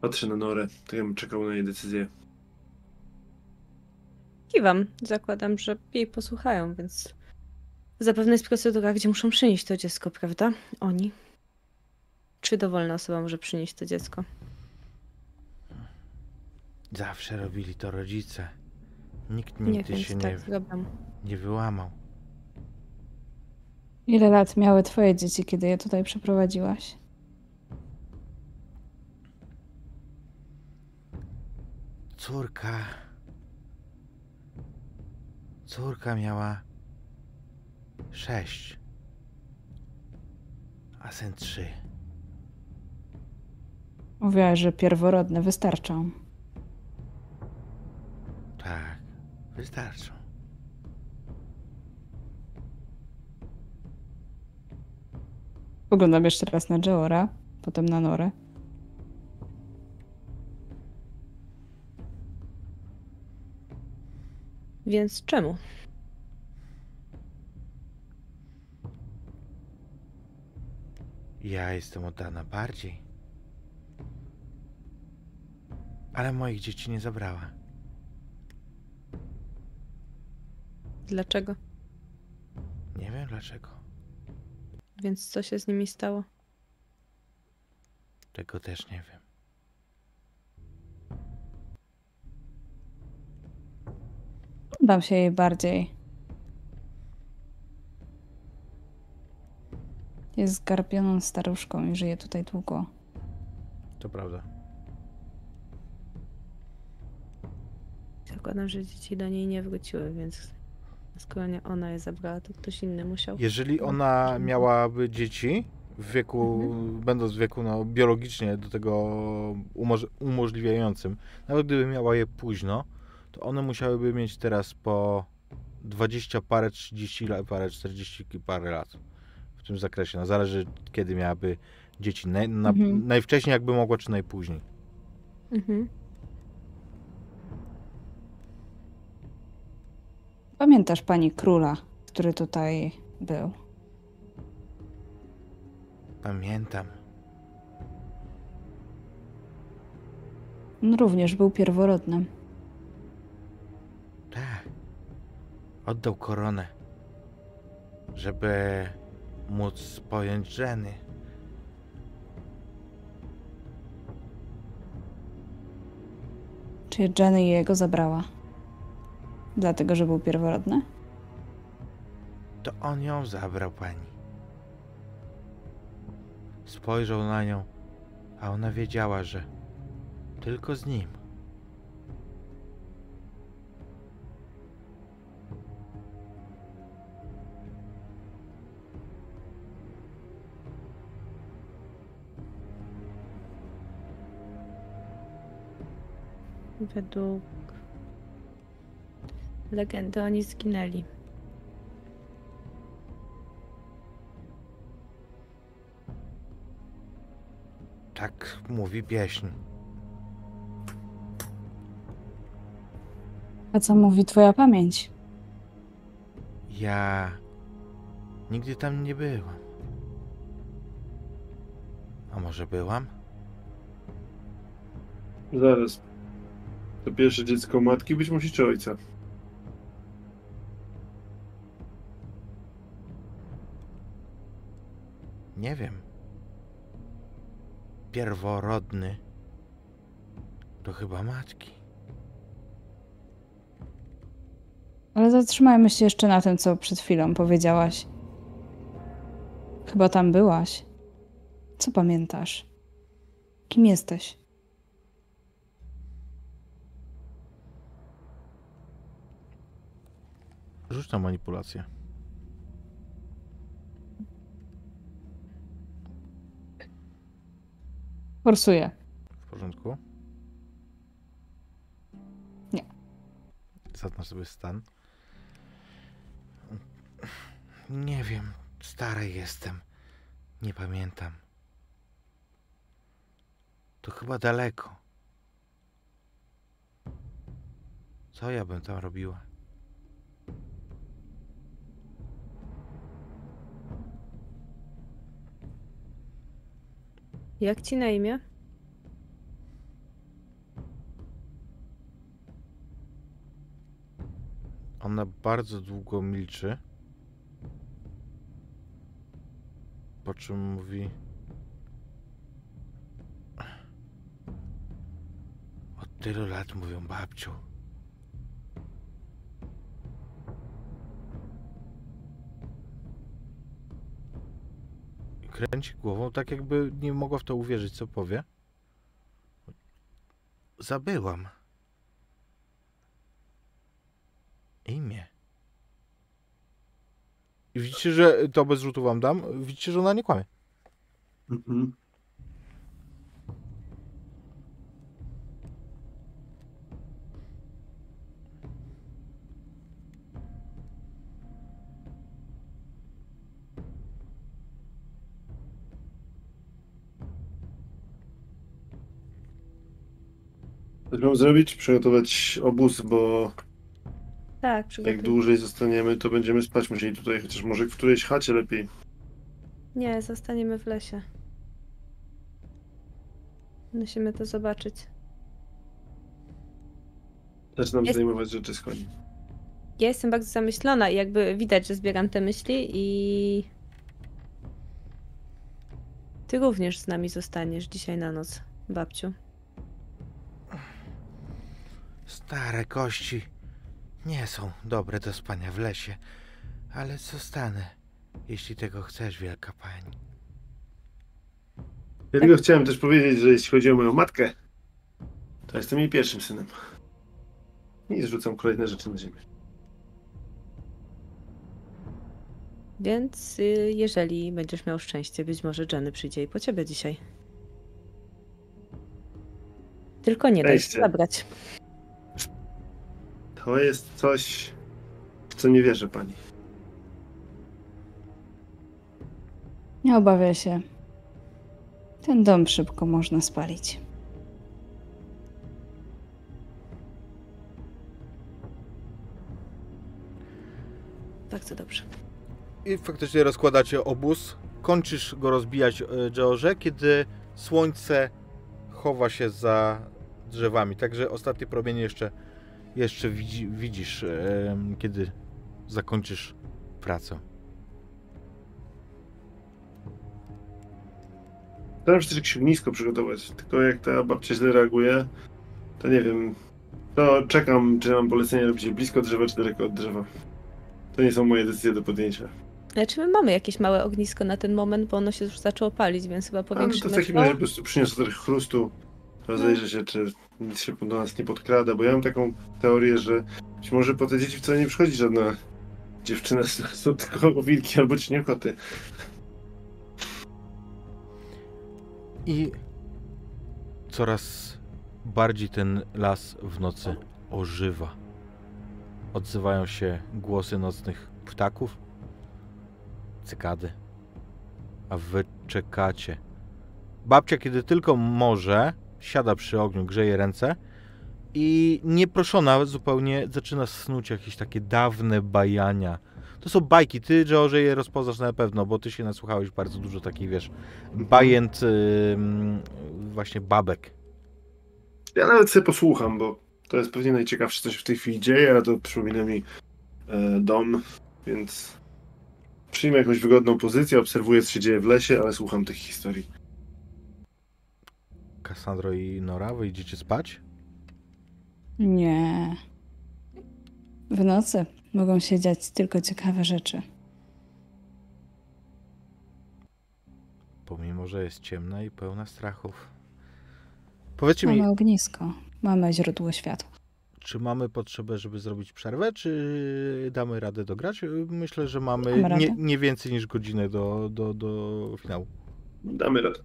B: Patrzę na Norę, to ja bym czekał na jej decyzję.
D: Kiwam. Zakładam, że jej posłuchają, więc zapewne jest procedura, gdzie muszą przynieść to dziecko, prawda? Oni. Czy dowolna osoba może przynieść to dziecko?
A: Zawsze robili to rodzice. Nikt
D: Nie,
A: nigdy
D: więc
A: się nie,
D: tak zrobią.
A: nie wyłamał.
C: Ile lat miały twoje dzieci, kiedy je tutaj przeprowadziłaś?
A: Córka. Córka miała sześć. A syn trzy.
C: Mówiłaś, że pierworodne wystarczą.
A: Tak, wystarczą.
C: Poglądam jeszcze raz na Joora, potem na Norę.
D: Więc czemu?
A: Ja jestem oddana bardziej. Ale moich dzieci nie zabrała.
D: Dlaczego?
A: Nie wiem dlaczego.
D: Więc co się z nimi stało?
A: Tego też nie wiem.
C: Dam się jej bardziej. Jest zgarbioną staruszką i żyje tutaj długo.
A: To prawda.
D: Zakładam, że dzieci do niej nie wróciły, więc skoro nie ona je zabrała, to ktoś inny musiał.
A: Jeżeli ona miałaby dzieci w wieku, będąc w wieku no, biologicznie do tego umoż- umożliwiającym, nawet gdyby miała je późno, to one musiałyby mieć teraz po 20 parę, 30 la- parę, 40 ki- parę lat w tym zakresie. No, zależy kiedy miałaby dzieci. Naj, na,
C: Mhm.
A: Najwcześniej jakby mogła, czy najpóźniej.
D: Mhm.
C: Pamiętasz pani króla, który tutaj był?
A: Pamiętam.
C: On również był pierworodnym.
A: Tak. Oddał koronę, żeby móc pojąć żeny.
C: Czy Jenny jego zabrała? Dlatego, że był pierworodny?
A: To on ją zabrał pani. Spojrzał na nią, a ona wiedziała, że tylko z nim.
D: Według legendy oni zginęli.
A: Tak mówi pieśń.
C: A co mówi twoja pamięć?
A: Ja nigdy tam nie byłam. A może byłam?
B: Zaraz. To pierwsze dziecko matki być musi czy ojca?
A: Nie wiem. Pierworodny to chyba matki.
C: Ale zatrzymajmy się jeszcze na tym, co przed chwilą powiedziałaś. Chyba tam byłaś. Co pamiętasz? Kim jesteś?
A: Rzuć na manipulację.
C: Forsuję.
A: W porządku?
C: Nie.
A: Zaznacz sobie stan. Nie wiem. Stary jestem. Nie pamiętam. To chyba daleko. Co ja bym tam robiła?
D: Jak ci na imię?
A: Ona bardzo długo milczy. Po czym mówi. Od tylu lat mówią babciu. Kręci głową, tak jakby nie mogła w to uwierzyć, co powie. Zabyłam. Imię. I widzicie, że to bez rzutu wam dam. Widzicie, że ona nie kłamie.
B: Mhm. Co mam zrobić? Przygotować obóz, bo
D: Tak,
B: jak
D: przygotuj.
B: dłużej zostaniemy, to będziemy spać musieli tutaj, chociaż może w którejś chacie lepiej.
D: Nie, zostaniemy w lesie. Musimy to zobaczyć.
B: Zaczynam
D: Jest-
B: zdejmować rzeczy z koni.
D: Ja jestem bardzo zamyślona i jakby widać, że zbieram te myśli i... Ty również z nami zostaniesz dzisiaj na noc, babciu.
A: Stare kości nie są dobre do spania w lesie, ale zostanę, jeśli tego chcesz, wielka pani.
B: Ja tylko chciałem też powiedzieć, że jeśli chodzi o moją matkę, to jestem jej pierwszym synem. I zrzucam kolejne rzeczy na ziemię.
D: Więc y, jeżeli będziesz miał szczęście, być może Jenny przyjdzie i po ciebie dzisiaj. Tylko nie daj się zabrać.
B: To jest coś, w co nie wierzę pani.
C: Nie obawiaj się. Ten dom szybko można spalić.
D: Bardzo dobrze.
A: I faktycznie rozkładacie obóz. Kończysz go rozbijać, e, George, kiedy słońce chowa się za drzewami. Także ostatnie promienie jeszcze, jeszcze widzi, widzisz, e, kiedy zakończysz pracę.
B: Staram się też jakieś ognisko przygotować, tylko jak ta babcia źle reaguje, to nie wiem. To czekam, czy mam polecenie robić je blisko drzewa, czy daleko od drzewa. To nie są moje decyzje do podjęcia.
D: Ale czy my mamy jakieś małe ognisko na ten moment, bo ono się już zaczęło palić, więc chyba
B: Ale to
D: powiększymy
B: w takim razie po prostu przyniosę trochę chrustu, rozejrzę się, czy nic się do nas nie podkrada, bo ja mam taką teorię, że być może po te dzieci wcale nie przychodzi żadna dziewczyna, są tylko wilki albo cieniokoty.
A: I coraz bardziej ten las w nocy ożywa. Odzywają się głosy nocnych ptaków, cykady, a wy czekacie. Babcia, kiedy tylko może, siada przy ogniu, grzeje ręce i nieproszona zupełnie zaczyna snuć jakieś takie dawne bajania. To są bajki, ty, George, je rozpoznasz na pewno, bo ty się nasłuchałeś bardzo dużo takich, wiesz, bajent ym, właśnie babek.
B: Ja nawet sobie posłucham, bo to jest pewnie najciekawsze, co się w tej chwili dzieje, a to przypomina mi e, dom, więc przyjmę jakąś wygodną pozycję, obserwuję, co się dzieje w lesie, ale słucham tych historii.
A: Cassandro i Nora, wyjdziecie spać?
C: Nie. W nocy mogą się dziać tylko ciekawe rzeczy.
A: Pomimo, że jest ciemna i pełna strachów. Powiedzcie mi,
C: Mamy ognisko, mamy źródło światła.
A: czy mamy potrzebę, żeby zrobić przerwę, czy damy radę dograć? Myślę, że mamy
C: radę.
A: nie, nie więcej niż godzinę do, do, do finału.
B: Damy radę.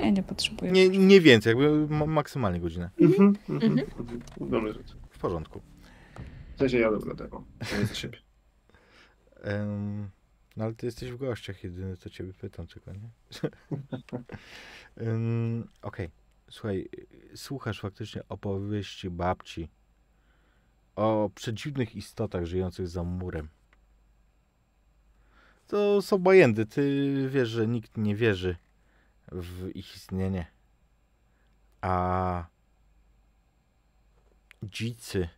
C: Ja nie potrzebuję.
A: Nie, nie więcej, jakby ma- maksymalnie godzinę.
B: Mhm, mhm, mhm. Damy radę.
A: W porządku.
B: W sensie ja dam radę, o, ja za siebie.
A: Em, no ale ty jesteś w gościach, jedyny to ciebie pytam, czego nie? Em, Okej, słuchaj, słuchasz faktycznie opowieści babci o przedziwnych istotach żyjących za murem. To są bajendy, ty wiesz, że nikt nie wierzy w ich istnienie. A dzicy,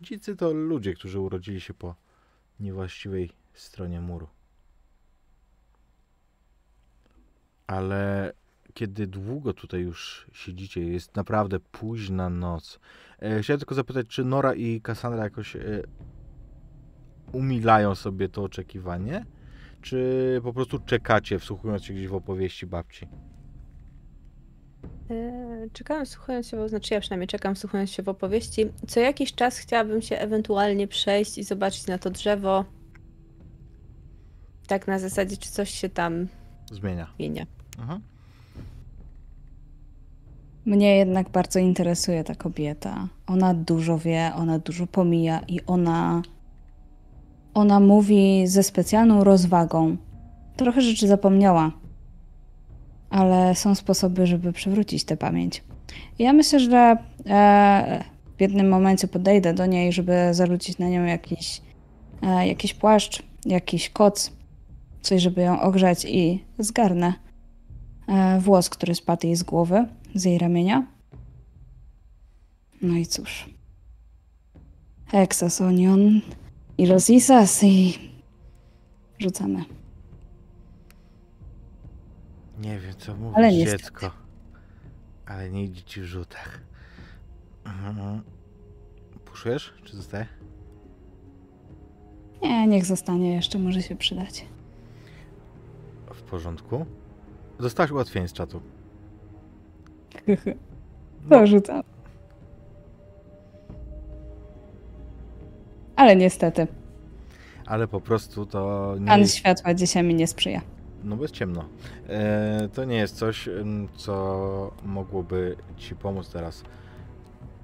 A: dzicy to ludzie, którzy urodzili się po niewłaściwej stronie muru. Ale kiedy długo tutaj już siedzicie, jest naprawdę późna noc. E, chciałem tylko zapytać, czy Nora i Cassandra jakoś e, umilają sobie to oczekiwanie? Czy po prostu czekacie, wsłuchując się gdzieś w opowieści babci?
D: E, Czekam słuchając się, znaczy ja przynajmniej czekam słuchając się w opowieści. Co jakiś czas chciałabym się ewentualnie przejść i zobaczyć na to drzewo. Tak na zasadzie, czy coś się tam
A: Zmienia.
D: zmienia.
A: Mhm.
C: Mnie jednak bardzo interesuje ta kobieta. Ona dużo wie, ona dużo pomija i ona. Ona mówi ze specjalną rozwagą. Trochę rzeczy zapomniała, ale są sposoby, żeby przywrócić tę pamięć. Ja myślę, że e, w jednym momencie podejdę do niej, żeby zarzucić na nią jakiś, e, jakiś płaszcz, jakiś koc, coś, żeby ją ogrzać i zgarnę e, włos, który spadł jej z głowy, z jej ramienia. No i cóż. Exas i rosisas i rzucamy.
A: Nie wiem, co mówisz,
C: Ale niestety.
A: dziecko. Ale nie idzie ci w rzutach. Mhm. Puszujesz, czy zostaje?
C: Nie, niech zostanie, jeszcze może się przydać.
A: W porządku. Dostałaś ułatwienie z czatu.
C: To rzucam. Ale niestety,
A: Ale po prostu to nie
C: światła dzisiaj mi nie sprzyja.
A: no bo jest ciemno. E, to nie jest coś, co mogłoby ci pomóc teraz.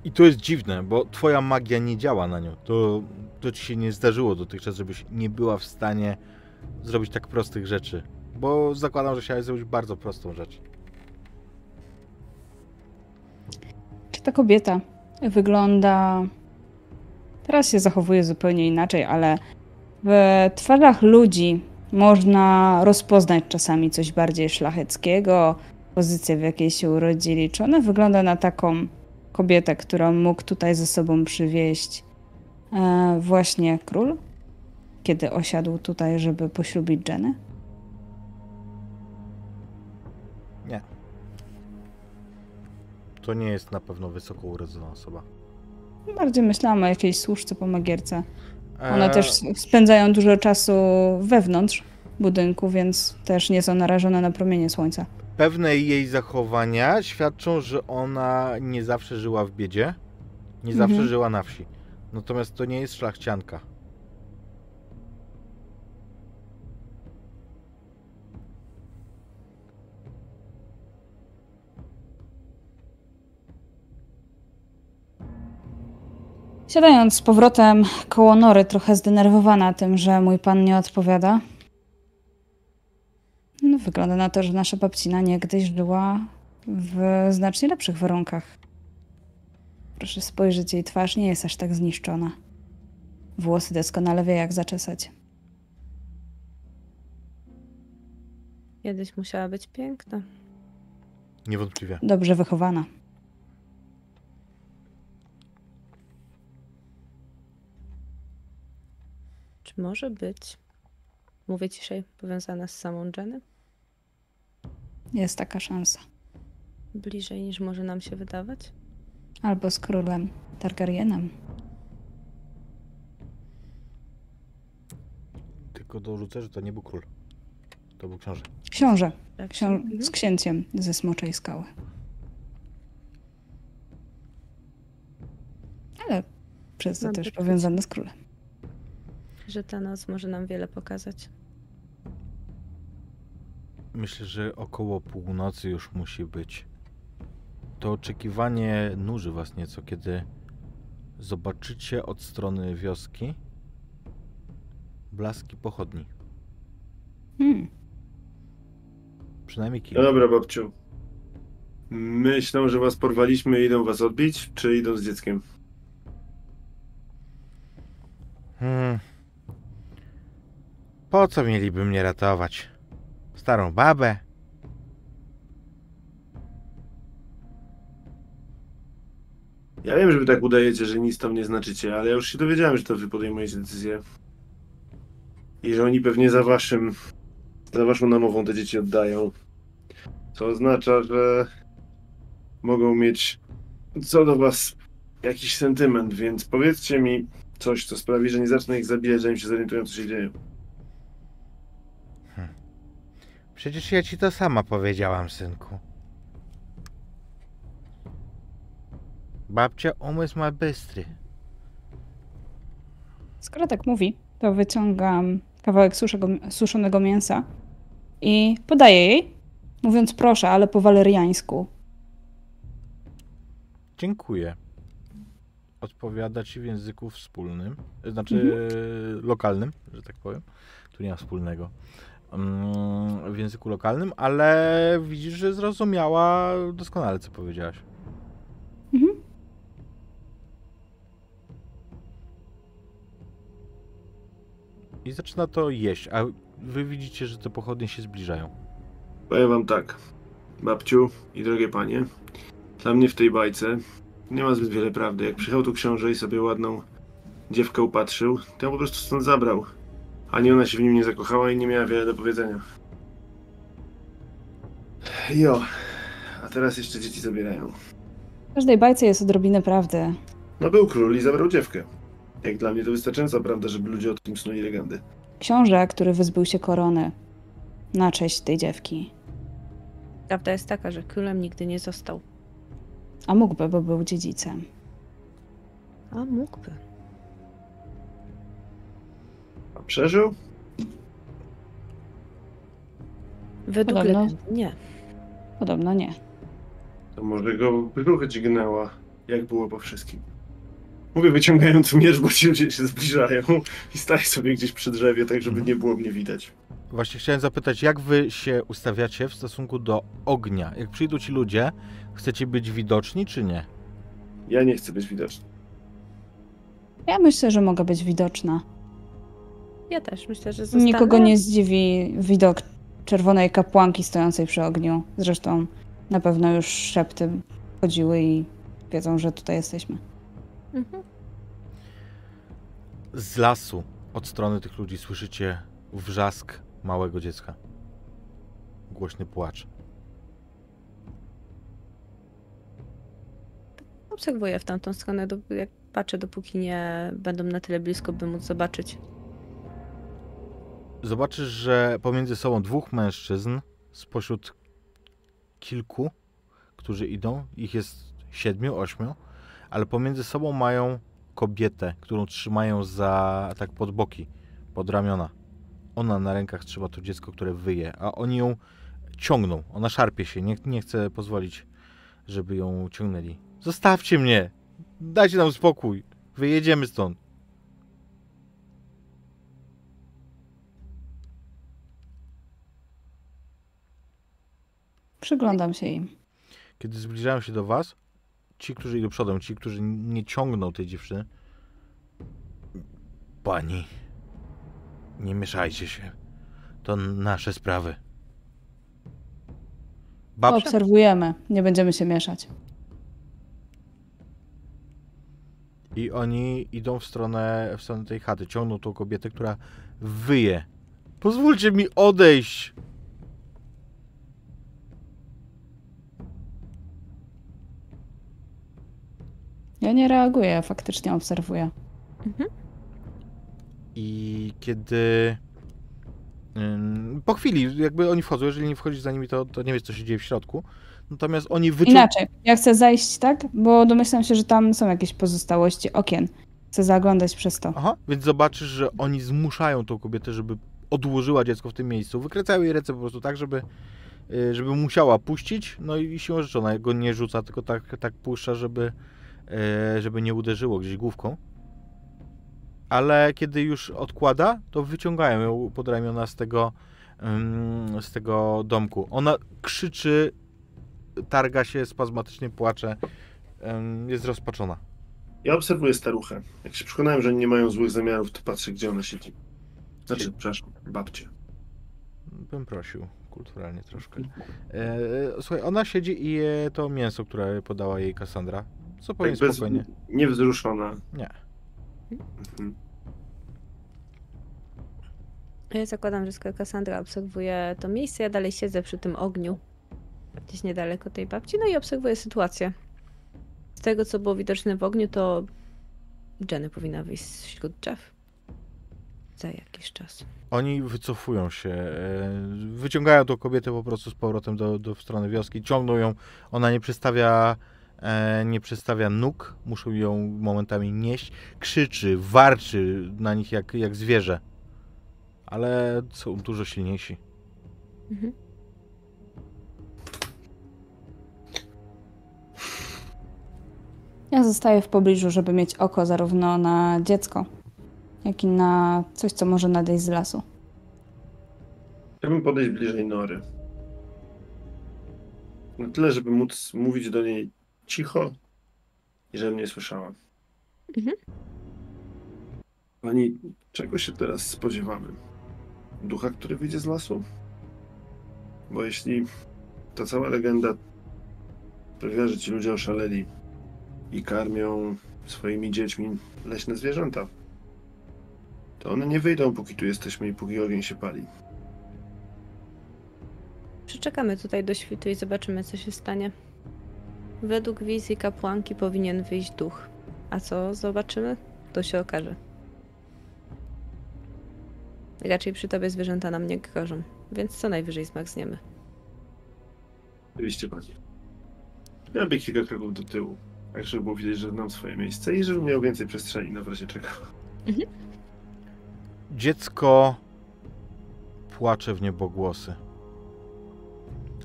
A: I to jest dziwne, bo twoja magia nie działa na nią. To, to ci się nie zdarzyło dotychczas, żebyś nie była w stanie zrobić tak prostych rzeczy. Bo zakładam, że chciałeś zrobić bardzo prostą rzecz.
C: Czy ta kobieta wygląda. Teraz się zachowuje zupełnie inaczej, ale w twarzach ludzi można rozpoznać czasami coś bardziej szlacheckiego, pozycję, w jakiej się urodzili. Czy ona wygląda na taką kobietę, którą mógł tutaj ze sobą przywieźć e, właśnie król, kiedy osiadł tutaj, żeby poślubić Jenę?
A: Nie. To nie jest na pewno wysoko urodzona osoba.
C: Bardziej myślałam o jakiejś służce po magierce. One
A: Eee,
C: też spędzają dużo czasu wewnątrz budynku, więc też nie są narażone na promienie słońca.
A: Pewne jej zachowania świadczą, że ona nie zawsze żyła w biedzie, nie zawsze
C: Mhm.
A: żyła na wsi. Natomiast to nie jest szlachcianka.
C: Siadając z powrotem koło Nory, trochę zdenerwowana tym, że mój pan nie odpowiada. No, wygląda na to, że nasza babcina niegdyś żyła w znacznie lepszych warunkach. Proszę spojrzeć, jej twarz nie jest aż tak zniszczona. Włosy doskonale wie, jak zaczesać.
D: Kiedyś musiała być piękna.
A: Niewątpliwie.
C: Dobrze wychowana.
D: Może być. Mówię ciszej, powiązana z samą Jenny?
C: Jest taka szansa.
D: Bliżej niż może nam się wydawać?
C: Albo z królem Targaryenem.
A: Tylko dorzucę, że to nie był król. To był książę.
C: Książę.
D: Tak?
C: Ksią
D: Mhm.
C: z księciem ze Smoczej Skały. Ale przez to
D: Mam
C: też powiązane z królem.
D: Że ta noc może nam wiele pokazać.
A: Myślę, że około północy już musi być. To oczekiwanie nuży was nieco, kiedy zobaczycie od strony wioski blaski pochodni.
C: Hmm.
A: Przynajmniej
B: No
A: kilka.
B: dobra, babciu. Myślą, że was porwaliśmy i idą was odbić, czy idą z dzieckiem?
A: Hmm. Po co mieliby mnie ratować? Starą babę?
B: Ja wiem, że wy tak udajecie, że nic tam nie znaczycie, ale ja już się dowiedziałem, że to wy podejmujecie decyzję. I że oni pewnie za waszym, za waszą namową te dzieci oddają. Co oznacza, że mogą mieć co do was jakiś sentyment, więc powiedzcie mi coś, co sprawi, że nie zacznę ich zabijać, zanim się zorientują, co się dzieje.
A: Przecież ja ci to sama powiedziałam, synku. Babcia umysł ma bystry.
C: Skoro tak mówi, to wyciągam kawałek suszego, suszonego mięsa i podaję jej, mówiąc proszę, ale po waleriańsku.
A: Dziękuję. Odpowiada ci w języku wspólnym, znaczy lokalnym, że tak powiem. Tu nie ma wspólnego. Mm, w języku lokalnym, ale widzisz, że zrozumiała doskonale, co powiedziałaś.
C: Mhm.
A: I zaczyna to jeść, a wy widzicie, że te pochodnie się zbliżają.
B: Powiem wam tak, babciu i drogie panie, dla mnie w tej bajce nie ma zbyt wiele prawdy. Jak przyjechał tu książę i sobie ładną dziewkę upatrzył, to ją po prostu stąd zabrał. Ani ona się w nim nie zakochała i nie miała wiele do powiedzenia. Jo, a teraz jeszcze dzieci zabierają.
C: W każdej bajce jest odrobinę prawdy.
B: No był król i zabrał dziewkę. Jak dla mnie to wystarczająca prawda, żeby ludzie o tym snuli legendy.
C: Książę, który wyzbył się korony na cześć tej dziewki.
D: Prawda jest taka, że królem nigdy nie został.
C: A mógłby, bo był dziedzicem.
D: A mógłby.
B: Przeżył?
D: Według
C: Podobno.
D: legendy nie.
C: Podobno nie.
B: To może go grucha dźgnęła, jak było po wszystkim. Mówię, wyciągając miecz, bo ci ludzie się zbliżają i staję sobie gdzieś przy drzewie, tak żeby nie było mnie widać.
A: Właśnie chciałem zapytać, jak wy się ustawiacie w stosunku do ognia? Jak przyjdą ci ludzie, chcecie być widoczni czy nie?
B: Ja nie chcę być widoczny.
C: Ja myślę, że mogę być widoczna.
D: Ja też myślę, że zostanę.
C: Nikogo nie zdziwi widok czerwonej kapłanki stojącej przy ogniu. Zresztą na pewno już szepty chodziły i wiedzą, że tutaj jesteśmy.
D: Mhm.
A: Z lasu, od strony tych ludzi słyszycie wrzask małego dziecka. Głośny płacz.
D: Obserwuję w tamtą stronę, do, jak patrzę, dopóki nie będą na tyle blisko, by móc zobaczyć.
A: Zobaczysz, że pomiędzy sobą dwóch mężczyzn spośród kilku, którzy idą, ich jest siedmiu, ośmiu, ale pomiędzy sobą mają kobietę, którą trzymają za tak pod boki, pod ramiona. Ona na rękach trzyma to dziecko, które wyje, a oni ją ciągną. Ona szarpie się, nie, nie chce pozwolić, żeby ją ciągnęli. Zostawcie mnie! Dajcie nam spokój! Wyjedziemy stąd.
C: Przyglądam się im.
A: Kiedy zbliżają się do was, ci, którzy idą przodem, ci, którzy nie ciągną tej dziewczyny, pani, nie mieszajcie się. To nasze sprawy. Babcia,
C: Obserwujemy, nie będziemy się mieszać.
A: I oni idą w stronę, w stronę tej chaty. Ciągną tą kobietę, która wyje. Pozwólcie mi odejść!
C: Ja nie reaguję, ja faktycznie obserwuję.
A: I kiedy. ym, Po chwili, jakby oni wchodzą, jeżeli nie wchodzisz za nimi, to, to nie wiesz, co się dzieje w środku. Natomiast oni wyciągają.
C: Inaczej, ja chcę zajść, tak? Bo domyślam się, że tam są jakieś pozostałości okien. Chcę zaglądać przez to.
A: Aha, więc zobaczysz, że oni zmuszają tą kobietę, żeby odłożyła dziecko w tym miejscu. Wykręcają jej ręce po prostu tak, żeby, y, żeby musiała puścić. No i siłą rzeczy ona go nie rzuca, tylko tak, tak puszcza, żeby, żeby nie uderzyło gdzieś główką. Ale kiedy już odkłada, to wyciągają ją pod ramiona z tego, z tego domku. Ona krzyczy, targa się, spazmatycznie płacze, jest rozpaczona.
B: Ja obserwuję staruchę. Jak się przekonałem, że nie mają złych zamiarów, to patrzę, gdzie ona siedzi. Znaczy, przepraszam, babcie.
A: Bym prosił, kulturalnie troszkę. E, słuchaj, ona siedzi i je to mięso, które podała jej Cassandra. Zupełnie
B: Tak bez,
A: spokojnie.
B: niewzruszona.
A: Nie.
B: Mhm.
D: Ja zakładam, że skoro Cassandra obserwuje to miejsce, ja dalej siedzę przy tym ogniu. Gdzieś niedaleko tej babci, no i obserwuję sytuację. Z tego, co było widoczne w ogniu, to Jenny powinna wyjść wśród drzew. Za jakiś czas.
A: Oni wycofują się, e, wyciągają tą kobietę po prostu z powrotem do, do w stronę wioski, ciągną ją, ona nie przystawia, nie przystawia nóg, muszą ją momentami nieść, krzyczy, warczy na nich jak, jak zwierzę. Ale są dużo silniejsi.
D: Mhm.
C: Ja zostaję w pobliżu, żeby mieć oko zarówno na dziecko, jak i na coś, co może nadejść z lasu.
B: Chciałbym podejść bliżej Nory. Na tyle, żeby móc mówić do niej cicho i żeby mnie słyszała.
D: Mhm.
B: Pani, czego się teraz spodziewamy? Ducha, który wyjdzie z lasu? Bo jeśli ta cała legenda sprawia, że ci ludzie oszaleli i karmią swoimi dziećmi leśne zwierzęta, to one nie wyjdą, póki tu jesteśmy i póki ogień się pali.
D: Przeczekamy tutaj do świtu i zobaczymy, co się stanie. Według wizji kapłanki powinien wyjść duch. A co zobaczymy? To się okaże. Raczej przy tobie zwierzęta nam nie grożą, więc co najwyżej zmarzniemy.
B: Oczywiście, pani. Ja biegł kilka kroków do tyłu, tak żeby było widać, że znam swoje miejsce i żebym miał więcej przestrzeni na razie czego.
A: dziecko płacze w niebogłosy.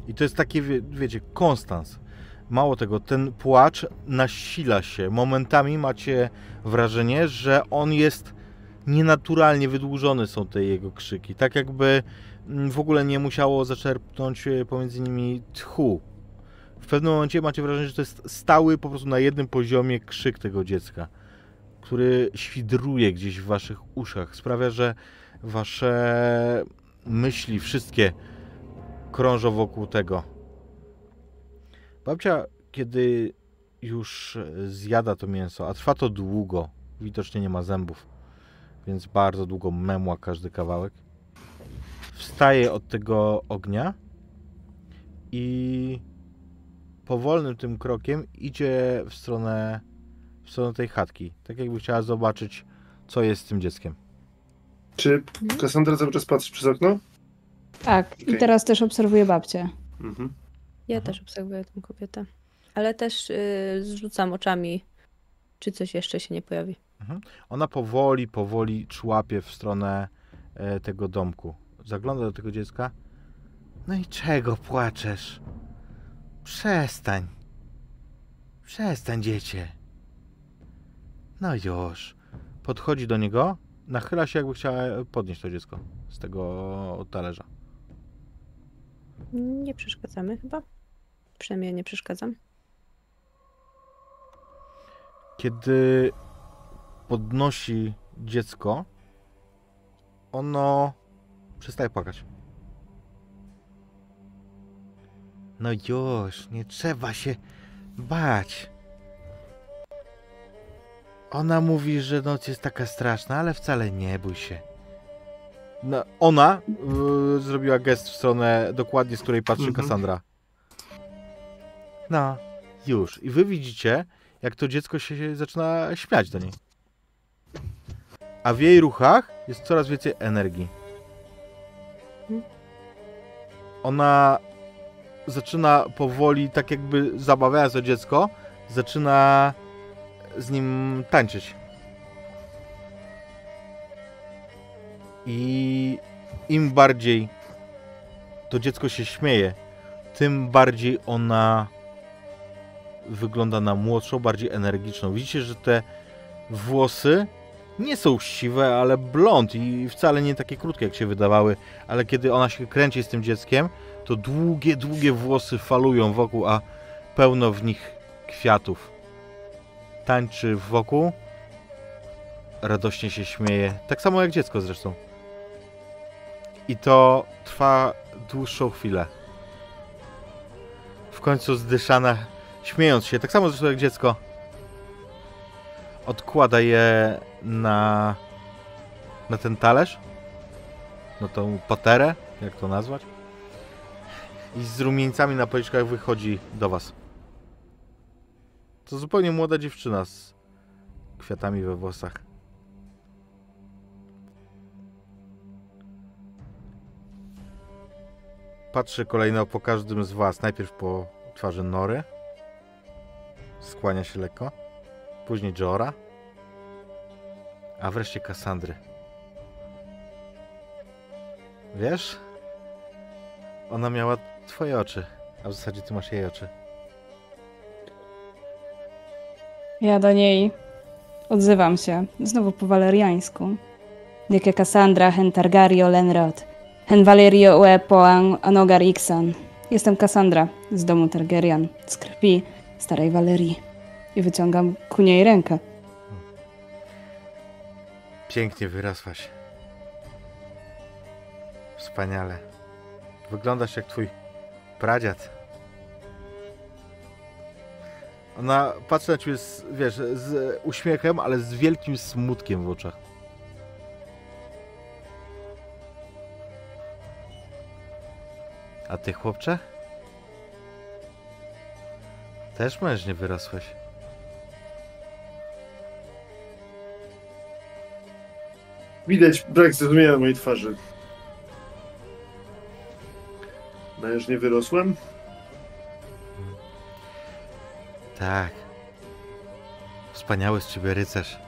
A: I to jest takie, wie, wiecie, konstans. Mało tego, ten płacz nasila się. Momentami macie wrażenie, że on jest nienaturalnie wydłużony są te jego krzyki. Tak jakby mm, w ogóle nie musiało zaczerpnąć e, pomiędzy nimi tchu. W pewnym momencie macie wrażenie, że to jest stały po prostu na jednym poziomie krzyk tego dziecka, który świdruje gdzieś w waszych uszach. Sprawia, że wasze myśli wszystkie krążą wokół tego. Babcia, kiedy już zjada to mięso, a trwa to długo, widocznie nie ma zębów, więc bardzo długo memła każdy kawałek, wstaje od tego ognia i powolnym tym krokiem idzie w stronę, w stronę tej chatki. Tak jakby chciała zobaczyć, co jest z tym dzieckiem.
B: Czy Kassandra cały czas patrzy przez okno?
C: Tak, i
B: Okej.
C: teraz też obserwuję babcię.
B: Mhm.
D: Ja
A: Mhm.
D: też obserwuję tę kobietę. Ale też yy, zrzucam oczami, czy coś jeszcze się nie pojawi.
A: Ona powoli, powoli człapie w stronę e, tego domku. Zagląda do tego dziecka. No i czego płaczesz? Przestań. Przestań, dziecię. No już. Podchodzi do niego, nachyla się, jakby chciała podnieść to dziecko z tego talerza.
D: Nie przeszkadzamy chyba. Przynajmniej ja nie przeszkadzam.
A: Kiedy podnosi dziecko, ono przestaje płakać. No już, nie trzeba się bać. Ona mówi, że noc jest taka straszna, ale wcale nie bój się. No, ona y, zrobiła gest w stronę dokładnie, z której patrzy
B: Mhm.
A: Już. I wy widzicie, jak to dziecko się zaczyna śmiać do niej. A w jej ruchach jest coraz więcej energii. Ona zaczyna powoli, tak jakby zabawiając to dziecko, zaczyna z nim tańczyć. I im bardziej to dziecko się śmieje, tym bardziej ona wygląda na młodszą, bardziej energiczną. Widzicie, że te włosy nie są siwe, ale blond i wcale nie takie krótkie, jak się wydawały. Ale kiedy ona się kręci z tym dzieckiem, to długie, długie włosy falują wokół, a pełno w nich kwiatów. Tańczy wokół, radośnie się śmieje, tak samo jak dziecko zresztą. I to trwa dłuższą chwilę. W końcu zdyszana, śmiejąc się, tak samo zresztą jak dziecko, odkłada je na, na ten talerz, na tą paterę, jak to nazwać, i z rumieńcami na policzkach wychodzi do was. To zupełnie młoda dziewczyna z kwiatami we włosach. Patrzy kolejno po każdym z was. Najpierw po twarzy Nory. Skłania się lekko. Później Jora. A wreszcie Kassandry. Wiesz? Ona miała twoje oczy. A w zasadzie ty masz jej oczy.
C: Ja do niej odzywam się, znowu po waleriańsku. Nieke Cassandra, hen Targario Lenrod, hen Valerio ue anogar. Jestem Cassandra z domu Targaryen, z krwi starej Valerii. I wyciągam ku niej rękę.
A: Pięknie wyrosłaś. Wspaniale. Wyglądasz jak twój pradziad. Ona patrzy na ciebie, z, wiesz, z uśmiechem, ale z wielkim smutkiem w oczach. A ty, chłopcze? Też mężnie wyrosłeś.
B: Widać brak zrozumienia na mojej twarzy. Mężnie wyrosłem?
A: Tak. Wspaniały z ciebie rycerz.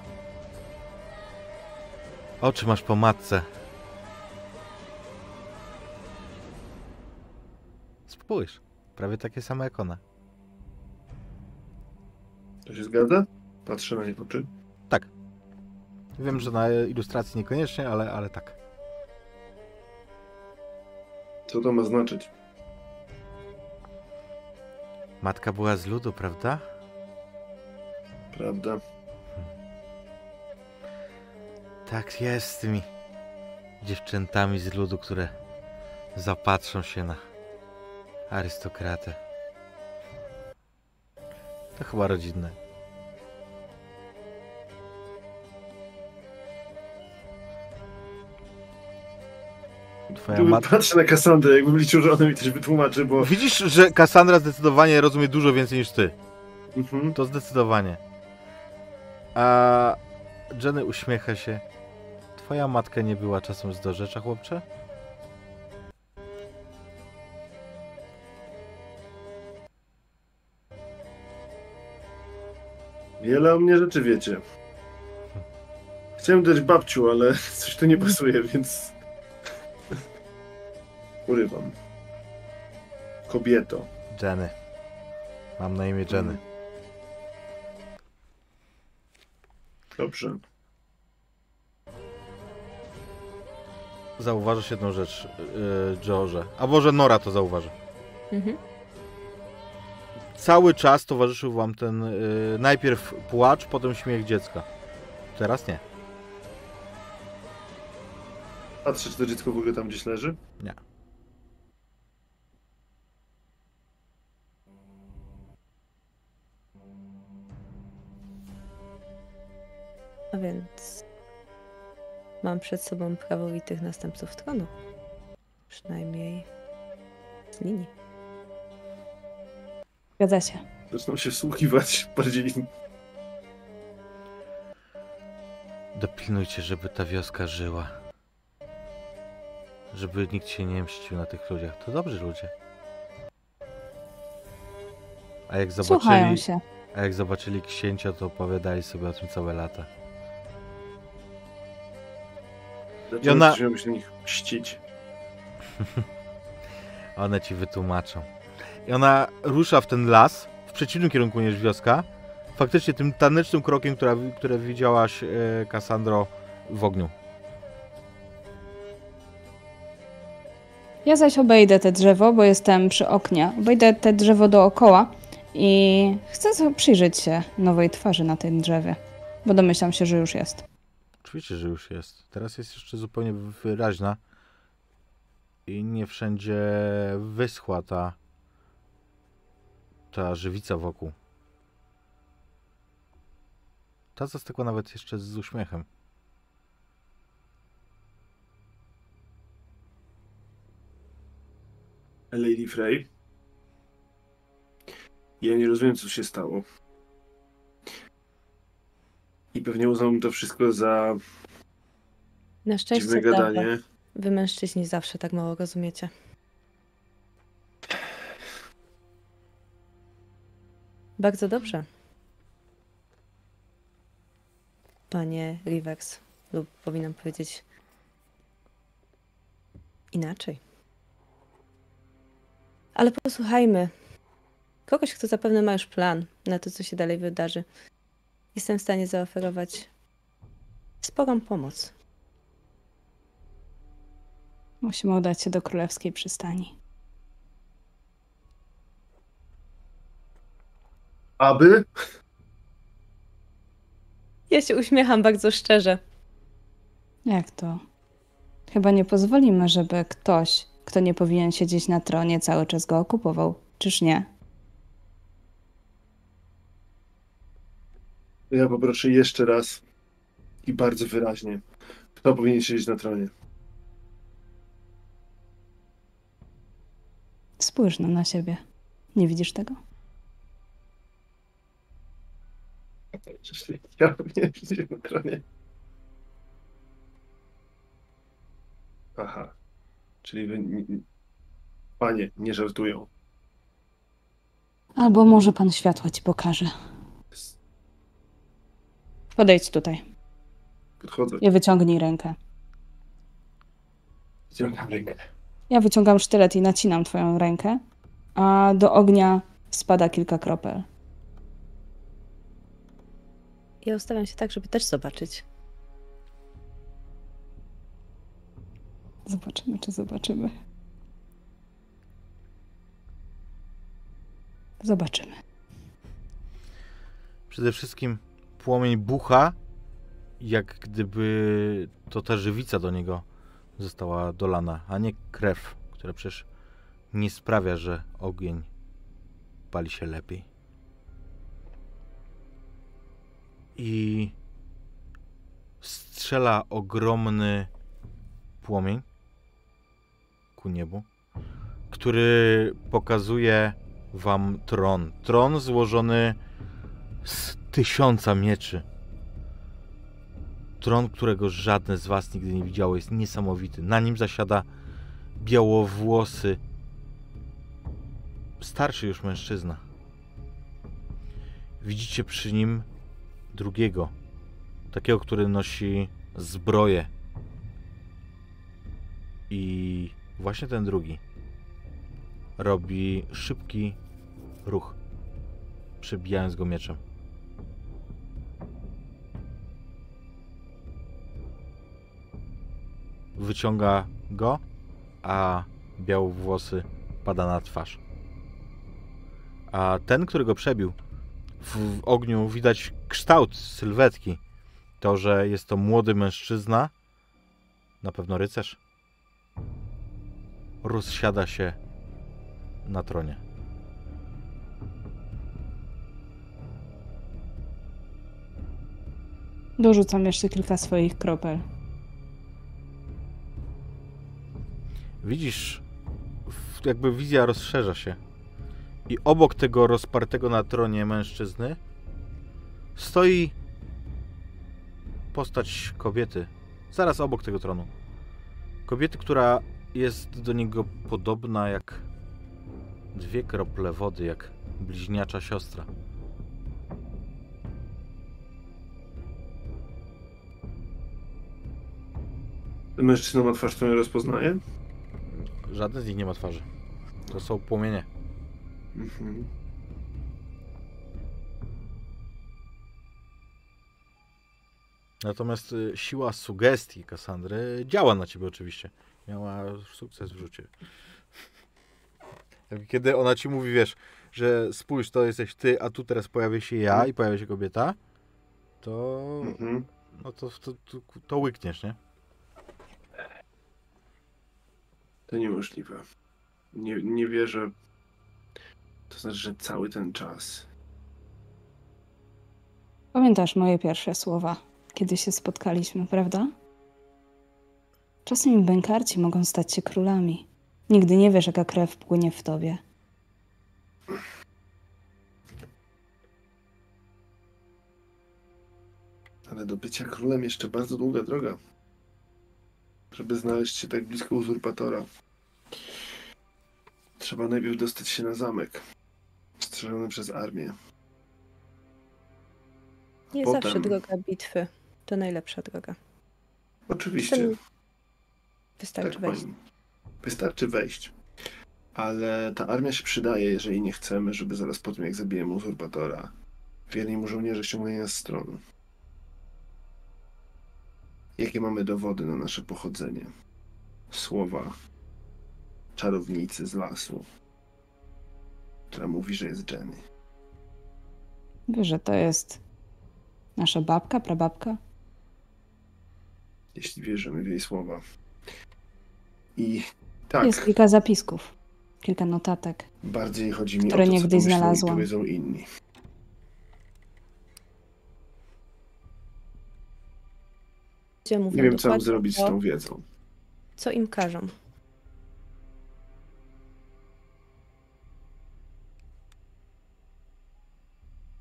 A: Oczy masz po matce. Spójrz, prawie takie same jak ona.
B: To się zgadza? Patrzę na nie w oczy.
A: Wiem, że na ilustracji niekoniecznie, ale, ale tak.
B: Co to ma znaczyć?
A: Matka była z ludu, prawda?
B: Prawda?
A: Tak jest z tymi dziewczętami z ludu, które zapatrzą się na arystokratę. To chyba rodzinne. Twoja matka...
B: Patrzę na Kassandrę, jakbym liczył, że ona mi coś wytłumaczy, bo...
A: Widzisz, że Kassandra zdecydowanie rozumie dużo więcej niż ty.
B: Mhm.
A: To zdecydowanie. A Jenny uśmiecha się. Twoja matka nie była czasem z dorzecza, chłopcze?
B: Wiele o mnie rzeczy wiecie. Chciałem dać babciu, ale coś tu nie pasuje, więc... Urywam. Kobieto.
A: Jenny. Mam na imię Jenny.
B: Dobrze.
A: Zauważysz jedną rzecz, yy, George. A może Nora to zauważy.
D: Mhm.
A: Cały czas towarzyszył wam ten yy, najpierw płacz, potem śmiech dziecka. Teraz nie.
B: Patrzę, czy to dziecko w ogóle tam gdzieś leży.
A: Nie.
D: A więc mam przed sobą prawowitych następców tronu. Przynajmniej z linii.
C: Zgadza się.
B: Zaczną się wsłuchiwać bardziej.
A: Dopilnujcie, żeby ta wioska żyła. Żeby nikt się nie mścił na tych ludziach. To dobrzy ludzie. A jak
C: Słuchają
A: zobaczyli,
C: się.
A: a jak zobaczyli księcia, to opowiadali sobie o tym całe lata.
B: Dlaczego
A: ona-
B: się na nich mścić?
A: One ci wytłumaczą. I ona rusza w ten las, w przeciwnym kierunku niż wioska. Faktycznie tym tanecznym krokiem, która, które widziałaś, Cassandro, w ogniu.
C: Ja zaś obejdę te drzewo, bo jestem przy oknie. Obejdę te drzewo dookoła i chcę przyjrzeć się nowej twarzy na tym drzewie, bo domyślam się, że już jest.
A: Oczywiście, że już jest. Teraz jest jeszcze zupełnie wyraźna. I nie wszędzie wyschła ta ta żywica wokół. Ta zastygła nawet jeszcze z uśmiechem.
B: Lady Frey. Ja nie rozumiem, co się stało. I pewnie uznałbym to wszystko za
D: Na szczęście
B: gadanie.
D: wy mężczyźni zawsze tak mało rozumiecie. Bardzo dobrze. Panie Rivers, lub powinnam powiedzieć inaczej. Ale posłuchajmy. Kogoś, kto zapewne ma już plan na to, co się dalej wydarzy. Jestem w stanie zaoferować sporą pomoc.
C: Musimy udać się do królewskiej przystani.
B: Aby?
D: Ja się uśmiecham bardzo szczerze.
C: Jak to? Chyba nie pozwolimy, żeby ktoś, kto nie powinien siedzieć na tronie, cały czas go okupował. Czyż nie?
B: Ja poproszę jeszcze raz i bardzo wyraźnie. Kto powinien siedzieć na tronie?
C: Spójrz no na siebie. Nie widzisz tego?
B: Ja powinienem siedzieć na tronie. Aha. Czyli wy... ni- ni- Panie, nie żartują.
C: Albo może pan światła ci pokaże. Podejdź tutaj
B: Podchodzę.
C: i wyciągnij rękę.
B: Ściągam rękę.
C: Ja wyciągam sztylet i nacinam twoją rękę, a do ognia spada kilka kropel.
D: Ja ustawiam się tak, żeby też zobaczyć.
C: Zobaczymy, czy zobaczymy. Zobaczymy.
A: Przede wszystkim płomień bucha, jak gdyby to ta żywica do niego została dolana, a nie krew, która przecież nie sprawia, że ogień pali się lepiej. I strzela ogromny płomień ku niebu, który pokazuje wam tron. Tron złożony z tysiąca mieczy. Tron, którego żadne z was nigdy nie widziało, jest niesamowity. Na nim zasiada białowłosy, starszy już mężczyzna. Widzicie przy nim drugiego, takiego, który nosi zbroję. I właśnie ten drugi robi szybki ruch, przebijając go mieczem. Wyciąga go, a białowłosy pada na twarz. A ten, który go przebił, w ogniu widać kształt sylwetki. To, że jest to młody mężczyzna, na pewno rycerz, rozsiada się na tronie.
C: Dorzucam jeszcze kilka swoich kropel.
A: Widzisz, jakby wizja rozszerza się. I obok tego rozpartego na tronie mężczyzny stoi postać kobiety. Zaraz obok tego tronu. Kobiety, która jest do niego podobna jak dwie krople wody, jak bliźniacza siostra.
B: Mężczyzna ma twarz, którą nie rozpoznaje?
A: Żaden z nich nie ma twarzy. To są płomienie.
B: Mhm.
A: Natomiast y, siła sugestii Kassandry działa na ciebie oczywiście. Miała sukces w rzucie. Kiedy ona ci mówi, wiesz, że spójrz, to jesteś ty, a tu teraz pojawia się ja i pojawia się kobieta, to,
B: Mhm.
A: no to, to, to, to łykniesz, nie?
B: To niemożliwe. Nie, nie wierzę. To znaczy, że cały ten czas.
C: Pamiętasz moje pierwsze słowa, kiedy się spotkaliśmy, prawda? Czasem bękarci mogą stać się królami. Nigdy nie wiesz, jaka krew płynie w tobie.
B: Ale do bycia królem jeszcze bardzo długa droga. Żeby znaleźć się tak blisko uzurpatora. Trzeba najpierw dostać się na zamek. Strzeżony przez armię.
D: Nie
B: Potem-
D: zawsze droga bitwy to najlepsza droga.
B: Oczywiście.
D: Ten- Wystarczy
B: tak,
D: wejść.
B: pani. Wystarczy wejść. Ale ta armia się przydaje, jeżeli nie chcemy, żeby zaraz po tym, jak zabijemy uzurpatora, wierni mu żołnierze ściągnęli nas z tronu. Jakie mamy dowody na nasze pochodzenie? Słowa czarownicy z lasu, która mówi, że jest Jenny.
C: Wiesz, że to jest nasza babka, prababka?
B: Jeśli wierzymy w jej słowa. I tak,
C: Jest kilka zapisków, kilka notatek.
B: bardziej chodzi mi
C: które
B: o to,
C: niegdyś
B: co
C: znalazłam.
B: powiedzą inni.
D: Gdzie mówią
B: Nie wiem, co mam zrobić z tą wiedzą.
D: co im każą.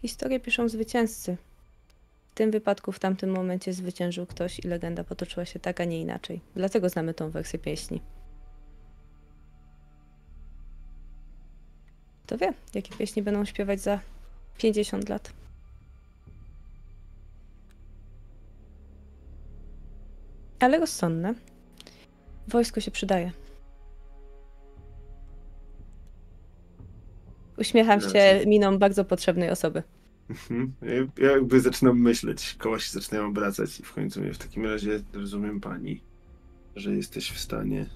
D: Historię piszą zwycięzcy. W tym wypadku w tamtym momencie zwyciężył ktoś i legenda potoczyła się tak, a nie inaczej. Dlatego znamy tą wersję pieśni. Kto wie, jakie pieśni będą śpiewać za 50 lat. Ale rozsądne. Wojsko się przydaje. Uśmiecham się
B: Raczej.
D: miną bardzo potrzebnej osoby.
B: Mhm. Ja, ja jakby zaczynam myśleć, koła się zaczynają obracać i w końcu mnie w takim razie rozumiem pani, że jesteś w stanie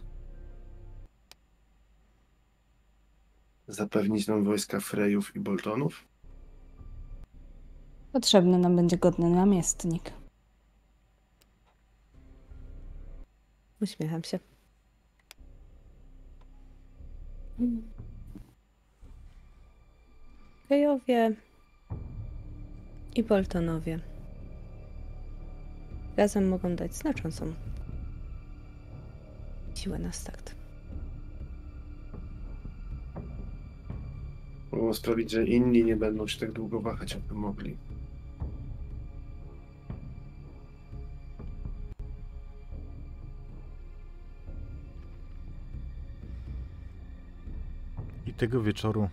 B: zapewnić nam wojska Frejów i Boltonów?
C: Potrzebny nam będzie godny namiestnik.
D: Uśmiecham się. Gejowie i Boltonowie razem mogą dać znaczącą siłę na start.
B: Mogą sprawić, że inni nie będą się tak długo wahać, jakby mogli.
A: I tego wieczoru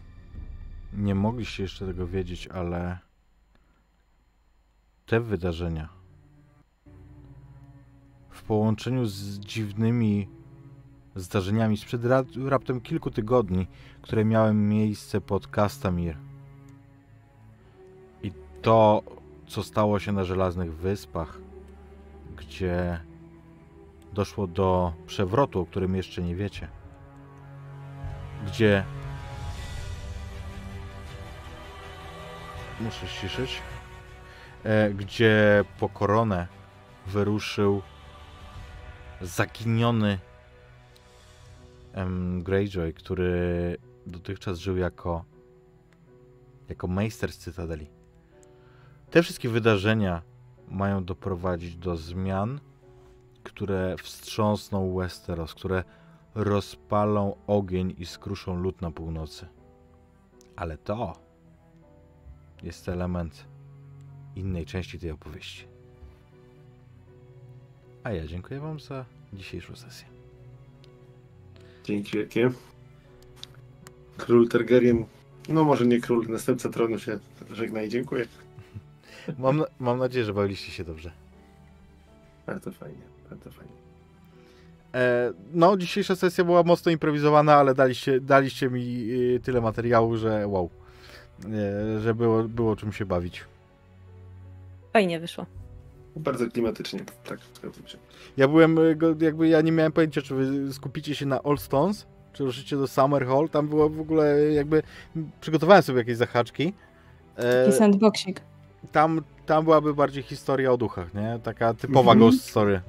A: nie mogliście jeszcze tego wiedzieć, ale te wydarzenia w połączeniu z dziwnymi zdarzeniami sprzed ra raptem kilku tygodni, które miały miejsce pod Castamir i to, co stało się na Żelaznych Wyspach, gdzie doszło do przewrotu, o którym jeszcze nie wiecie, gdzie muszę ściszyć, gdzie po koronę wyruszył zaginiony Greyjoy, który dotychczas żył jako jako majster z Cytadeli. Te wszystkie wydarzenia mają doprowadzić do zmian, które wstrząsną Westeros, które rozpalą ogień i skruszą lód na północy. Ale to jest element innej części tej opowieści. A ja dziękuję Wam za dzisiejszą sesję.
B: Dzięki wielkie. Król Targaryen, no może nie król, następca tronu się żegna i dziękuję.
A: Mam, mam nadzieję, że bawiliście się dobrze.
B: Bardzo fajnie, bardzo fajnie.
A: E, no, dzisiejsza sesja była mocno improwizowana, ale daliście, daliście mi y, tyle materiału, że wow. E, że było, było czym się bawić.
D: Fajnie wyszło.
B: Bardzo klimatycznie, tak.
A: Ja byłem, go- jakby ja nie miałem pojęcia, czy wy skupicie się na All Stones, czy ruszycie do Summer Hall. Tam było w ogóle jakby, przygotowałem sobie jakieś zahaczki. E,
C: Taki sandboxik.
A: tam, tam byłaby bardziej historia o duchach, nie? Taka typowa
B: Mhm.
A: ghost story.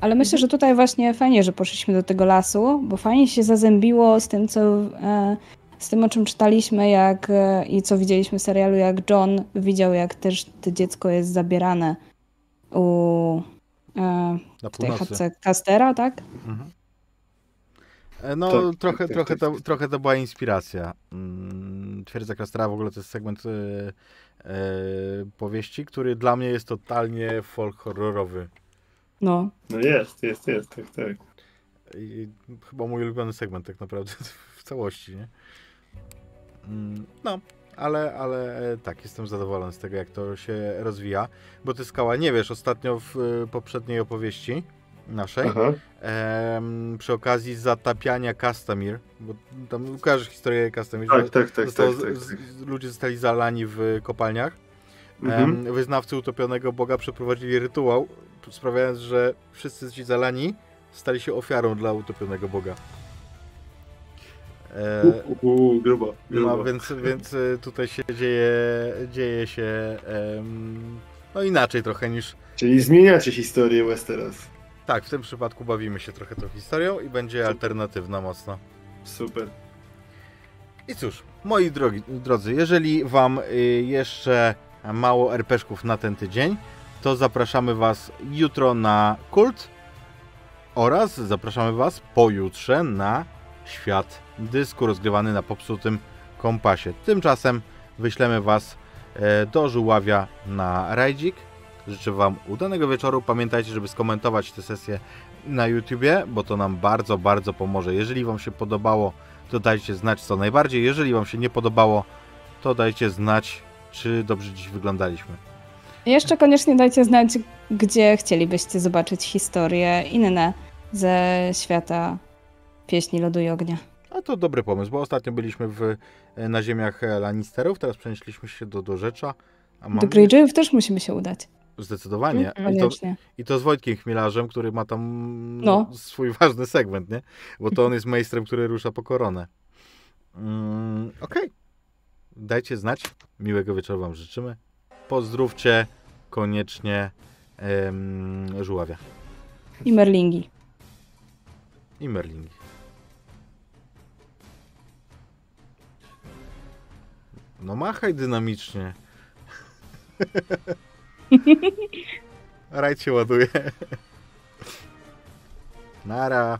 C: Ale myślę, że tutaj właśnie fajnie, że poszliśmy do tego lasu, bo fajnie się zazębiło z tym, co, e, z tym o czym czytaliśmy jak, e, i co widzieliśmy w serialu, jak John widział, jak też to dziecko jest zabierane u e, tej chatce Castera, tak?
A: Mhm. E, No,
B: Tak,
A: trochę,
B: tak, tak,
A: trochę,
B: tak,
A: to, trochę to była inspiracja. Mm, Twierdza Kastera w ogóle to jest segment e, e, powieści, który dla mnie jest totalnie folk horrorowy.
C: No.
B: No jest, jest, jest, tak, tak.
A: I chyba mój ulubiony segment tak naprawdę w całości, nie? Mm, No, ale, ale e, tak, jestem zadowolony z tego, jak to się rozwija, bo ty skała nie wiesz, ostatnio w e, poprzedniej opowieści naszej,
B: Aha.
A: em, przy okazji zatapiania Castamir, bo tam kojarzysz historię Castamir,
B: Tak, tak, tak,
A: zostało
B: tak, tak, tak.
A: ludzie zostali zalani w kopalniach.
B: Mhm.
A: Em, wyznawcy utopionego Boga przeprowadzili rytuał, sprawiając, że wszyscy ci zalani stali się ofiarą dla utopionego Boga.
B: U, u, u, grubo, grubo.
A: no więc, więc e, tutaj się dzieje, dzieje się em, no inaczej trochę niż...
B: Czyli zmieniacie historię Westeros.
A: Tak, w tym przypadku bawimy się trochę tą historią i będzie alternatywna mocno.
B: Super.
A: I cóż, moi drogi, drodzy, jeżeli wam y, jeszcze mało RPszków na ten tydzień, to zapraszamy was jutro na kult oraz zapraszamy was pojutrze na świat dysku rozgrywany na popsutym kompasie. Tymczasem wyślemy was e, do Żuławia na rajdzik. Życzę wam udanego wieczoru. Pamiętajcie, żeby skomentować tę sesję na YouTubie, bo to nam bardzo, bardzo pomoże. Jeżeli wam się podobało, to dajcie znać co najbardziej. Jeżeli Wam się nie podobało, to dajcie znać, czy dobrze dziś wyglądaliśmy.
C: Jeszcze koniecznie dajcie znać, gdzie chcielibyście zobaczyć historie inne ze świata pieśni lodu i ognia.
A: A to dobry pomysł, bo ostatnio byliśmy w, na ziemiach Lannisterów, teraz przenieśliśmy się do, do Rzecza. Mam
C: Do Greyjoyów też musimy się udać.
A: Zdecydowanie.
D: Mhm.
A: I, to. I to z Wojtkiem Chmielarzem, który ma tam
C: No.
A: swój ważny segment, nie? Bo to on jest majstrem, który rusza po koronę. Mm, Okej. Dajcie znać. Miłego wieczoru Wam życzymy. Pozdrówcie koniecznie Żuławia
C: I merlingi.
A: i Merlingi. No machaj dynamicznie. Rajd się ładuje. Nara.